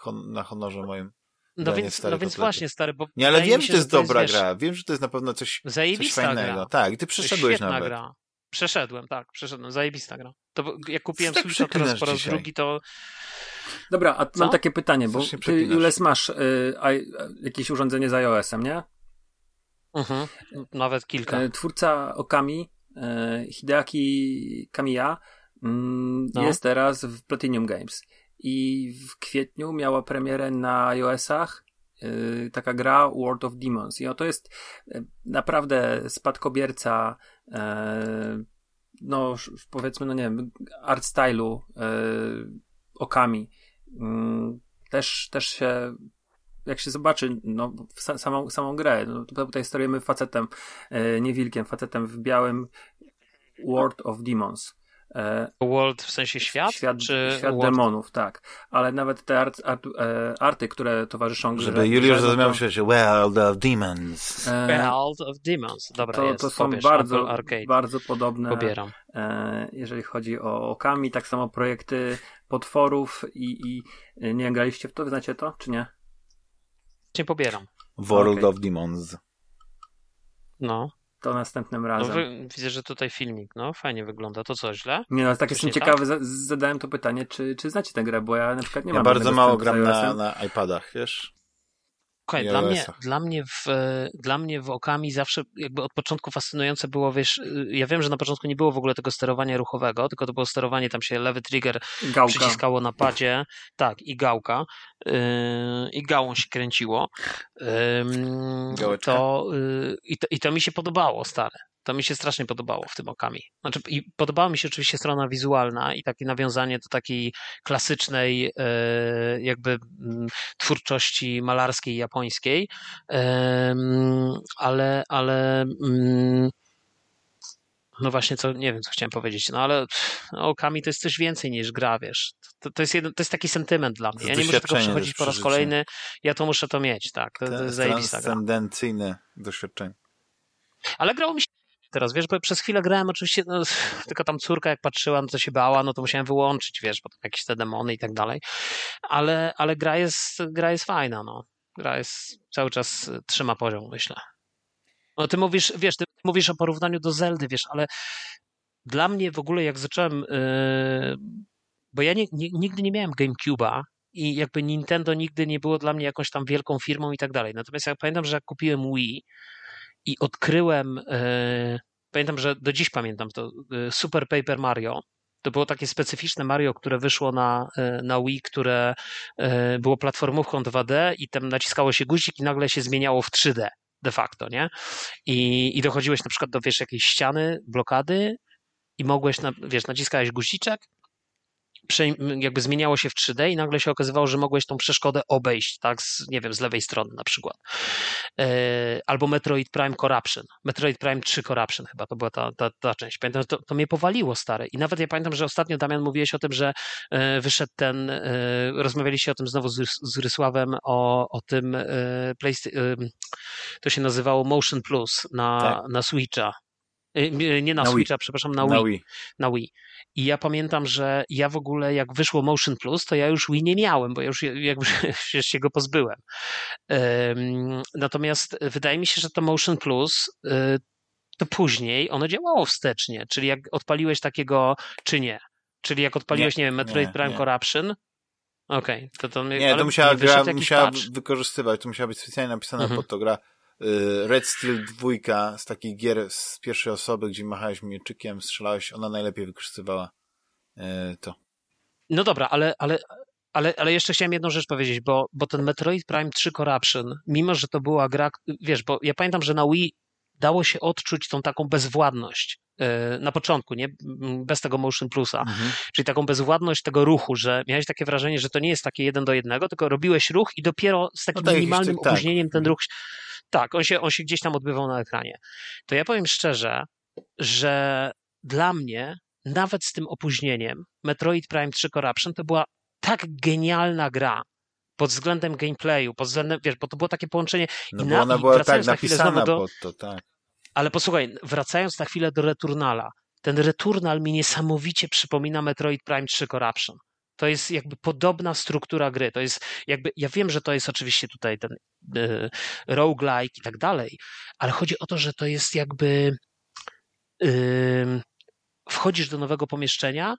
hon na honorze moim. No więc, no więc właśnie, stary, bo... Nie, ale wiem, że to jest dobra jest, gra. Wiem, że to jest na pewno coś, coś fajnego. Gra. Tak, i ty przeszedłeś Świetna nawet. gra. Przeszedłem, tak, przeszedłem. Zajebista gra. To jak kupiłem tak Switcha teraz po raz dzisiaj. drugi, to... Dobra, a Co? mam takie pytanie, bo ty, Jules, masz y, a, jakieś urządzenie z iOS-em, nie? Mhm, nawet kilka. Y, twórca Okami, y, Hideaki Kamiya, mm, no. jest teraz w Platinum Games i w kwietniu miała premierę na iOS-ach yy, taka gra World of Demons. I oto jest yy, naprawdę spadkobierca yy, no powiedzmy, no nie wiem, art stylu yy, okami. Yy, też, też się jak się zobaczy no, samą, samą grę, no, tutaj sterujemy facetem, yy, nie wilkiem, facetem w białym World of Demons. E, world w sensie świat? Świat, czy świat demonów, tak. Ale nawet te art, art, e, arty, które towarzyszą grze. Żeby Juliusz zrozumiał się, że World of Demons. E, World of Demons, dobra To, jest, to są Pobierz, bardzo, bardzo podobne. Pobieram. jeżeli chodzi o okami, tak samo projekty potworów i, i nie graliście w to? Znacie to, czy nie? Nie pobieram. World okay. of Demons. No to następnym no, razem. No, widzę, że tutaj filmik, no fajnie wygląda, to co, źle? Nie no, tak jestem ciekawy, tak? zadałem to pytanie, czy, czy znacie tę grę, bo ja na przykład nie ja mam bardzo mało gram na, na iPadach, wiesz? Słuchaj, dla mnie, dla, mnie w, dla mnie w Okami zawsze jakby od początku fascynujące było, wiesz, ja wiem, że na początku nie było w ogóle tego sterowania ruchowego, tylko to było sterowanie, tam się lewy trigger gałka. przyciskało na padzie, tak, i gałka, yy, i gałą się kręciło. Yy, to, yy, i to, I to mi się podobało, stare. To mi się strasznie podobało w tym okami. Znaczy, i podobała mi się oczywiście strona wizualna i takie nawiązanie do takiej klasycznej e, jakby mm, twórczości malarskiej japońskiej, ale, ale mm, no właśnie, co, nie wiem, co chciałem powiedzieć, no ale no, Okami to jest coś więcej niż gra, wiesz. To, to, jest, jedno, to jest taki sentyment dla mnie. Ja nie muszę tego przechodzić po raz kolejny, ja to muszę to mieć, tak. To, to jest zajebista Transcendencyjne doświadczenie. Ale grało mi się teraz, wiesz, bo przez chwilę grałem oczywiście, no, tylko tam córka jak patrzyła, no to się bała, no to musiałem wyłączyć, wiesz, bo tam jakieś te demony i tak dalej, ale, ale gra jest, gra jest fajna, no. Gra jest, cały czas trzyma poziom, myślę. No ty mówisz, wiesz, ty mówisz o porównaniu do Zeldy, wiesz, ale dla mnie w ogóle jak zacząłem, yy, bo ja nie, nie, nigdy nie miałem GameCube'a, i jakby Nintendo nigdy nie było dla mnie jakąś tam wielką firmą i tak dalej. Natomiast ja pamiętam, że jak kupiłem Wii, i odkryłem, e, pamiętam, że do dziś pamiętam to, e, Super Paper Mario. To było takie specyficzne Mario, które wyszło na, e, na Wii, które było platformówką 2D i tam naciskało się guzik i nagle się zmieniało w 3D de facto, nie? I, i dochodziłeś na przykład do, wiesz, jakiejś ściany, blokady i mogłeś, na, wiesz, naciskałeś guziczek jakby zmieniało się w 3D i nagle się okazywało, że mogłeś tą przeszkodę obejść, tak, z, nie wiem, z lewej strony na przykład. E, albo Metroid Prime Corruption. Metroid Prime 3 Corruption chyba, to była ta, ta, ta część. Pamiętam, to, to mnie powaliło stare. I nawet ja pamiętam, że ostatnio, Damian, mówiłeś o tym, że e, wyszedł ten, e, rozmawialiście o tym znowu z, z Rysławem, o, o tym, to się nazywało Motion Plus na, tak. na Switcha. Nie na, na Switcha, Wii. przepraszam, na Wii. na Wii. Na Wii. I ja pamiętam, że ja w ogóle jak wyszło Motion Plus, to ja już Wii nie miałem, bo ja już jakby się go pozbyłem. Natomiast wydaje mi się, że to Motion Plus y, to później ono działało wstecznie, czyli jak odpaliłeś takiego, czy nie. Czyli jak odpaliłeś, nie, nie wiem, Metroid nie, Prime nie. Corruption, Okej, okay, to to Nie, to musiała, gra, musiała wykorzystywać, to musiała być specjalnie napisana mhm. pod to gra. Y, Red Steel 2 z takich gier z pierwszej osoby, gdzie machałeś mieczykiem, strzelałeś, ona najlepiej wykorzystywała y, to. No dobra, ale, ale, ale, ale jeszcze chciałem jedną rzecz powiedzieć, bo, bo ten Metroid Prime 3 Corruption, mimo że to była gra, wiesz, bo ja pamiętam, że na Wii dało się odczuć tą taką bezwładność y, na początku, nie? Bez tego Motion Plusa. Mhm. Czyli taką bezwładność tego ruchu, że miałeś takie wrażenie, że to nie jest takie jeden do jednego, tylko robiłeś ruch i dopiero z takim no minimalnym tak. opóźnieniem ten ruch tak, on się, on się gdzieś tam odbywał na ekranie. To ja powiem szczerze, że dla mnie, nawet z tym opóźnieniem, Metroid Prime 3 Corruption to była tak genialna gra, pod względem gameplayu, pod względem, wiesz, bo to było takie połączenie. No bo ona była tak na napisana do, pod to, tak. Ale posłuchaj, wracając na chwilę do Returnala, ten Returnal mi niesamowicie przypomina Metroid Prime 3 Corruption. To jest jakby podobna struktura gry. To jest jakby, ja wiem, że to jest oczywiście tutaj ten y, roguelike i tak dalej, ale chodzi o to, że to jest jakby y, wchodzisz do nowego pomieszczenia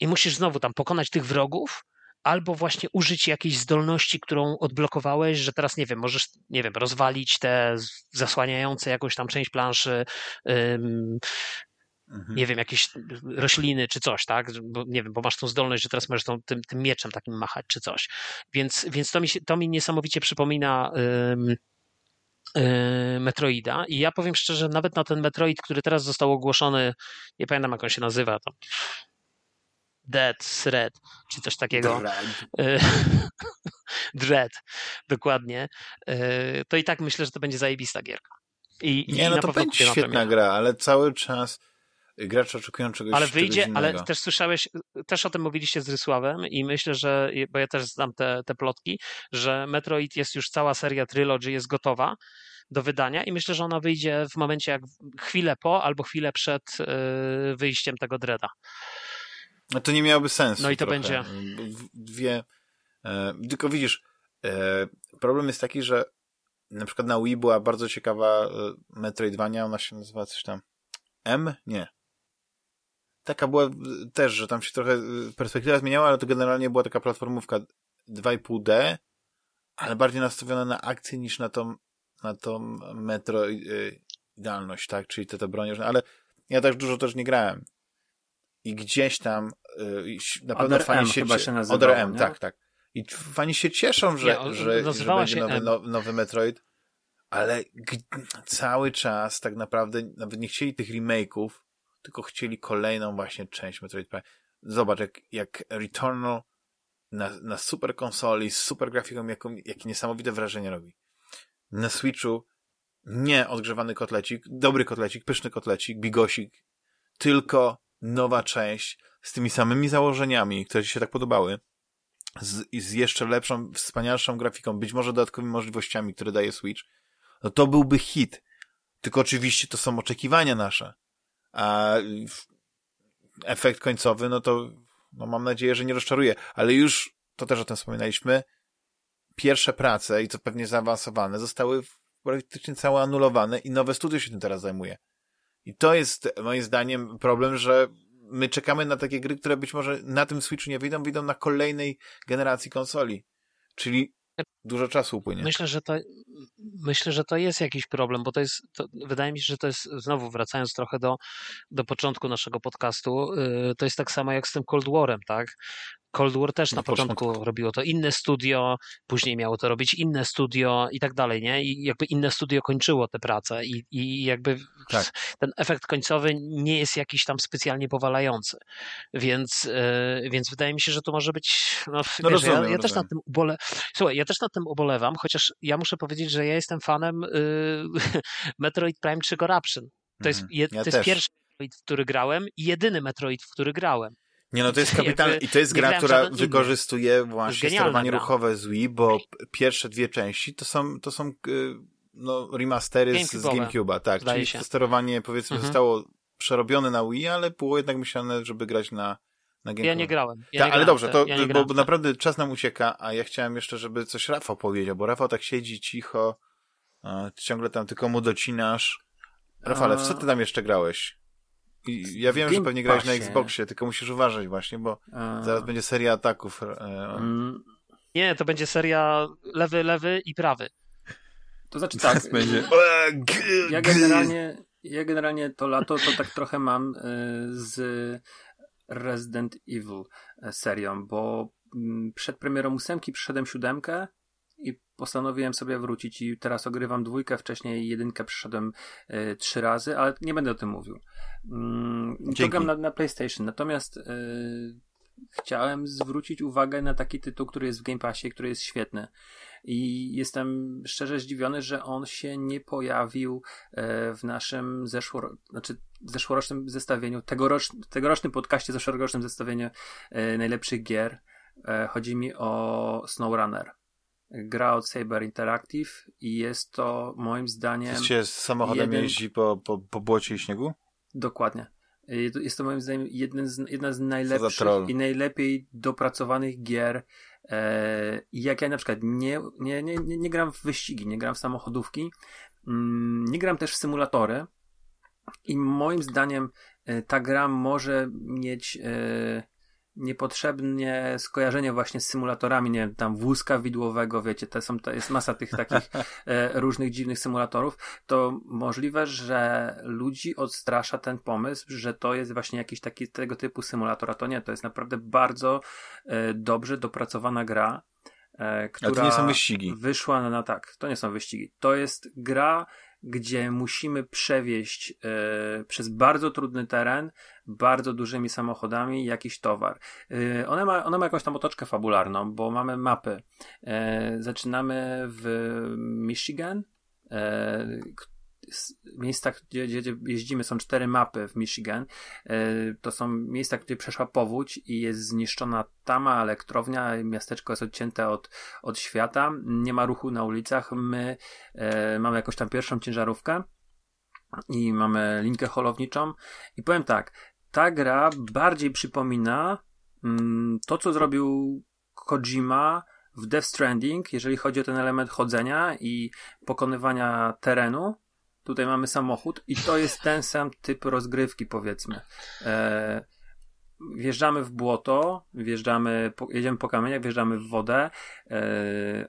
i musisz znowu tam pokonać tych wrogów, albo właśnie użyć jakiejś zdolności, którą odblokowałeś, że teraz, nie wiem, możesz, nie wiem, rozwalić te zasłaniające jakąś tam część planszy, Mhm. nie wiem, jakieś rośliny czy coś, tak? Bo, nie wiem, bo masz tą zdolność, że teraz możesz tą, tym, tym mieczem takim machać czy coś. Więc, więc to, mi się, to mi niesamowicie przypomina yy, Metroida i ja powiem szczerze, nawet na ten Metroid, który teraz został ogłoszony, nie pamiętam jak on się nazywa, to Dead, Thread, czy coś takiego. Dread. Dread, dokładnie. Y, to i tak myślę, że to będzie zajebista gierka. I, nie, i no to będzie świetna gra, ale cały czas gracze oczekują czegoś Ale wyjdzie, czegoś ale też słyszałeś, też o tym mówiliście z Rysławem i myślę, że, bo ja też znam te, te plotki, że Metroid jest już cała seria Trilogy jest gotowa do wydania i myślę, że ona wyjdzie w momencie jak chwilę po albo chwilę przed yy, wyjściem tego Dreda. No to nie miałoby sensu. No i to trochę. będzie. Dwie. E, tylko widzisz, e, problem jest taki, że na przykład na Wii była bardzo ciekawa e, Metroidvania, ona się nazywa coś tam. M? Nie taka była też, że tam się trochę y, perspektywa zmieniała, ale to generalnie była taka platformówka 2,5D, ale bardziej nastawione na akcję niż na tą, na tą metro y, idealność, tak? Czyli te, te bronie, ale ja tak dużo też nie grałem. I gdzieś tam na pewno Other fani M się, chyba się nazywało, Other M, nie? tak, tak. I fani się cieszą, że, Nie, że, że będzie się nowy, no, nowy Metroid, ale cały czas tak naprawdę nawet nie chcieli tych remake'ów, tylko chcieli kolejną właśnie część Metroid Prime. Zobacz, jak, jak Returnal na, na super konsoli, z super grafiką, jaką, jakie niesamowite wrażenie robi. Na Switchu nie odgrzewany kotlecik, dobry kotlecik, pyszny kotlecik, bigosik, tylko nowa część z tymi samymi założeniami, które ci się tak podobały, z, z jeszcze lepszą, wspanialszą grafiką, być może dodatkowymi możliwościami, które daje Switch, no to byłby hit. Tylko oczywiście to są oczekiwania nasze. A efekt końcowy, no to no mam nadzieję, że nie rozczaruje. Ale już, to też o tym wspominaliśmy, pierwsze prace, i to pewnie zaawansowane, zostały praktycznie całe anulowane i nowe studio się tym teraz zajmuje. I to jest moim zdaniem problem, że my czekamy na takie gry, które być może na tym Switchu nie wyjdą, wyjdą na kolejnej generacji konsoli. Czyli dużo czasu upłynie. Myślę, że to, myślę, że to jest jakiś problem, bo to jest, to, wydaje mi się, że to jest, znowu wracając trochę do, do początku naszego podcastu, yy, to jest tak samo jak z tym Cold Warem, tak? Cold War też Na na początku początku. robiło to inne studio, później miało to robić inne studio i tak dalej, nie? I jakby inne studio kończyło tę pracę i, i jakby Tak. ten efekt końcowy nie jest jakiś tam specjalnie powalający. Więc, yy, więc wydaje mi się, że to może być. No, No wiesz, ja, rozumiem, ja też rozumiem. nad tym ubole... Słuchaj, ja też nad tym ubolewam, chociaż ja muszę powiedzieć, że ja jestem fanem yy, Metroid Prime 3 Corruption. To jest, Mhm. je, Ja to jest też. pierwszy Metroid, w który grałem i jedyny Metroid, w który grałem. Nie no, to jest kapitalne i to jest gra, która żaden inny. wykorzystuje właśnie sterowanie gra. ruchowe z Wii, bo pierwsze dwie części to są, to są y, no, remastery z, z GameCube'owe, GameCube'a, tak. zdaje Czyli się. to sterowanie powiedzmy Mhm. zostało przerobione na Wii, ale było jednak myślane, żeby grać na, na GameCube. Ja nie grałem. Ja tak, nie ale grałem dobrze, to, ja bo, grałem bo naprawdę czas nam ucieka, a ja chciałem jeszcze, żeby coś Rafał powiedział, bo Rafał tak siedzi cicho, ciągle tam tylko mu docinasz. Rafale, w co ty tam jeszcze grałeś? I ja wiem, że pewnie grałeś na. Xboxie, tylko musisz uważać właśnie, bo A, zaraz będzie seria ataków. E, mm, Nie, to będzie seria lewy, lewy i prawy. to znaczy tak, Zaraz będzie. E, g- ja generalnie, ja generalnie to lato to tak trochę mam z Resident Evil e, serią, bo mm, przed premierą ósemki przyszedłem siódemkę postanowiłem sobie wrócić i teraz ogrywam dwójkę, wcześniej jedynkę przyszedłem y, trzy razy, ale nie będę o tym mówił. Mm, to Dzięki. gram na, na PlayStation, natomiast y, chciałem zwrócić uwagę na taki tytuł, który jest w Game Passie, który jest świetny. I jestem szczerze zdziwiony, że on się nie pojawił e, w naszym zeszłoro... znaczy zeszłorocznym zestawieniu, tegorocz... tegorocznym podcaście, zeszłorocznym zestawieniu e, najlepszych gier. E, chodzi mi o SnowRunner. Gra od Saber Interactive i jest to moim zdaniem Czy się z samochodem jeden- jeździ po, po, po błocie i śniegu? Dokładnie. Jest to moim zdaniem z, jedna z najlepszych i najlepiej dopracowanych gier. E, jak ja na przykład nie, nie, nie, nie, nie gram w wyścigi, nie gram w samochodówki, mm, nie gram też w symulatory. I moim zdaniem e, ta gra może mieć e, niepotrzebnie skojarzenie właśnie z symulatorami, nie wiem, tam wózka widłowego, wiecie, to są, to jest masa tych takich e, różnych dziwnych symulatorów, to możliwe, że ludzi odstrasza ten pomysł, że to jest właśnie jakiś taki tego typu symulator, a to nie, to jest naprawdę bardzo e, dobrze dopracowana gra, e, która to nie są wyścigi. wyszła na, na tak, to nie są wyścigi, to jest gra, gdzie musimy przewieźć e, przez bardzo trudny teren, bardzo dużymi samochodami jakiś towar. E, ona, ma, ona ma jakąś tam otoczkę fabularną, bo mamy mapy. E, zaczynamy w Michigan. S- miejsca, gdzie, gdzie, jeździmy, są cztery mapy w Michigan. E, to są miejsca, gdzie przeszła powódź i jest zniszczona tama, elektrownia, miasteczko jest odcięte od, od świata, nie ma ruchu na ulicach. My e, mamy jakąś tam pierwszą ciężarówkę i mamy linkę holowniczą. I powiem tak, ta gra bardziej przypomina mm, to, co zrobił Kojima w Death Stranding, jeżeli chodzi o ten element chodzenia i pokonywania terenu. Tutaj mamy samochód i to jest ten sam typ rozgrywki, powiedzmy. E, wjeżdżamy w błoto, wjeżdżamy, po, jedziemy po kamieniach, wjeżdżamy w wodę. E,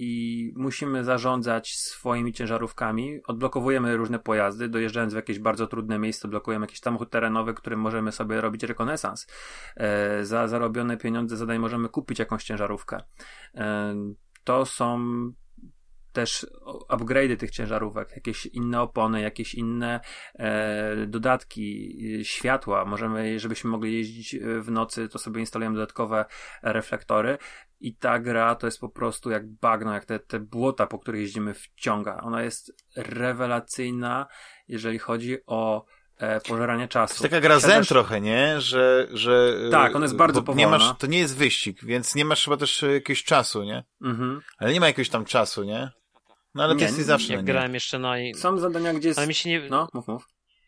i musimy zarządzać swoimi ciężarówkami. Odblokowujemy różne pojazdy, dojeżdżając w jakieś bardzo trudne miejsce, blokujemy jakiś samochód terenowy, którym możemy sobie robić rekonesans. E, za zarobione pieniądze zadań możemy kupić jakąś ciężarówkę. E, to są też upgrade'y tych ciężarówek, jakieś inne opony, jakieś inne e, dodatki, e, światła. Możemy, żebyśmy mogli jeździć e, w nocy, to sobie instalujemy dodatkowe reflektory. I ta gra to jest po prostu jak bagno, jak te, te błota, po których jeździmy, wciąga. Ona jest rewelacyjna, jeżeli chodzi o e, pożeranie czasu. To jest taka gra zen trochę, nie? Że, że... Tak, ona jest bardzo powolna. Nie masz, to nie jest wyścig, więc nie masz chyba też jakiegoś czasu, nie? Mhm. Ale nie ma jakiegoś tam czasu, nie? No ale Nie, to jest zawsze. Jak nie. grałem jeszcze na... Są zadania, gdzie jest... Ale mi się nie... No, mów, mów.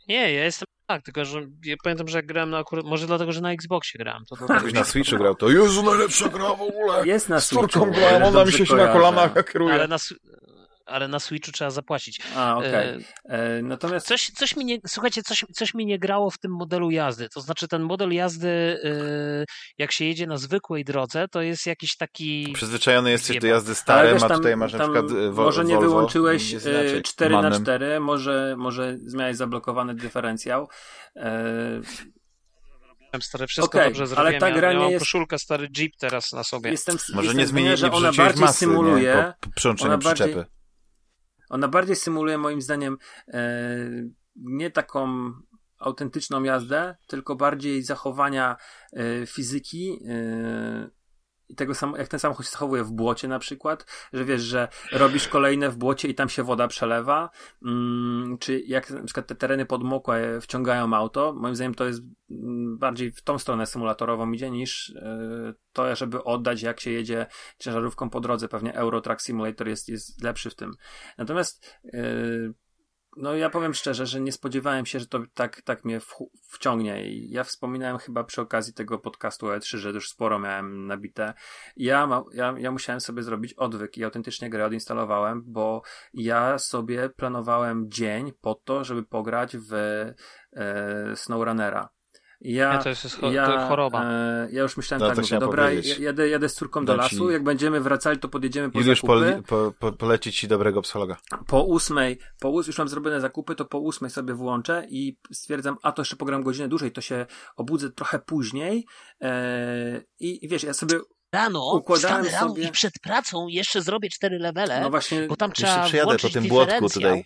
Nie, ja jestem tak, tylko że ja pamiętam, że jak grałem na akurat... Może dlatego, że na Xboxie grałem. To dlatego Jakbyś na Switchu grał, to Jezu, najlepsza gra w ogóle! Jest na Z córką Switchu, grałem, ona mi się się na kolanach kieruje. Ale na, ale na Switchu trzeba zapłacić. A, okej. E, E, Natomiast Coś, coś mi nie, słuchajcie, coś, coś mi nie grało w tym modelu jazdy. To znaczy, ten model jazdy, y, jak się jedzie na zwykłej drodze, to jest jakiś taki. Przyzwyczajony jesteś do jazdy Ale starym, wiesz, a tam- tutaj masz na tam przykład e, wo, Może nie Volvo, wyłączyłeś jest inaczej. e, 4 na Manem. 4 może, może miałeś zablokowany dyferencjał. E, Stary, wszystko Okej, dobrze ale zrobiłem. ta ja, gra ja nie jest- koszulkę stary Jeep teraz na sobie. Jestem, Może jestem nie zdania, zmieni, że nie ona bardziej masy, symuluje. nie? Po, po ona bardziej- przyczepy. Ona bardziej symuluje moim zdaniem e, nie taką autentyczną jazdę, tylko bardziej zachowania e, fizyki e, i tego sam, jak ten samochód się zachowuje w błocie na przykład, że wiesz, że robisz kolejne w błocie i tam się woda przelewa, mm, czy jak na przykład te tereny podmokłe wciągają auto, moim zdaniem to jest mm, bardziej w tą stronę symulatorową idzie niż e, to, żeby oddać jak się jedzie ciężarówką po drodze. Pewnie Euro Truck Simulator jest, jest lepszy w tym. Natomiast yy, no ja powiem szczerze, że nie spodziewałem się, że to tak, tak mnie wciągnie ja wspominałem chyba przy okazji tego podcastu E3, że już sporo miałem nabite. Ja, ma, ja, ja musiałem sobie zrobić odwyk i autentycznie grę odinstalowałem, bo ja sobie planowałem dzień po to, żeby pograć w e, SnowRunnera. Ja, Nie, to jest cho- to choroba. E, ja już myślałem No, tak, to mówię, dobra, powiedzieć. ja- jadę, jadę z córką do ci- lasu, jak będziemy wracali, to podjedziemy po Juliusz, zakupy. po, po, polecić ci dobrego psychologa. Po ósmej, po ós- już mam zrobione zakupy, to po ósmej sobie włączę i stwierdzam, a to jeszcze pogram godzinę dłużej, to się obudzę trochę później e, i, wiesz, ja sobie, Rano, Układałem wstanę rano sobie- i przed pracą jeszcze zrobię cztery levele, no właśnie, bo tam Jeszcze trzeba przejadę po włączyć tym błotku tutaj.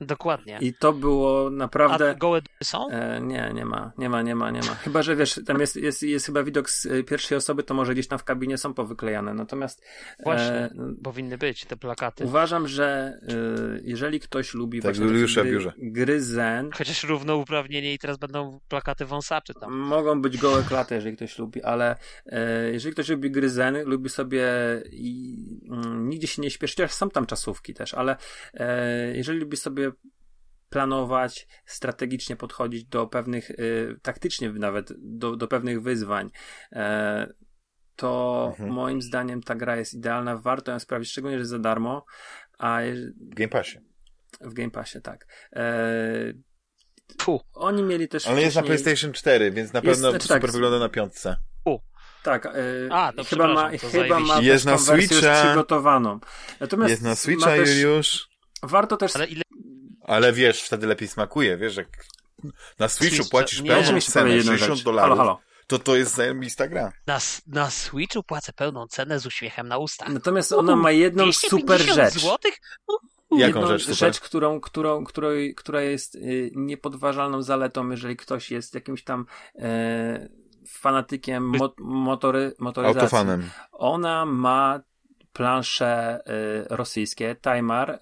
Dokładnie. i to było A naprawdę... gołe dupy są? E, nie, nie ma, nie ma, nie ma, nie ma. Chyba, że wiesz, tam jest, jest, jest chyba widok z e, pierwszej osoby, to może gdzieś tam w kabinie są powyklejane. Natomiast Właśnie, e, powinny być te plakaty. uważam, że e, jeżeli ktoś lubi Tak, właśnie w gry, biurze. gry zen, Chociaż równouprawnienie i teraz będą plakaty wąsaczy tam. Mogą być gołe klaty, jeżeli ktoś lubi, ale e, jeżeli ktoś lubi gry Zen, lubi sobie i mm, nigdzie się nie śpieszy, chociaż są tam czasówki też, ale e, jeżeli lubi sobie planować, strategicznie podchodzić do pewnych, e, taktycznie nawet do, do pewnych wyzwań, e, to Mhm. moim zdaniem ta gra jest idealna, warto ją sprawdzić, szczególnie, że jest za darmo, a W Game Passie. w Game Passie, tak. E, Fu. oni mieli też Ale jest na wcześniej- PlayStation 4, więc na Jest- pewno znaczy super tak, wygląda na piątce. Tak, e, A, to chyba ma, chyba ma. Jest na już Switcha. przygotowaną. Natomiast Jest na Switcha, też, Juliusz. Warto też Ale ile Ale wiesz, wtedy lepiej smakuje, wiesz, jak na Switchu płacisz pełną cenę, powiedzieć jedną 60 rzecz. dolarów, Halo, halo. to to jest zajebista gra. na, na Switchu płacę pełną cenę z uśmiechem na ustach. Natomiast ona ma jedną super 250 rzecz. złotych? Jaką jedną rzecz super? rzecz, którą, którą, której, która jest y, niepodważalną zaletą, jeżeli ktoś jest jakimś tam e, fanatykiem mo, motory, motoryzacji. Autofanem. Ona ma plansze y, rosyjskie, Timar y,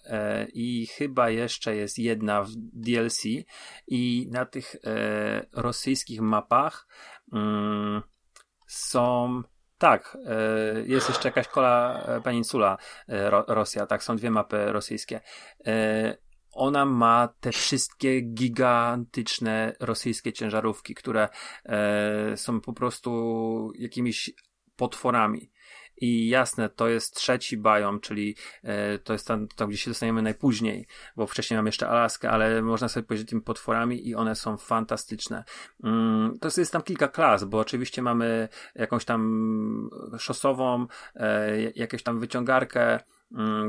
i chyba jeszcze jest jedna w DLC i na tych y, rosyjskich mapach mm, są tak, jest jeszcze jakaś kola e, peninsula Ro, Rosja, tak, są dwie mapy rosyjskie. Ona ma te wszystkie gigantyczne rosyjskie ciężarówki, które e, są po prostu jakimiś potworami. I jasne, to jest trzeci biom, czyli e, to jest tam, tam, gdzie się dostaniemy najpóźniej, bo wcześniej mam jeszcze Alaskę, ale można sobie powiedzieć tymi potworami i one są fantastyczne. Mm, to jest, tam kilka klas, bo oczywiście mamy jakąś tam szosową, e, jakąś tam wyciągarkę,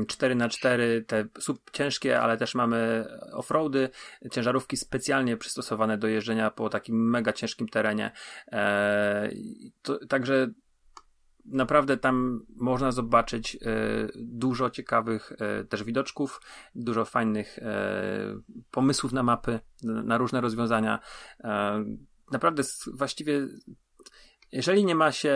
4 na 4 te sub ciężkie, ale też mamy offroady, ciężarówki specjalnie przystosowane do jeżdżenia po takim mega ciężkim terenie. E, to, także naprawdę tam można zobaczyć e, dużo ciekawych e, też widoczków, dużo fajnych e, pomysłów na mapy, na różne rozwiązania. Naprawdę właściwie jeżeli nie ma się,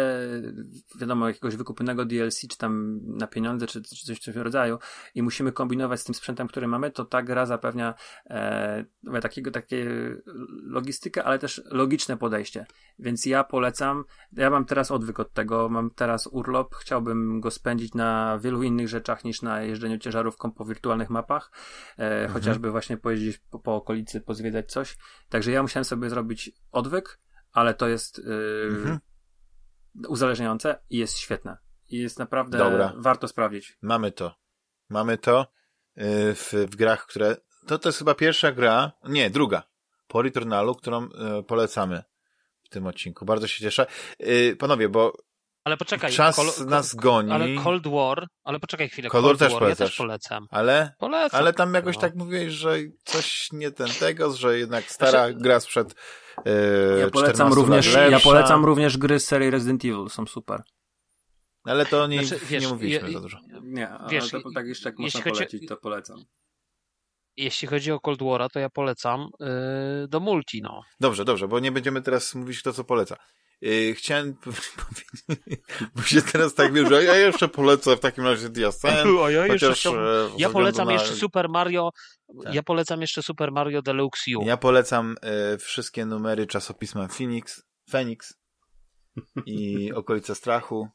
wiadomo, jakiegoś wykupionego DLC, czy tam na pieniądze, czy, czy coś w tym rodzaju, i musimy kombinować z tym sprzętem, który mamy, to ta gra zapewnia e, takiego, takie logistykę, ale też logiczne podejście. Więc ja polecam, ja mam teraz odwyk od tego, mam teraz urlop, chciałbym go spędzić na wielu innych rzeczach niż na jeżdżeniu ciężarówką po wirtualnych mapach, e, mhm. chociażby właśnie pojeździć po, po okolicy, pozwiedzać coś. Także ja musiałem sobie zrobić odwyk, ale to jest yy, mhm. uzależniające i jest świetne. I jest naprawdę Dobra. warto sprawdzić. Mamy to. Mamy to yy, w, w grach, które. To, to jest chyba pierwsza gra, nie, druga, po Returnalu, którą yy, polecamy w tym odcinku. Bardzo się cieszę. Yy, panowie, bo ale poczekaj, czas Col nas goni. Ale Cold War, ale poczekaj chwilę. Cold, Cold War, też, War ja też polecam. Ale, polecam. ale tam jakoś no. tak mówiłeś, że coś nie ten tego, że jednak stara znaczy, gra sprzed e, ja polecam również, Ja polecam również gry z serii Resident Evil, są super. Ale to nie, znaczy, wiesz, nie mówiliśmy za dużo. Nie, wiesz, to tak jeszcze jak można chodzi, polecić, to polecam. Jeśli chodzi o Cold War'a, to ja polecam yy, do multi, no. Dobrze, dobrze, bo nie będziemy teraz mówić kto co poleca. Yy, chciałem powiedzieć, bo się teraz tak wiem, że ja jeszcze polecę w takim razie Ascent, o, ja, chociaż, e, ja polecam na... jeszcze Super Mario, tak. ja polecam jeszcze Super Mario Deluxe U. Ja polecam e, wszystkie numery czasopisma Phoenix, Phoenix i Okolice Strachu.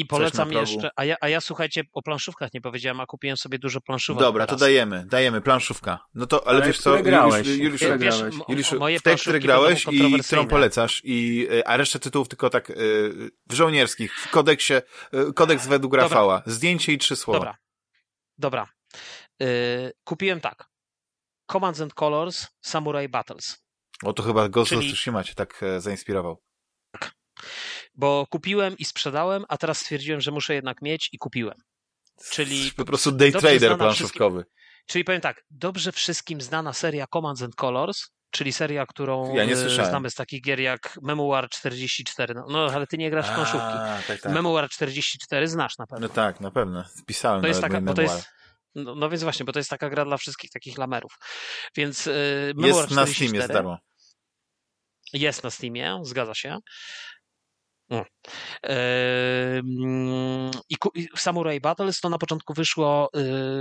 I polecam jeszcze, a ja, a ja słuchajcie, o planszówkach nie powiedziałem, a kupiłem sobie dużo planszówek. Dobra, teraz. to dajemy, dajemy, planszówka. No to, ale, ale wiesz co, grałeś? Juliusz, Juliusz, wiesz, Juliusz w te, które grałeś i którą polecasz, i, e, a resztę tytułów tylko tak y, w żołnierskich, w kodeksie, y, kodeks według Rafała. Zdjęcie i trzy słowa. Dobra, dobra. Y, kupiłem tak. Commands and Colors Samurai Battles. O, to chyba Ghost Czyli... of Tsushima cię tak e, zainspirował. Tak bo kupiłem i sprzedałem, a teraz stwierdziłem, że muszę jednak mieć i kupiłem. Czyli po prostu day trader planszówkowy. Czyli powiem tak, dobrze wszystkim znana seria Commands and Colors, czyli seria, którą ja e, znamy z takich gier jak Memoir 44. No, no ale ty nie grasz w planszówki. Tak, tak. Memoir 44 znasz na pewno. No tak, na pewno. Wpisałem to jest taka, bo to jest, no, no, więc właśnie, bo to jest taka gra dla wszystkich takich lamerów. Więc yy, Memoir jest 44, na Steamie za darmo. Jest na Steamie, zgadza się. I Samurai Battles to na początku wyszło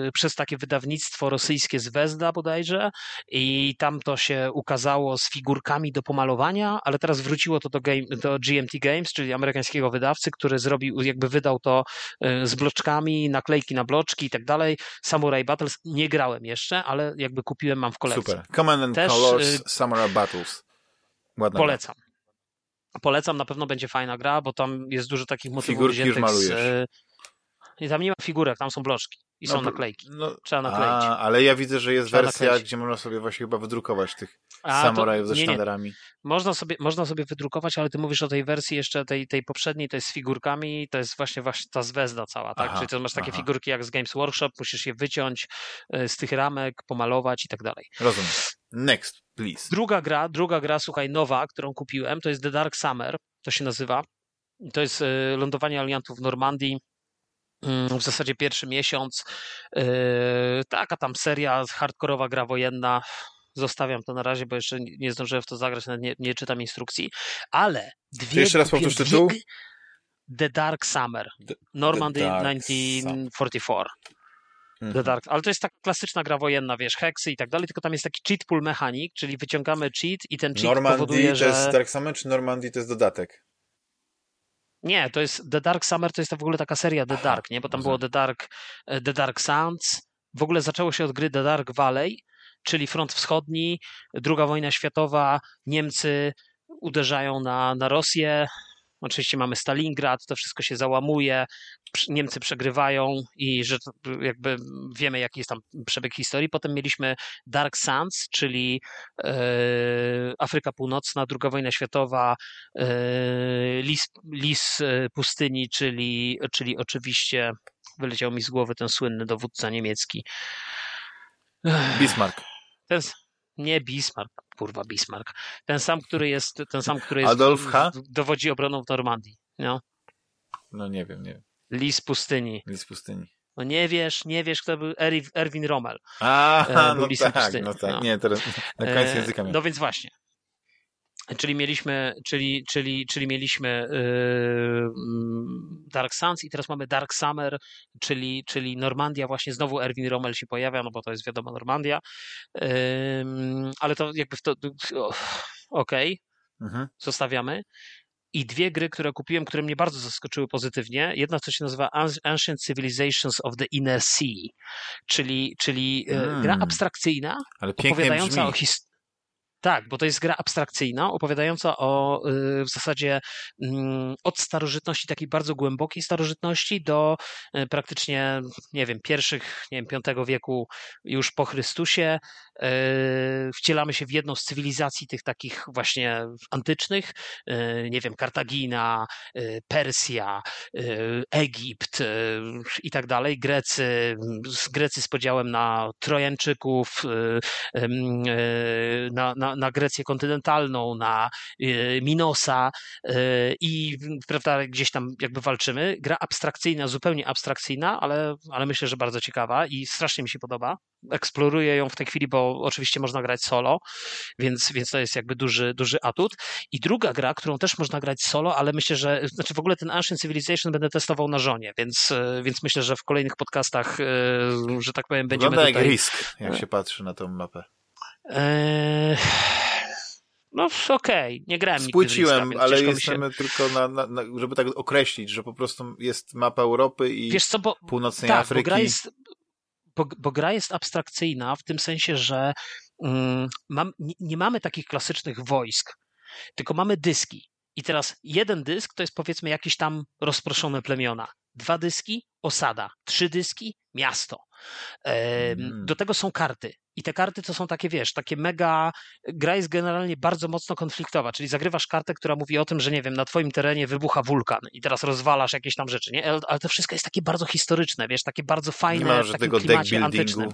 y, przez takie wydawnictwo rosyjskie z Wezda bodajże i tam to się ukazało z figurkami do pomalowania, ale teraz wróciło to do, game, do GMT Games, czyli amerykańskiego wydawcy, który zrobił, jakby wydał to y, z bloczkami, naklejki na bloczki i tak dalej. Samurai Battles nie grałem jeszcze, ale jakby kupiłem, mam w kolekcji. Super. Command and Też, Colors y, Samurai Battles. Ładna polecam. Polecam, na pewno będzie fajna gra, bo tam jest dużo takich motywów Figurki wziętych z... E, I tam nie ma figurek, tam są bloczki i no, są naklejki. No, Trzeba nakleić. A, ale ja widzę, że jest Trzeba wersja, nakleić. gdzie można sobie właśnie chyba wydrukować tych a, samurajów to, ze sztandarami. Można sobie, można sobie wydrukować, ale ty mówisz o tej wersji jeszcze tej, tej poprzedniej, to jest z figurkami, to jest właśnie, właśnie ta zwezda cała, tak? Aha, Czyli to masz takie aha. figurki jak z Games Workshop, musisz je wyciąć e, z tych ramek, pomalować i tak dalej. Rozumiem. Next, please. Druga gra, druga gra, słuchaj, nowa, którą kupiłem, to jest The Dark Summer, to się nazywa. To jest e, lądowanie aliantów w Normandii mm, w zasadzie pierwszy miesiąc. E, taka tam seria, hardkorowa gra wojenna. Zostawiam to na razie, bo jeszcze nie zdążyłem w to zagrać, nie, nie czytam instrukcji. Ale dwie. jeszcze raz powtórz tytuł? The Dark Summer. Normandy The Dark 1944. The mhm. Dark, ale to jest tak klasyczna gra wojenna, wiesz, heksy i tak dalej, tylko tam jest taki cheat pool mechanik, czyli wyciągamy cheat i ten cheat Normandy powoduje, że... to jest Dark Summer, czy Normandy to jest dodatek? Nie, to jest The Dark Summer, to jest to w ogóle taka seria The Aha, Dark, nie? Bo tam było The Dark, e, The Dark Sounds. W ogóle zaczęło się od gry The Dark Valley, czyli front wschodni, druga wojna światowa, Niemcy uderzają na, na Rosję, Oczywiście mamy Stalingrad, to wszystko się załamuje, Niemcy przegrywają i że jakby wiemy, jaki jest tam przebieg historii. Potem mieliśmy Dark Sands, czyli e, Afryka Północna, II wojna światowa, e, lis, lis pustyni, czyli, czyli oczywiście wyleciał mi z głowy ten słynny dowódca niemiecki. Bismarck. Ten, nie Bismarck, kurwa Bismarck. Ten sam, który jest, ten sam, który jest Adolf H? dowodzi obroną w Normandii. No. No nie wiem, nie wiem. Lis pustyni. Lis pustyni. No nie wiesz, nie wiesz, kto był Erwin Rommel. A, E, no tak, pustyni. no tak. No. Nie, teraz na końcu E, języka miałem. No więc właśnie. Czyli mieliśmy, czyli, czyli, czyli mieliśmy yy, mm, Dark Suns i teraz mamy Dark Summer, czyli, czyli Normandia, właśnie znowu Erwin Rommel się pojawia, no bo to jest wiadomo Normandia, ale to jakby w to, okej, Mhm. zostawiamy. I dwie gry, które kupiłem, które mnie bardzo zaskoczyły pozytywnie. Jedna, co się nazywa An- Ancient Civilizations of the Inner Sea, czyli, czyli e, Mm. gra abstrakcyjna, Ale pięknie opowiadająca o historii. Tak, bo to jest gra abstrakcyjna, opowiadająca o y, w zasadzie mm, od starożytności, takiej bardzo głębokiej starożytności do y, praktycznie, nie wiem, pierwszych, nie wiem, V wieku już po Chrystusie. Y, Wcielamy się w jedną z cywilizacji tych takich właśnie antycznych, y, nie wiem, Kartagina, y, Persja, Egipt i tak dalej, Grecy, Grecy z podziałem na Trojańczyków, e, na, na, na Grecję kontynentalną, na e, Minosa e, i prawda, gdzieś tam jakby walczymy. Gra abstrakcyjna, zupełnie abstrakcyjna, ale, ale myślę, że bardzo ciekawa i strasznie mi się podoba. Eksploruję ją w tej chwili, bo oczywiście można grać solo, więc, więc to jest jakby duży, duży atut. I druga gra, którą też można grać solo, ale myślę, że znaczy w ogóle ten Ancient Civilization będę testował na żonie, więc, e, więc myślę, że w kolejnych podcastach, e, że tak powiem, będziemy Wygląda jak tutaj... risk, jak się patrzy na tą mapę. Eee, no okej, nie grałem nigdy w Riska, Spłyciłem, ale mi się... jestem tylko na, na, na, żeby tak określić, że po prostu jest mapa Europy i Wiesz co, bo, północnej tak, bo Afryki. gra, jest, bo, bo gra jest abstrakcyjna w tym sensie, że mm, mam, nie, nie mamy takich klasycznych wojsk, tylko mamy dyski. I teraz jeden dysk to jest powiedzmy jakieś tam rozproszone plemiona. Dwa dyski osada. Trzy dyski miasto. Mm. Do tego są karty. I te karty to są takie, wiesz, takie mega. Gra jest generalnie bardzo mocno konfliktowa, czyli zagrywasz kartę, która mówi o tym, że nie wiem, na twoim terenie wybucha wulkan i teraz rozwalasz jakieś tam rzeczy, nie? Ale- to wszystko jest takie bardzo historyczne, wiesz, takie bardzo fajne, Nie ma w takim klimacie antycznym.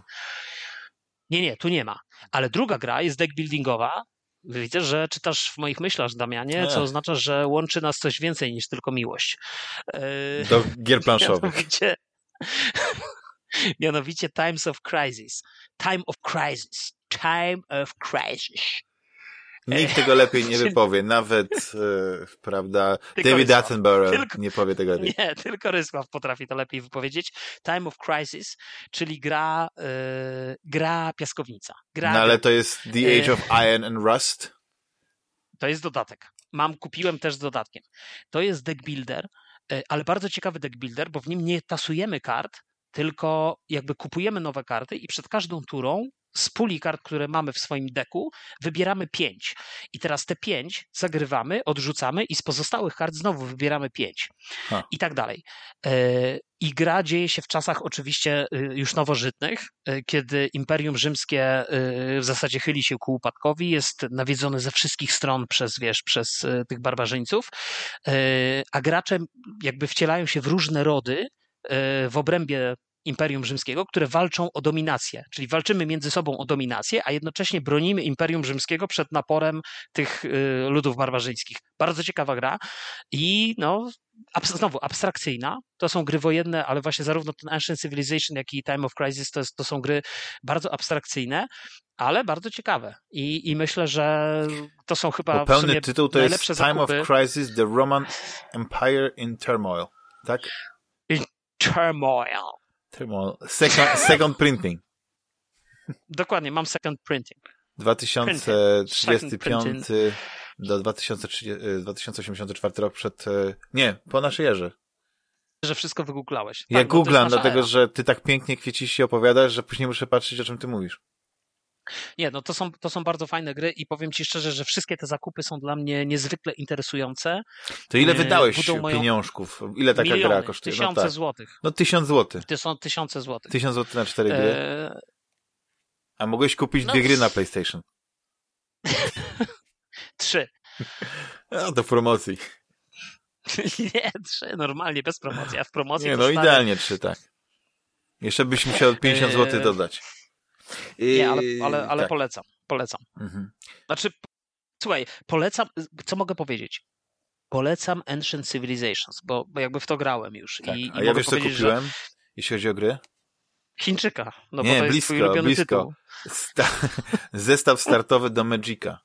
Nie, nie, tu nie ma. Ale druga gra jest deck buildingowa. Widzę, że czytasz w moich myślach, Damianie, co Nie. oznacza, że łączy nas coś więcej niż tylko miłość. Eee, Do gier planszowych. Mianowicie, mianowicie Times of Crisis. Time of Crisis. Time of Crisis. Nikt tego lepiej nie wypowie, nawet, e, prawda, Tylko David Rysław. Attenborough Tylko- nie powie tego lepiej. Nie, tylko Rysław potrafi to lepiej wypowiedzieć. Time of Crisis, czyli gra, e, gra piaskownica. Gra, No ale to jest The E, Age of Iron and Rust. To jest dodatek. Mam, kupiłem też z dodatkiem. To jest deck builder, e, ale bardzo ciekawy deck builder, bo w nim nie tasujemy kart, tylko jakby kupujemy nowe karty i przed każdą turą z puli kart, które mamy w swoim deku, wybieramy pięć. I teraz te pięć zagrywamy, odrzucamy i z pozostałych kart znowu wybieramy pięć. I tak dalej. E, I gra dzieje się w czasach oczywiście y, już nowożytnych, y, kiedy Imperium Rzymskie y, w zasadzie chyli się ku upadkowi, jest nawiedzone ze wszystkich stron przez, wiesz, przez tych barbarzyńców, a gracze jakby wcielają się w różne rody w obrębie Imperium Rzymskiego, które walczą o dominację, czyli walczymy między sobą o dominację, a jednocześnie bronimy Imperium Rzymskiego przed naporem tych y, ludów barbarzyńskich. Bardzo ciekawa gra i no, abs- znowu abstrakcyjna. To są gry wojenne, ale właśnie zarówno ten Ancient Civilization, jak i Time of Crisis to, jest, to są gry bardzo abstrakcyjne, ale bardzo ciekawe. I, i myślę, że to są chyba Bo pełny tytuł to jest Time zakupy. of Crisis, The Roman Empire in Turmoil. Tak? Turmoil. Second, second printing. Dokładnie, mam second printing. 2035 do 2030, e, 2084 rok przed... e, Nie, po naszej erze. Że wszystko wygooglałeś. Ja Tak, googlam, dlatego era. że ty tak pięknie kwieciście opowiadasz, że później muszę patrzeć, o czym ty mówisz. Nie, no to są, to są bardzo fajne gry i powiem ci szczerze, że wszystkie te zakupy są dla mnie niezwykle interesujące. To ile E, wydałeś moją- pieniążków? Ile taka Miliony, gra kosztuje? tysiące no tak. złotych. No tysiąc złotych. To są tysiące złotych. Tysiąc złotych na cztery gry. E, A mogłeś kupić no- dwie gry na PlayStation. trzy. No, do promocji. Nie, trzy, normalnie, bez promocji. A w promocji Nie, no stary, idealnie trzy, tak. Jeszcze byś musiał 50 zł Eee, dodać. Nie, ale, Yy, ale, ale tak. polecam, polecam. Mhm. Znaczy, słuchaj, polecam, co mogę powiedzieć? Polecam Ancient Civilizations, bo, bo jakby w to grałem już. Tak. I, i A ja mogę wiesz co kupiłem, że jeśli chodzi o gry? Chińczyka, no Nie, bo to jest blisko, twój ulubiony blisko. tytuł. Sta zestaw startowy do Magica.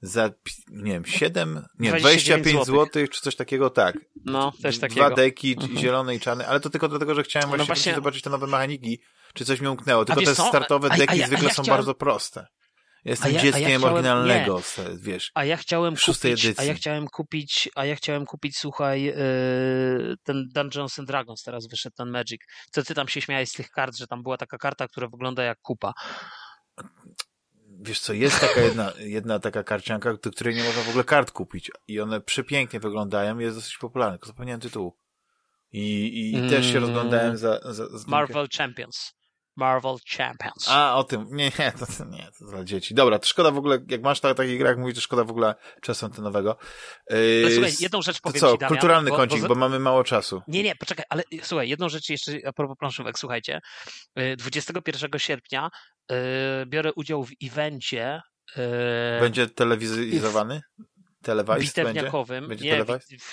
Za, nie wiem, 7, nie, 29 25 zł, czy coś takiego, tak. No, też takiego. Dwa deki, Mhm. zielony i czarny, ale to tylko dlatego, że chciałem No właśnie- zobaczyć te nowe mechaniki, czy coś mi umknęło. Tylko te co? startowe A- a deki ja- a zwykle ja są chciałem- bardzo proste. Jestem A ja- a ja dzieckiem chciałem- oryginalnego, se- wiesz. A ja chciałem Szóstej kupić, a edycji. ja chciałem kupić, a ja chciałem kupić, słuchaj, yy, ten Dungeons and Dragons teraz wyszedł, ten Magic. Co ty tam się śmiałeś z tych kart, że tam była taka karta, która wygląda jak kupa. Wiesz co, jest taka jedna, jedna taka karcianka, do której nie można w ogóle kart kupić i one przepięknie wyglądają i jest dosyć popularna, tylko zapomniałem tytułu. I, i też się Mm. rozglądałem za... za, za Marvel Champions. Marvel Champions. A, o tym. Nie, nie, to, nie, to dla dzieci. Dobra, to szkoda w ogóle, jak masz tak, taki gra, jak mówisz, to szkoda w ogóle czasu antenowego. Yy, Ale słuchaj, jedną rzecz powiem co, ci, Damian, kulturalny bo- kącik, bo- bo, mamy mało czasu. Nie, nie, poczekaj, ale słuchaj, jedną rzecz jeszcze a propos planszówek, słuchajcie. Y, 21 sierpnia y, biorę udział w evencie y, Będzie telewizowany? Telewizj będzie? bitewniakowym. Będzie nie,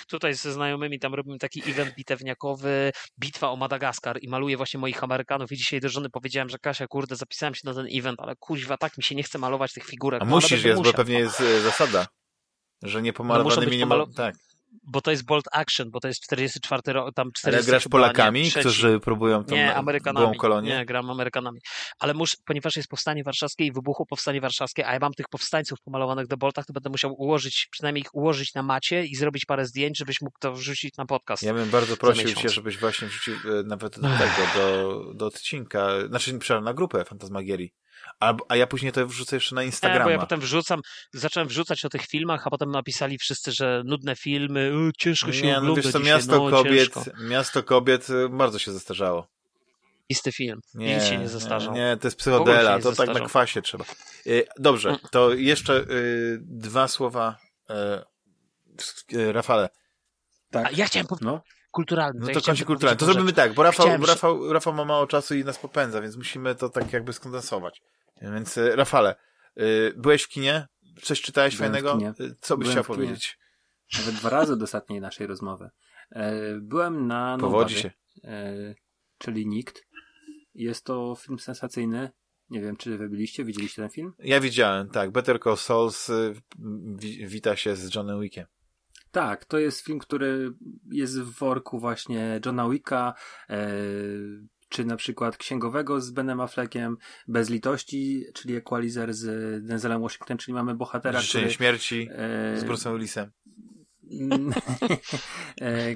tutaj ze znajomymi tam robimy taki event bitewniakowy, bitwa o Madagaskar i maluję właśnie moich Amerykanów i dzisiaj do żony powiedziałem, że Kasia, kurde, zapisałem się na ten event, ale kuźwa, tak mi się nie chce malować tych figurek. A no, musisz jest, bo pewnie jest e, zasada, że nie pomalowanymi być nie ma... Tak, Bo to jest Bolt Action, bo to jest 44 rok, tam 40 ale grasz Polakami, nie, którzy próbują tą Nie, na- Amerykanami. kolonię? Nie, gram Amerykanami. Ale muszę, ponieważ jest powstanie warszawskie i wybuchło powstanie warszawskie, a ja mam tych powstańców pomalowanych do boltach, to będę musiał ułożyć, przynajmniej ich ułożyć na macie i zrobić parę zdjęć, żebyś mógł to wrzucić na podcast. Ja bym bardzo prosił cię, żebyś właśnie wrzucił e, nawet do tego, do, do odcinka, znaczy, przepraszam, na grupę Fantasmagierii. A, a ja później to wrzucę jeszcze na Instagrama. bo ja potem wrzucam, zacząłem wrzucać o tych filmach, a potem napisali wszyscy, że nudne filmy, ciężko się Nie, no wiesz co, Miasto no, Kobiet, ciężko. Miasto Kobiet e, bardzo się zestarzało. Isty film, Nie, nic się nie zestarzał. Nie, nie, to jest psychodela, to tak na kwasie trzeba. E, Dobrze, to jeszcze e, dwa słowa e, e, Rafale. Tak. A ja chciałem powiedzieć No. kulturalny. No ja to kącik tylko kulturalny. To zrobimy tak, bo Rafał, Rafał, Rafał ma mało czasu i nas popędza, więc musimy to tak jakby skondensować. Więc e, Rafale, e, byłeś w kinie? Coś czytałeś Byłem fajnego? E, Co byś Byłem chciał powiedzieć? Nawet dwa razy do ostatniej naszej rozmowy. Byłem na Powodzi się. czyli Nikt. Jest to film sensacyjny. Nie wiem, czy wy byliście, widzieliście ten film? Ja widziałem, tak. Better Call Souls wi wita się z Johnem Wickiem. Tak, to jest film, który jest w worku właśnie Johna Wicka, czy na przykład Księgowego z Benem Affleckiem, Bez litości, czyli Equalizer z Denzelem Washington, czyli mamy bohatera, Życzenie który... śmierci e, z Bruce'em Willisem.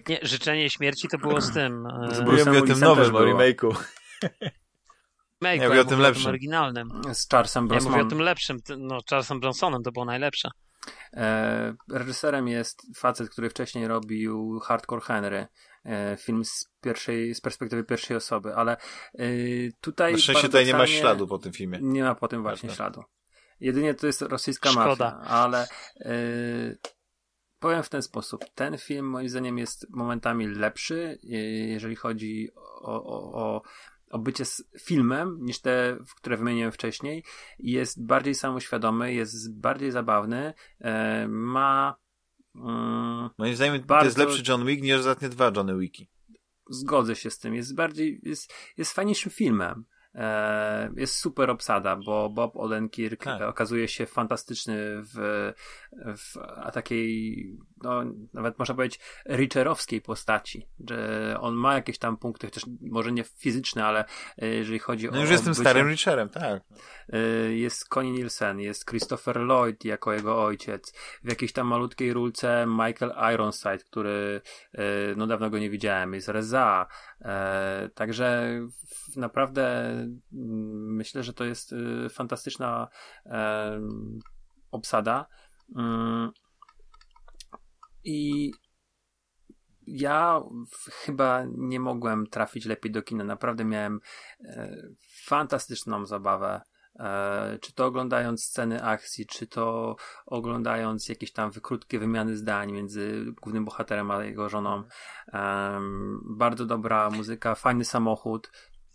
Nie, życzenie śmierci to było z tym. e, Z Ja Bruce'em mówię o tym Willisem nowym, też o było. remake'u. Make, Ja mówię o tym lepszym. oryginalnym. z Charlesem Ja mówię o tym lepszym, no Charlesem Bronsonem to było najlepsze. E, reżyserem jest facet, który wcześniej robił Hardcore Henry, film z pierwszej, z perspektywy pierwszej osoby, ale e, tutaj Na szczęście tutaj nie ma śladu po tym filmie. Nie ma po tym właśnie Prawda. śladu. Jedynie to jest rosyjska Szkoda. mafia, ale e, powiem w ten sposób. Ten film moim zdaniem jest momentami lepszy, e, jeżeli chodzi o, o, o o bycie z filmem niż te, które wymieniłem wcześniej. Jest bardziej samoświadomy, jest bardziej zabawny, e, ma mm, Moim zdaniem to Bardzo- jest lepszy John Wick niż ostatnie dwa Johnny Wicki. zgodzę się z tym. Jest bardziej, jest, jest fajniejszym filmem. E, jest super obsada, bo Bob Odenkirk Tak. okazuje się fantastyczny w, w takiej, no, nawet można powiedzieć, Richerowskiej postaci, że on ma jakieś tam punkty, chociaż może nie fizyczne, ale e, jeżeli chodzi o. No już jestem bycie- starym Richerem, tak. Y, Jest Connie Nielsen, jest Christopher Lloyd jako jego ojciec. W jakiejś tam malutkiej rulce Michael Ironside, który y, no dawno go nie widziałem, jest Reza. E, Także naprawdę mm, myślę, że to jest y, fantastyczna obsada. Mm, I ja chyba nie mogłem trafić lepiej do kina. Naprawdę miałem e, fantastyczną zabawę. E, czy to oglądając sceny akcji, czy to oglądając jakieś tam krótkie wymiany zdań między głównym bohaterem a jego żoną. bardzo dobra muzyka, fajny samochód.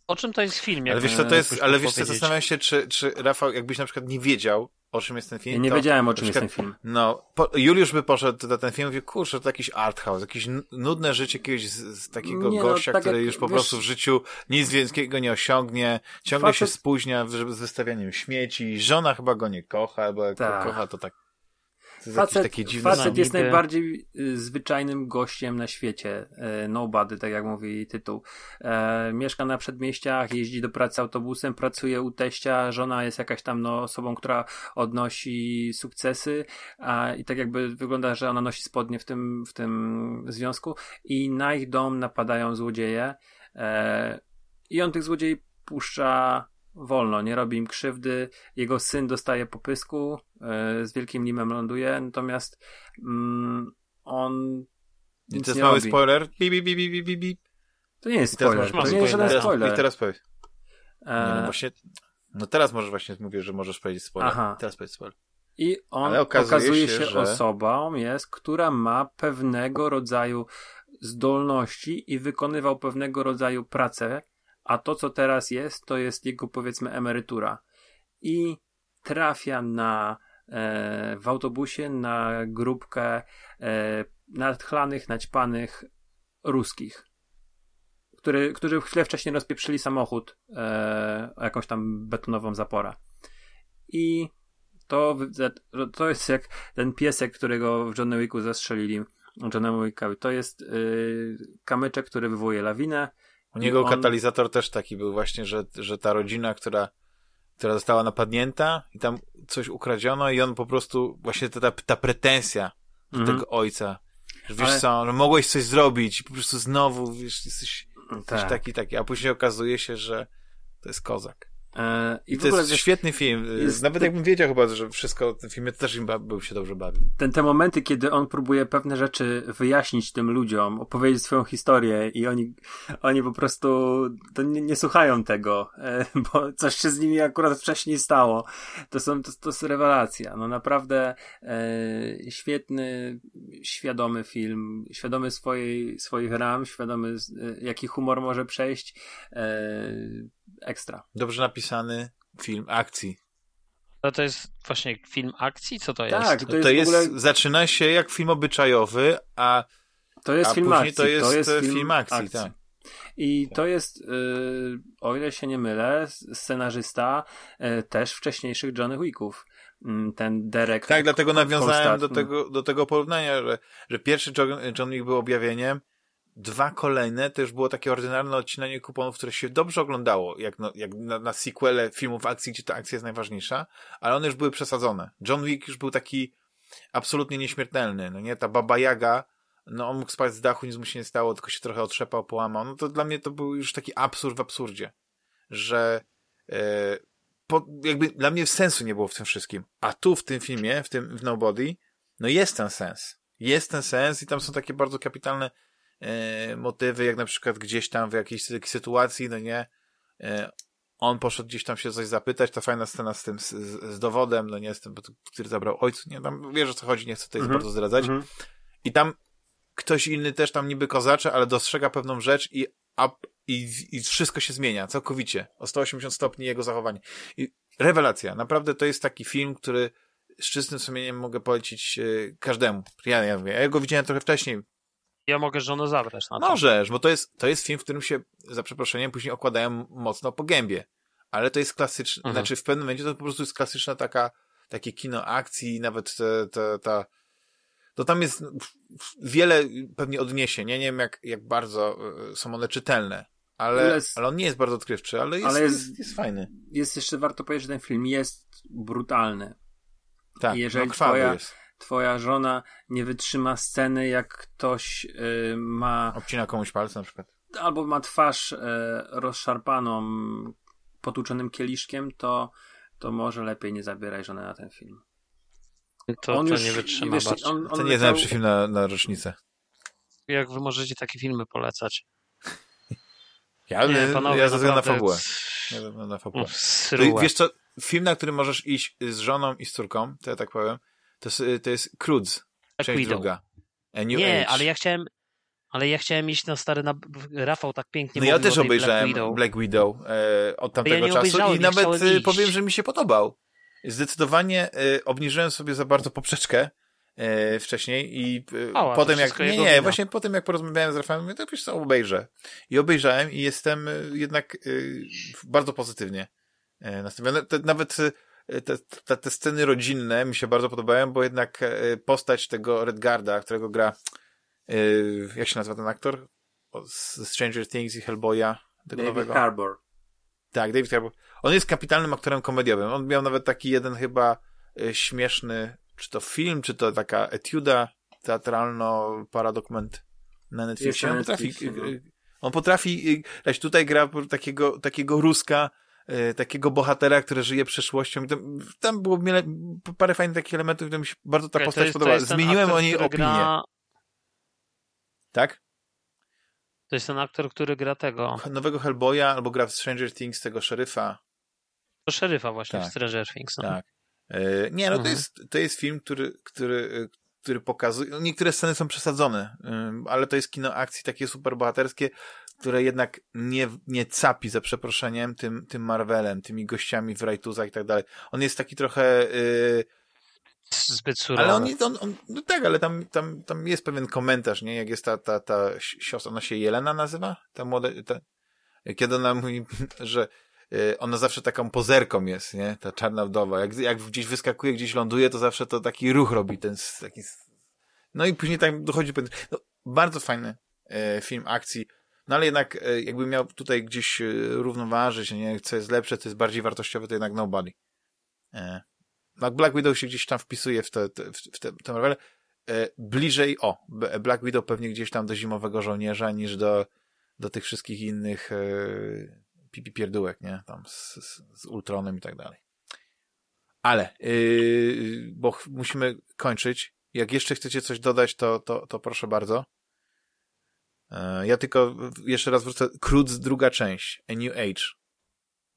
O czym to jest film? Ale wiesz co, to jest, ale wiesz co, zastanawiam się, czy, czy Rafał, jakbyś na przykład nie wiedział, o czym jest ten film. Ja nie to, wiedziałem, o czym przykład, jest ten film. No, po, Juliusz by poszedł na ten film i mówił, kurczę, to jakiś art house, jakieś nudne życie jakiegoś z, z takiego nie, no, gościa, no, tak który jak, już po wiesz, prostu w życiu nic więcej nie osiągnie, ciągle facet... się spóźnia z wystawianiem śmieci, żona chyba go nie kocha, bo jak tak. go kocha, to tak facet, facet jest najbardziej y, zwyczajnym gościem na świecie. Y, nobody, tak jak mówi tytuł. E, mieszka na przedmieściach, jeździ do pracy autobusem, pracuje u teścia, żona jest jakaś tam no, osobą, która odnosi sukcesy a, i tak jakby wygląda, że ona nosi spodnie w tym, w tym związku i na ich dom napadają złodzieje e, i on tych złodziei puszcza wolno, nie robi im krzywdy. Jego syn dostaje popysku, yy, z wielkim limem ląduje, natomiast mm, on. I to jest mały robi. spoiler. Bi, bi, bi, bi, bi, bi. To nie jest spoiler. To nie jest żaden spoiler. I teraz powiedz. E... Nie, no właśnie. No teraz możesz właśnie mówić, że możesz powiedzieć spoiler. Aha. Teraz powiedz spoiler. I on okazuje, okazuje, się, się że... osobą jest, która ma pewnego rodzaju zdolności i wykonywał pewnego rodzaju pracę, a to, co teraz jest, to jest jego powiedzmy emerytura. I trafia na e, w autobusie na grupkę e, nadchlanych, naćpanych ruskich, który, którzy chwilę wcześniej rozpieprzyli samochód e, jakąś tam betonową zaporę. I to, to jest jak ten piesek, którego w Johnny Wicku zastrzelili. Johnny Wickowi. To jest y, kamyczek, który wywołuje lawinę u niego on... katalizator też taki był właśnie, że, że ta rodzina, która, która została napadnięta i tam coś ukradziono i on po prostu, właśnie ta, ta pretensja do mhm. tego ojca, że wiesz Ale... co, że mogłeś coś zrobić i po prostu znowu, wiesz, jesteś, jesteś tak. taki, taki, a później okazuje się, że to jest kozak. E, I, I to jest świetny film. Jest Nawet te... jakbym wiedział chyba, że wszystko w tym filmie, to też bym się dobrze bawił. Ten, te momenty, kiedy on próbuje pewne rzeczy wyjaśnić tym ludziom, opowiedzieć swoją historię i oni, oni po prostu nie, nie, słuchają tego, e, bo coś się z nimi akurat wcześniej stało. To są, to, to jest rewelacja. No naprawdę e, świetny, świadomy film, świadomy swojej, swoich ram, świadomy e, jaki humor może przejść. E, ekstra. Dobrze napisany film akcji. No to jest właśnie film akcji? Co to jest? Tak, to, to jest, jest ogóle... zaczyna się jak film obyczajowy, a to jest a film akcji. To jest, to jest film, film akcji, akcji. Tak. I to jest, yy, o ile się nie mylę, scenarzysta yy, też wcześniejszych Johnny Wicków. Yy, ten Derek. Tak, dlatego nawiązałem do tego, do tego porównania, że, że pierwszy John, John Wick był objawieniem, dwa kolejne to już było takie ordynarne odcinanie kuponów, które się dobrze oglądało, jak, no, jak na, na sequele filmów akcji, gdzie ta akcja jest najważniejsza, ale one już były przesadzone. John Wick już był taki absolutnie nieśmiertelny, no nie? Ta Baba Jaga, no on mógł spać z dachu, nic mu się nie stało, tylko się trochę otrzepał, połamał. No to dla mnie to był już taki absurd w absurdzie, że e, po, jakby dla mnie sensu nie było w tym wszystkim. A tu w tym filmie, w tym w Nobody, no jest ten sens. Jest ten sens i tam są takie bardzo kapitalne e, motywy, jak na przykład gdzieś tam w jakiejś sytuacji, no nie, e, on poszedł gdzieś tam się coś zapytać, ta fajna scena z tym, z, z dowodem, no nie, z tym, który zabrał ojcu, nie, tam wiesz o co chodzi, nie chcę tutaj mm -hmm. bardzo zdradzać. Mm -hmm. I tam ktoś inny też tam niby kozacze, ale dostrzega pewną rzecz i, a, i, i wszystko się zmienia, całkowicie. O 180 stopni jego zachowanie. I rewelacja. Naprawdę to jest taki film, który z czystym sumieniem mogę polecić e, każdemu. Ja, ja, ja go widziałem trochę wcześniej, ja mogę żonę zabrać na to. Możesz, bo to jest, to jest film, w którym się, za przeproszeniem, później okładają mocno po gębie. Ale to jest klasyczne, mhm. znaczy w pewnym momencie to po prostu jest klasyczna taka, takie kino akcji, nawet te, te, ta, to tam jest wiele pewnie odniesień. Ja nie wiem, jak, jak bardzo e, są one czytelne, ale, jest, ale on nie jest bardzo odkrywczy, ale jest, ale jest, jest, jest, fajny. Jest jeszcze warto powiedzieć, że ten film jest brutalny. Tak, I jeżeli no, twoja, jest twoja żona nie wytrzyma sceny, jak ktoś y, ma. Obcina komuś palce na przykład. Albo ma twarz y, rozszarpaną potłuczonym kieliszkiem, to, to może lepiej nie zabieraj żony na ten film. To, on to już, nie wytrzyma wiesz, on, on To nie leciał... jest najlepszy film na, na rocznicę. Jak wy możecie takie filmy polecać? Ja, nie, panowie, ja ze względu na fabułę. Ja na fabułę. Wiesz co, film, na który możesz iść z żoną i z córką, to ja tak powiem, to, jest- to jest Black część Widow. druga. A New Nie, Age. ale ja chciałem, ale ja chciałem iść na stary, na, Rafał tak pięknie No ja też obejrzałem Black Black Widow. Widow, e, od tamtego nie czasu i nawet e, iść. powiem, że mi się podobał. Zdecydowanie e, obniżyłem sobie za bardzo poprzeczkę e, wcześniej i e, O, potem jak, nie, nie, właśnie potem jak porozmawiałem z Rafałem, mówię, to wiesz co, obejrzę. I obejrzałem i jestem e, jednak e, bardzo pozytywnie e, nastawiony. Nawet e, te, te, te sceny rodzinne mi się bardzo podobają, bo jednak e, postać tego Redgarda, którego gra e, jak się nazywa ten aktor? Z Stranger Things i Hellboya, tego David nowego. Harbour. Tak, David Harbour. On jest kapitalnym aktorem komediowym. On miał nawet taki jeden chyba y, śmieszny, czy to film, czy to taka etiuda teatralno-paradokument na Netflixie. On potrafi, no. y, y, on potrafi, y, tutaj gra takiego, takiego Ruska, y, takiego bohatera, który żyje przeszłością. Tam, tam było wiele, parę fajnych takich elementów, to mi się bardzo ta to postać jest- podobała. Zmieniłem aktor, o niej opinię. Gra, Tak? to jest ten aktor, który gra tego, Nowego Hellboya albo gra w Stranger Things tego szeryfa. to szeryfa właśnie Tak. w Stranger Things. No. Tak. E, Nie, no to Mhm. jest, to jest film, który, który, e, który pokazuje. Niektóre sceny są przesadzone, ale to jest kino akcji takie super bohaterskie, które jednak nie, nie capi za przeproszeniem tym, tym Marvelem, tymi gościami w Rajtuzach i tak dalej. On jest taki trochę. Yy, Zbyt surowy. ale on, on, on no tak, ale tam, tam, tam jest pewien komentarz, nie? Jak jest ta, ta, ta si- siostra, ona się Jelena nazywa? Ta młoda, ta, kiedy ona mówi, że y, ona zawsze taką pozerką jest, nie? Ta czarna wdowa. Jak, jak gdzieś wyskakuje, gdzieś ląduje, to zawsze to taki ruch robi, ten taki... No i później tak dochodzi... No, bardzo fajny e, film akcji, no ale jednak e, jakby miał tutaj gdzieś e, równoważyć, nie? Co jest lepsze, co jest bardziej wartościowe, to jednak Nobody. E, no, Black Widow się gdzieś tam wpisuje w te, te, w w te, te Marvele. E, bliżej, o, Black Widow pewnie gdzieś tam do Zimowego Żołnierza niż do, do tych wszystkich innych pipi pierdółek, nie? Tam z, z, z Ultronem i tak dalej. Ale, yy, bo musimy kończyć. Jak jeszcze chcecie coś dodać, to, to, to proszę bardzo. E, ja tylko jeszcze raz wrócę. Croods druga część, A New Age.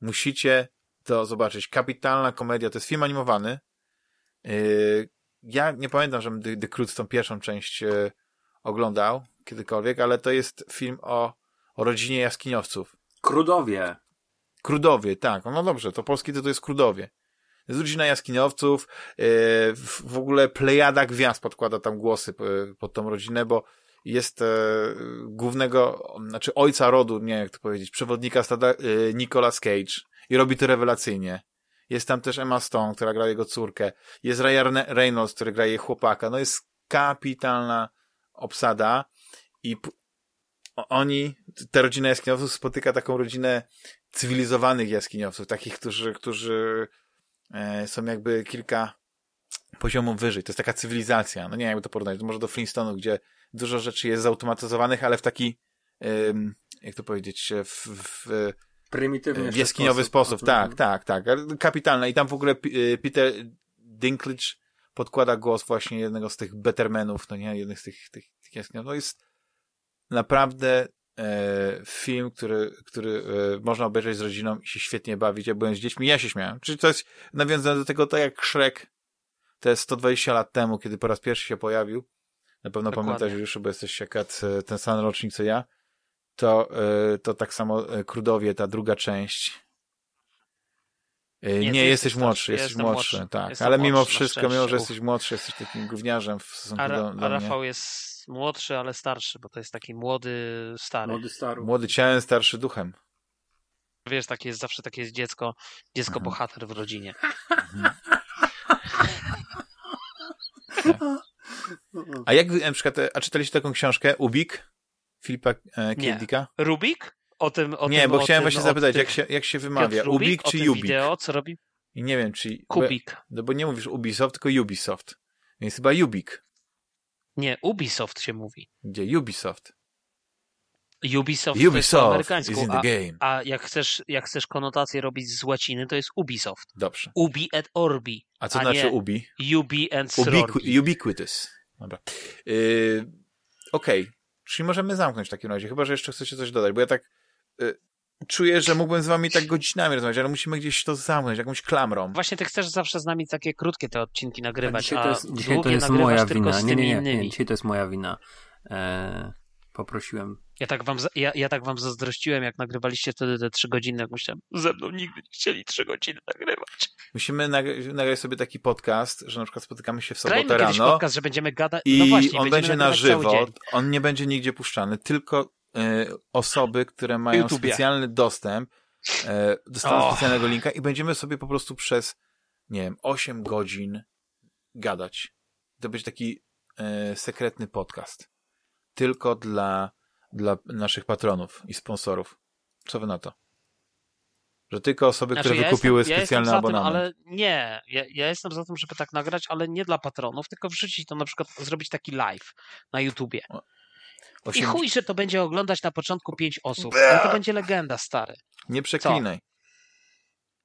Musicie to zobaczyć. Kapitalna komedia, to jest film animowany. Yy, ja nie pamiętam, żebym The, The Croods tą pierwszą część e, oglądał kiedykolwiek, ale to jest film o, o rodzinie jaskiniowców. Krudowie. Krudowie, tak. No dobrze, to polski tytuł jest Krudowie. Jest rodzina jaskiniowców, w, ogóle plejada gwiazd podkłada tam głosy pod tą rodzinę, bo jest e, głównego, znaczy ojca rodu, nie jak to powiedzieć, przewodnika stada, e, Nicolas Cage i robi to rewelacyjnie. Jest tam też Emma Stone, która gra jego córkę. Jest Ryan Reynolds, który gra jej chłopaka. No jest kapitalna obsada i oni, ta rodzina jaskiniowców spotyka taką rodzinę cywilizowanych jaskiniowców, takich, którzy, którzy e, są jakby kilka poziomów wyżej. To jest taka cywilizacja. No nie wiem, jakby to porównać. Może do Flintstone'u, gdzie dużo rzeczy jest zautomatyzowanych, ale w taki, jak to powiedzieć, w, w, Prymitywny w jaskiniowy sposób. Tak, tak, tak. Ale Kapitalne. I tam w ogóle Peter Dinklage podkłada głos właśnie jednego z tych Bettermenów, no nie, jednych z tych, tych, tych jaskiniowców. No jest naprawdę e, film, który, który e, można obejrzeć z rodziną i się świetnie bawić. Ja byłem z dziećmi, ja się śmiałem. Czyli to jest nawiązane do tego, tak jak Shrek, to jest 120 lat temu, kiedy po raz pierwszy się pojawił. Na pewno Dokładnie. pamiętasz już, bo jesteś akad ten sam rocznik co ja. To, e, to tak samo e, Krudowie, ta druga część. E, Nie, Nie, jesteś jesteś młodszy, jesteś młodszy, młodszy. tak. Jestem Ale mimo młodszy, na wszystko, mimo że jesteś młodszy, jesteś takim gówniarzem w stosunku A, do, do a mnie. Rafał jest młodszy, ale starszy, bo to jest taki młody, stary. Młody staru. Młody ciałem, starszy duchem. Wiesz, takie jest zawsze takie jest dziecko, dziecko Mhm. bohater w rodzinie. A jak na przykład, a czytaliście taką książkę Ubik? Filipa e, K. Nie. Dicka? Rubik? O tym, o Nie, tym, bo o chciałem tym, właśnie zapytać, tych- jak się, jak się wymawia? Piotr Rubik, Ubik czy Ubik? wideo, co robi? I nie wiem, czy... Kubik. Bo, no bo nie mówisz Ubisoft, tylko Ubisoft. Więc chyba Ubik. Nie, Ubisoft się mówi. Gdzie? Ubisoft. Ubisoft, to Ubisoft is amerykańsku, in the a, game. a jak chcesz, jak chcesz konotację robić z łaciny, to jest Ubisoft. Dobrze. Ubi et Orbi, A co a znaczy Ubi? Ubi and. Ubiqu ubiquitous. Dobra. Yy, Okej. Czyli możemy zamknąć w takim razie, chyba że jeszcze chcecie coś dodać, bo ja tak yy, czuję, że mógłbym z wami tak godzinami rozmawiać, ale musimy gdzieś to zamknąć, jakąś klamrą. Właśnie ty chcesz zawsze z nami takie krótkie te odcinki nagrywać, dzisiaj a to jest, dzisiaj to długie jest nagrywasz moja tylko wina. z Nie, tymi nie, nie, innymi. nie, dzisiaj to jest moja wina. E, poprosiłem. Ja tak, wam, ja, ja tak wam zazdrościłem, jak nagrywaliście wtedy te trzy godziny, jak myślałem, ze mną nigdy nie chcieli trzy godziny nagrywać. Musimy nag- nagrać sobie taki podcast, że na przykład spotykamy się w sobotę Grajmy rano podcast, że będziemy gadać, i no właśnie, on będzie na żywo, on nie będzie nigdzie puszczany, tylko e, osoby, które mają YouTubie. specjalny dostęp, e, dostaną O. specjalnego linka i będziemy sobie po prostu przez, nie wiem, 8 godzin gadać. To będzie taki e, sekretny podcast. Tylko dla, dla naszych patronów i sponsorów. Co wy na to? Że tylko osoby, Znaczy, które ja wykupiły jestem, specjalny ja tym, ale nie, ja, ja jestem za tym, żeby tak nagrać, ale nie dla patronów, tylko wrzucić to na przykład, zrobić taki live na YouTubie. I chuj, że to będzie oglądać na początku pięć osób, ale to będzie legenda, stary. Nie przeklinaj.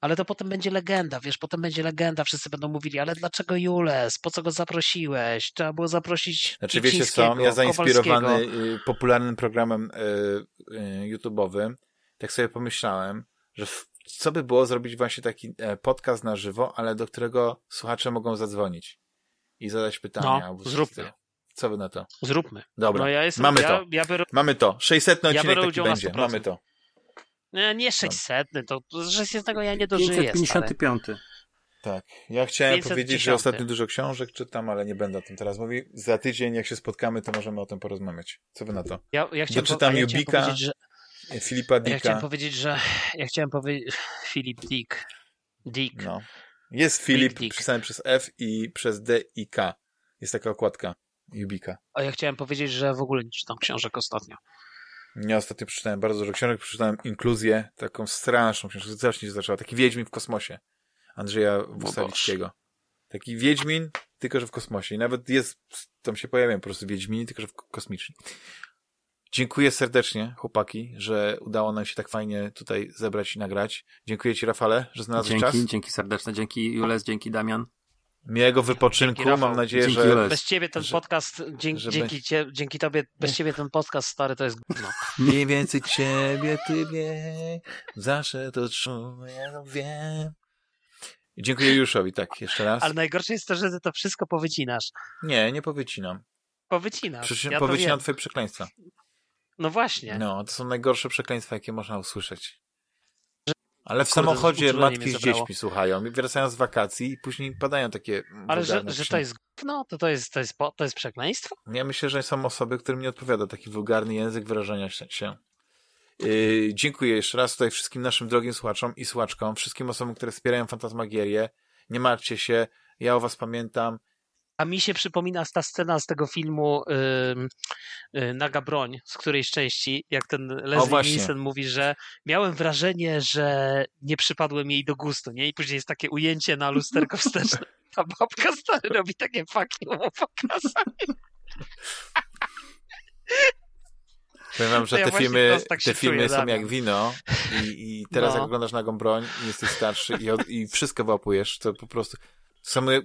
Ale to potem będzie legenda, wiesz, potem będzie legenda, wszyscy będą mówili, ale dlaczego Jules, po co go zaprosiłeś? Trzeba było zaprosić Znaczy wiecie co, ja zainspirowany Kowalskiego. y, popularnym programem y, y, YouTube'owym, tak sobie pomyślałem, że co by było zrobić właśnie taki e, podcast na żywo, ale do którego słuchacze mogą zadzwonić i zadać pytania. No, albo zróbmy. Co wy na to? Zróbmy. Dobra, No ja jestem, mamy ja, to. Ja biorę, Mamy to. 600 Ja odcinek biorę taki będzie. 100%. Mamy to. Nie, nie 600, to, to z tego ja nie dożyję, stary. 555. Tak. Ja chciałem 510. powiedzieć, że ostatnio dużo książek czytam, ale nie będę o tym teraz mówił. Za tydzień, jak się spotkamy, to możemy o tym porozmawiać. Co wy na to? Ja, ja chciałem, Doczytam po, ja Jubika, powiedzieć, że Filipa Ja chciałem Dicka. powiedzieć, że. Ja chciałem powiedzieć. Filip Dick. Dick. No. Jest Filip Dick. pisany przez F i przez D i K. Jest taka okładka Jubika. A ja chciałem powiedzieć, że w ogóle nie czytam książek ostatnio. Ja ostatnio przeczytałem bardzo dużo książek. Przeczytałem Inkluzję, taką straszną książkę. Strasznie się zaczęła. Taki Wiedźmin w kosmosie. Andrzeja Wusawickiego. Taki Wiedźmin, tylko że w kosmosie. I nawet jest, tam się pojawiają po prostu Wiedźmini, tylko że w kosmiczni. Dziękuję serdecznie, chłopaki, że udało nam się tak fajnie tutaj zebrać i nagrać. Dziękuję ci, Rafale, że znalazłeś czas. Dzięki, dzięki serdeczne, dzięki Jules, dzięki Damian. Miłego wypoczynku. Dzięki. Mam nadzieję, Dzięki, że. Bez ciebie ten że- podcast, dzięki, że dzięki, cie, dzięki tobie, bez ciebie ten podcast stary to jest gówno. Mniej więcej ciebie ty wie, zawsze to czuję, no wiem. Dziękuję Juszowi, tak, jeszcze raz. Ale najgorsze jest to, że ty to wszystko powycinasz. Nie, nie powycinam. Powycinasz. Przecież ja to powycinam wiem. twoje przekleństwa. No właśnie. No, to są najgorsze przekleństwa, jakie można usłyszeć. Ale w Kurde, samochodzie matki z dziećmi słuchają i wracają z wakacji i później padają takie Ale że, że to jest gówno, to to jest, to jest, to jest przekleństwo? Ja myślę, że są osoby, którym nie odpowiada taki wulgarny język wyrażania się. Yy, dziękuję jeszcze raz tutaj wszystkim naszym drogim słuchaczom i słuchaczkom, wszystkim osobom, które wspierają Fantasmagierię. Nie martwcie się, ja o was pamiętam. A mi się przypomina ta scena z tego filmu ym, y, Naga Broń, z której części, jak ten Leslie. Nielsen mówi, że miałem wrażenie, że nie przypadłem jej do gustu, nie? I później jest takie ujęcie na lusterko wsteczne. Ta babka stary robi takie you pokazanie. Powiem wam, że ja te filmy, tak te filmy są jak wino i, i teraz No. jak oglądasz Nagą Broń i jesteś starszy i, i wszystko wyłapujesz, to po prostu same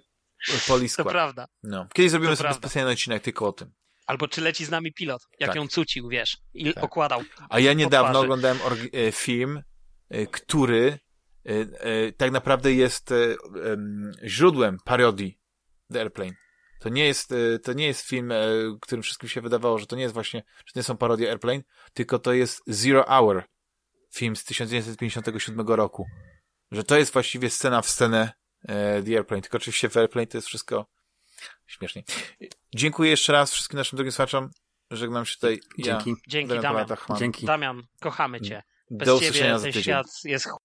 To poliskład. prawda. No. Kiedyś zrobimy To sobie prawda. specjalny odcinek tylko o tym. Albo czy leci z nami pilot, jak Tak. ją cucił, wiesz, i Tak. okładał. A ja niedawno oglądałem e, film, e, który e, tak naprawdę jest em, źródłem parodii The Airplane. To nie jest, to nie jest film, którym wszystkim się wydawało, że to nie jest właśnie, że to nie są parodie Airplane, tylko to jest Zero Hour, film z 1957 roku. Że to jest właściwie scena w scenę The Airplane. Tylko oczywiście w Airplane to jest wszystko śmiesznie. Dziękuję jeszcze raz wszystkim naszym drogim słuchaczom. Żegnam się tutaj. Dzięki. Ja, Dzięki, Damian Damian. Damian, kochamy cię. Bez Do ciebie ten świat jest ch...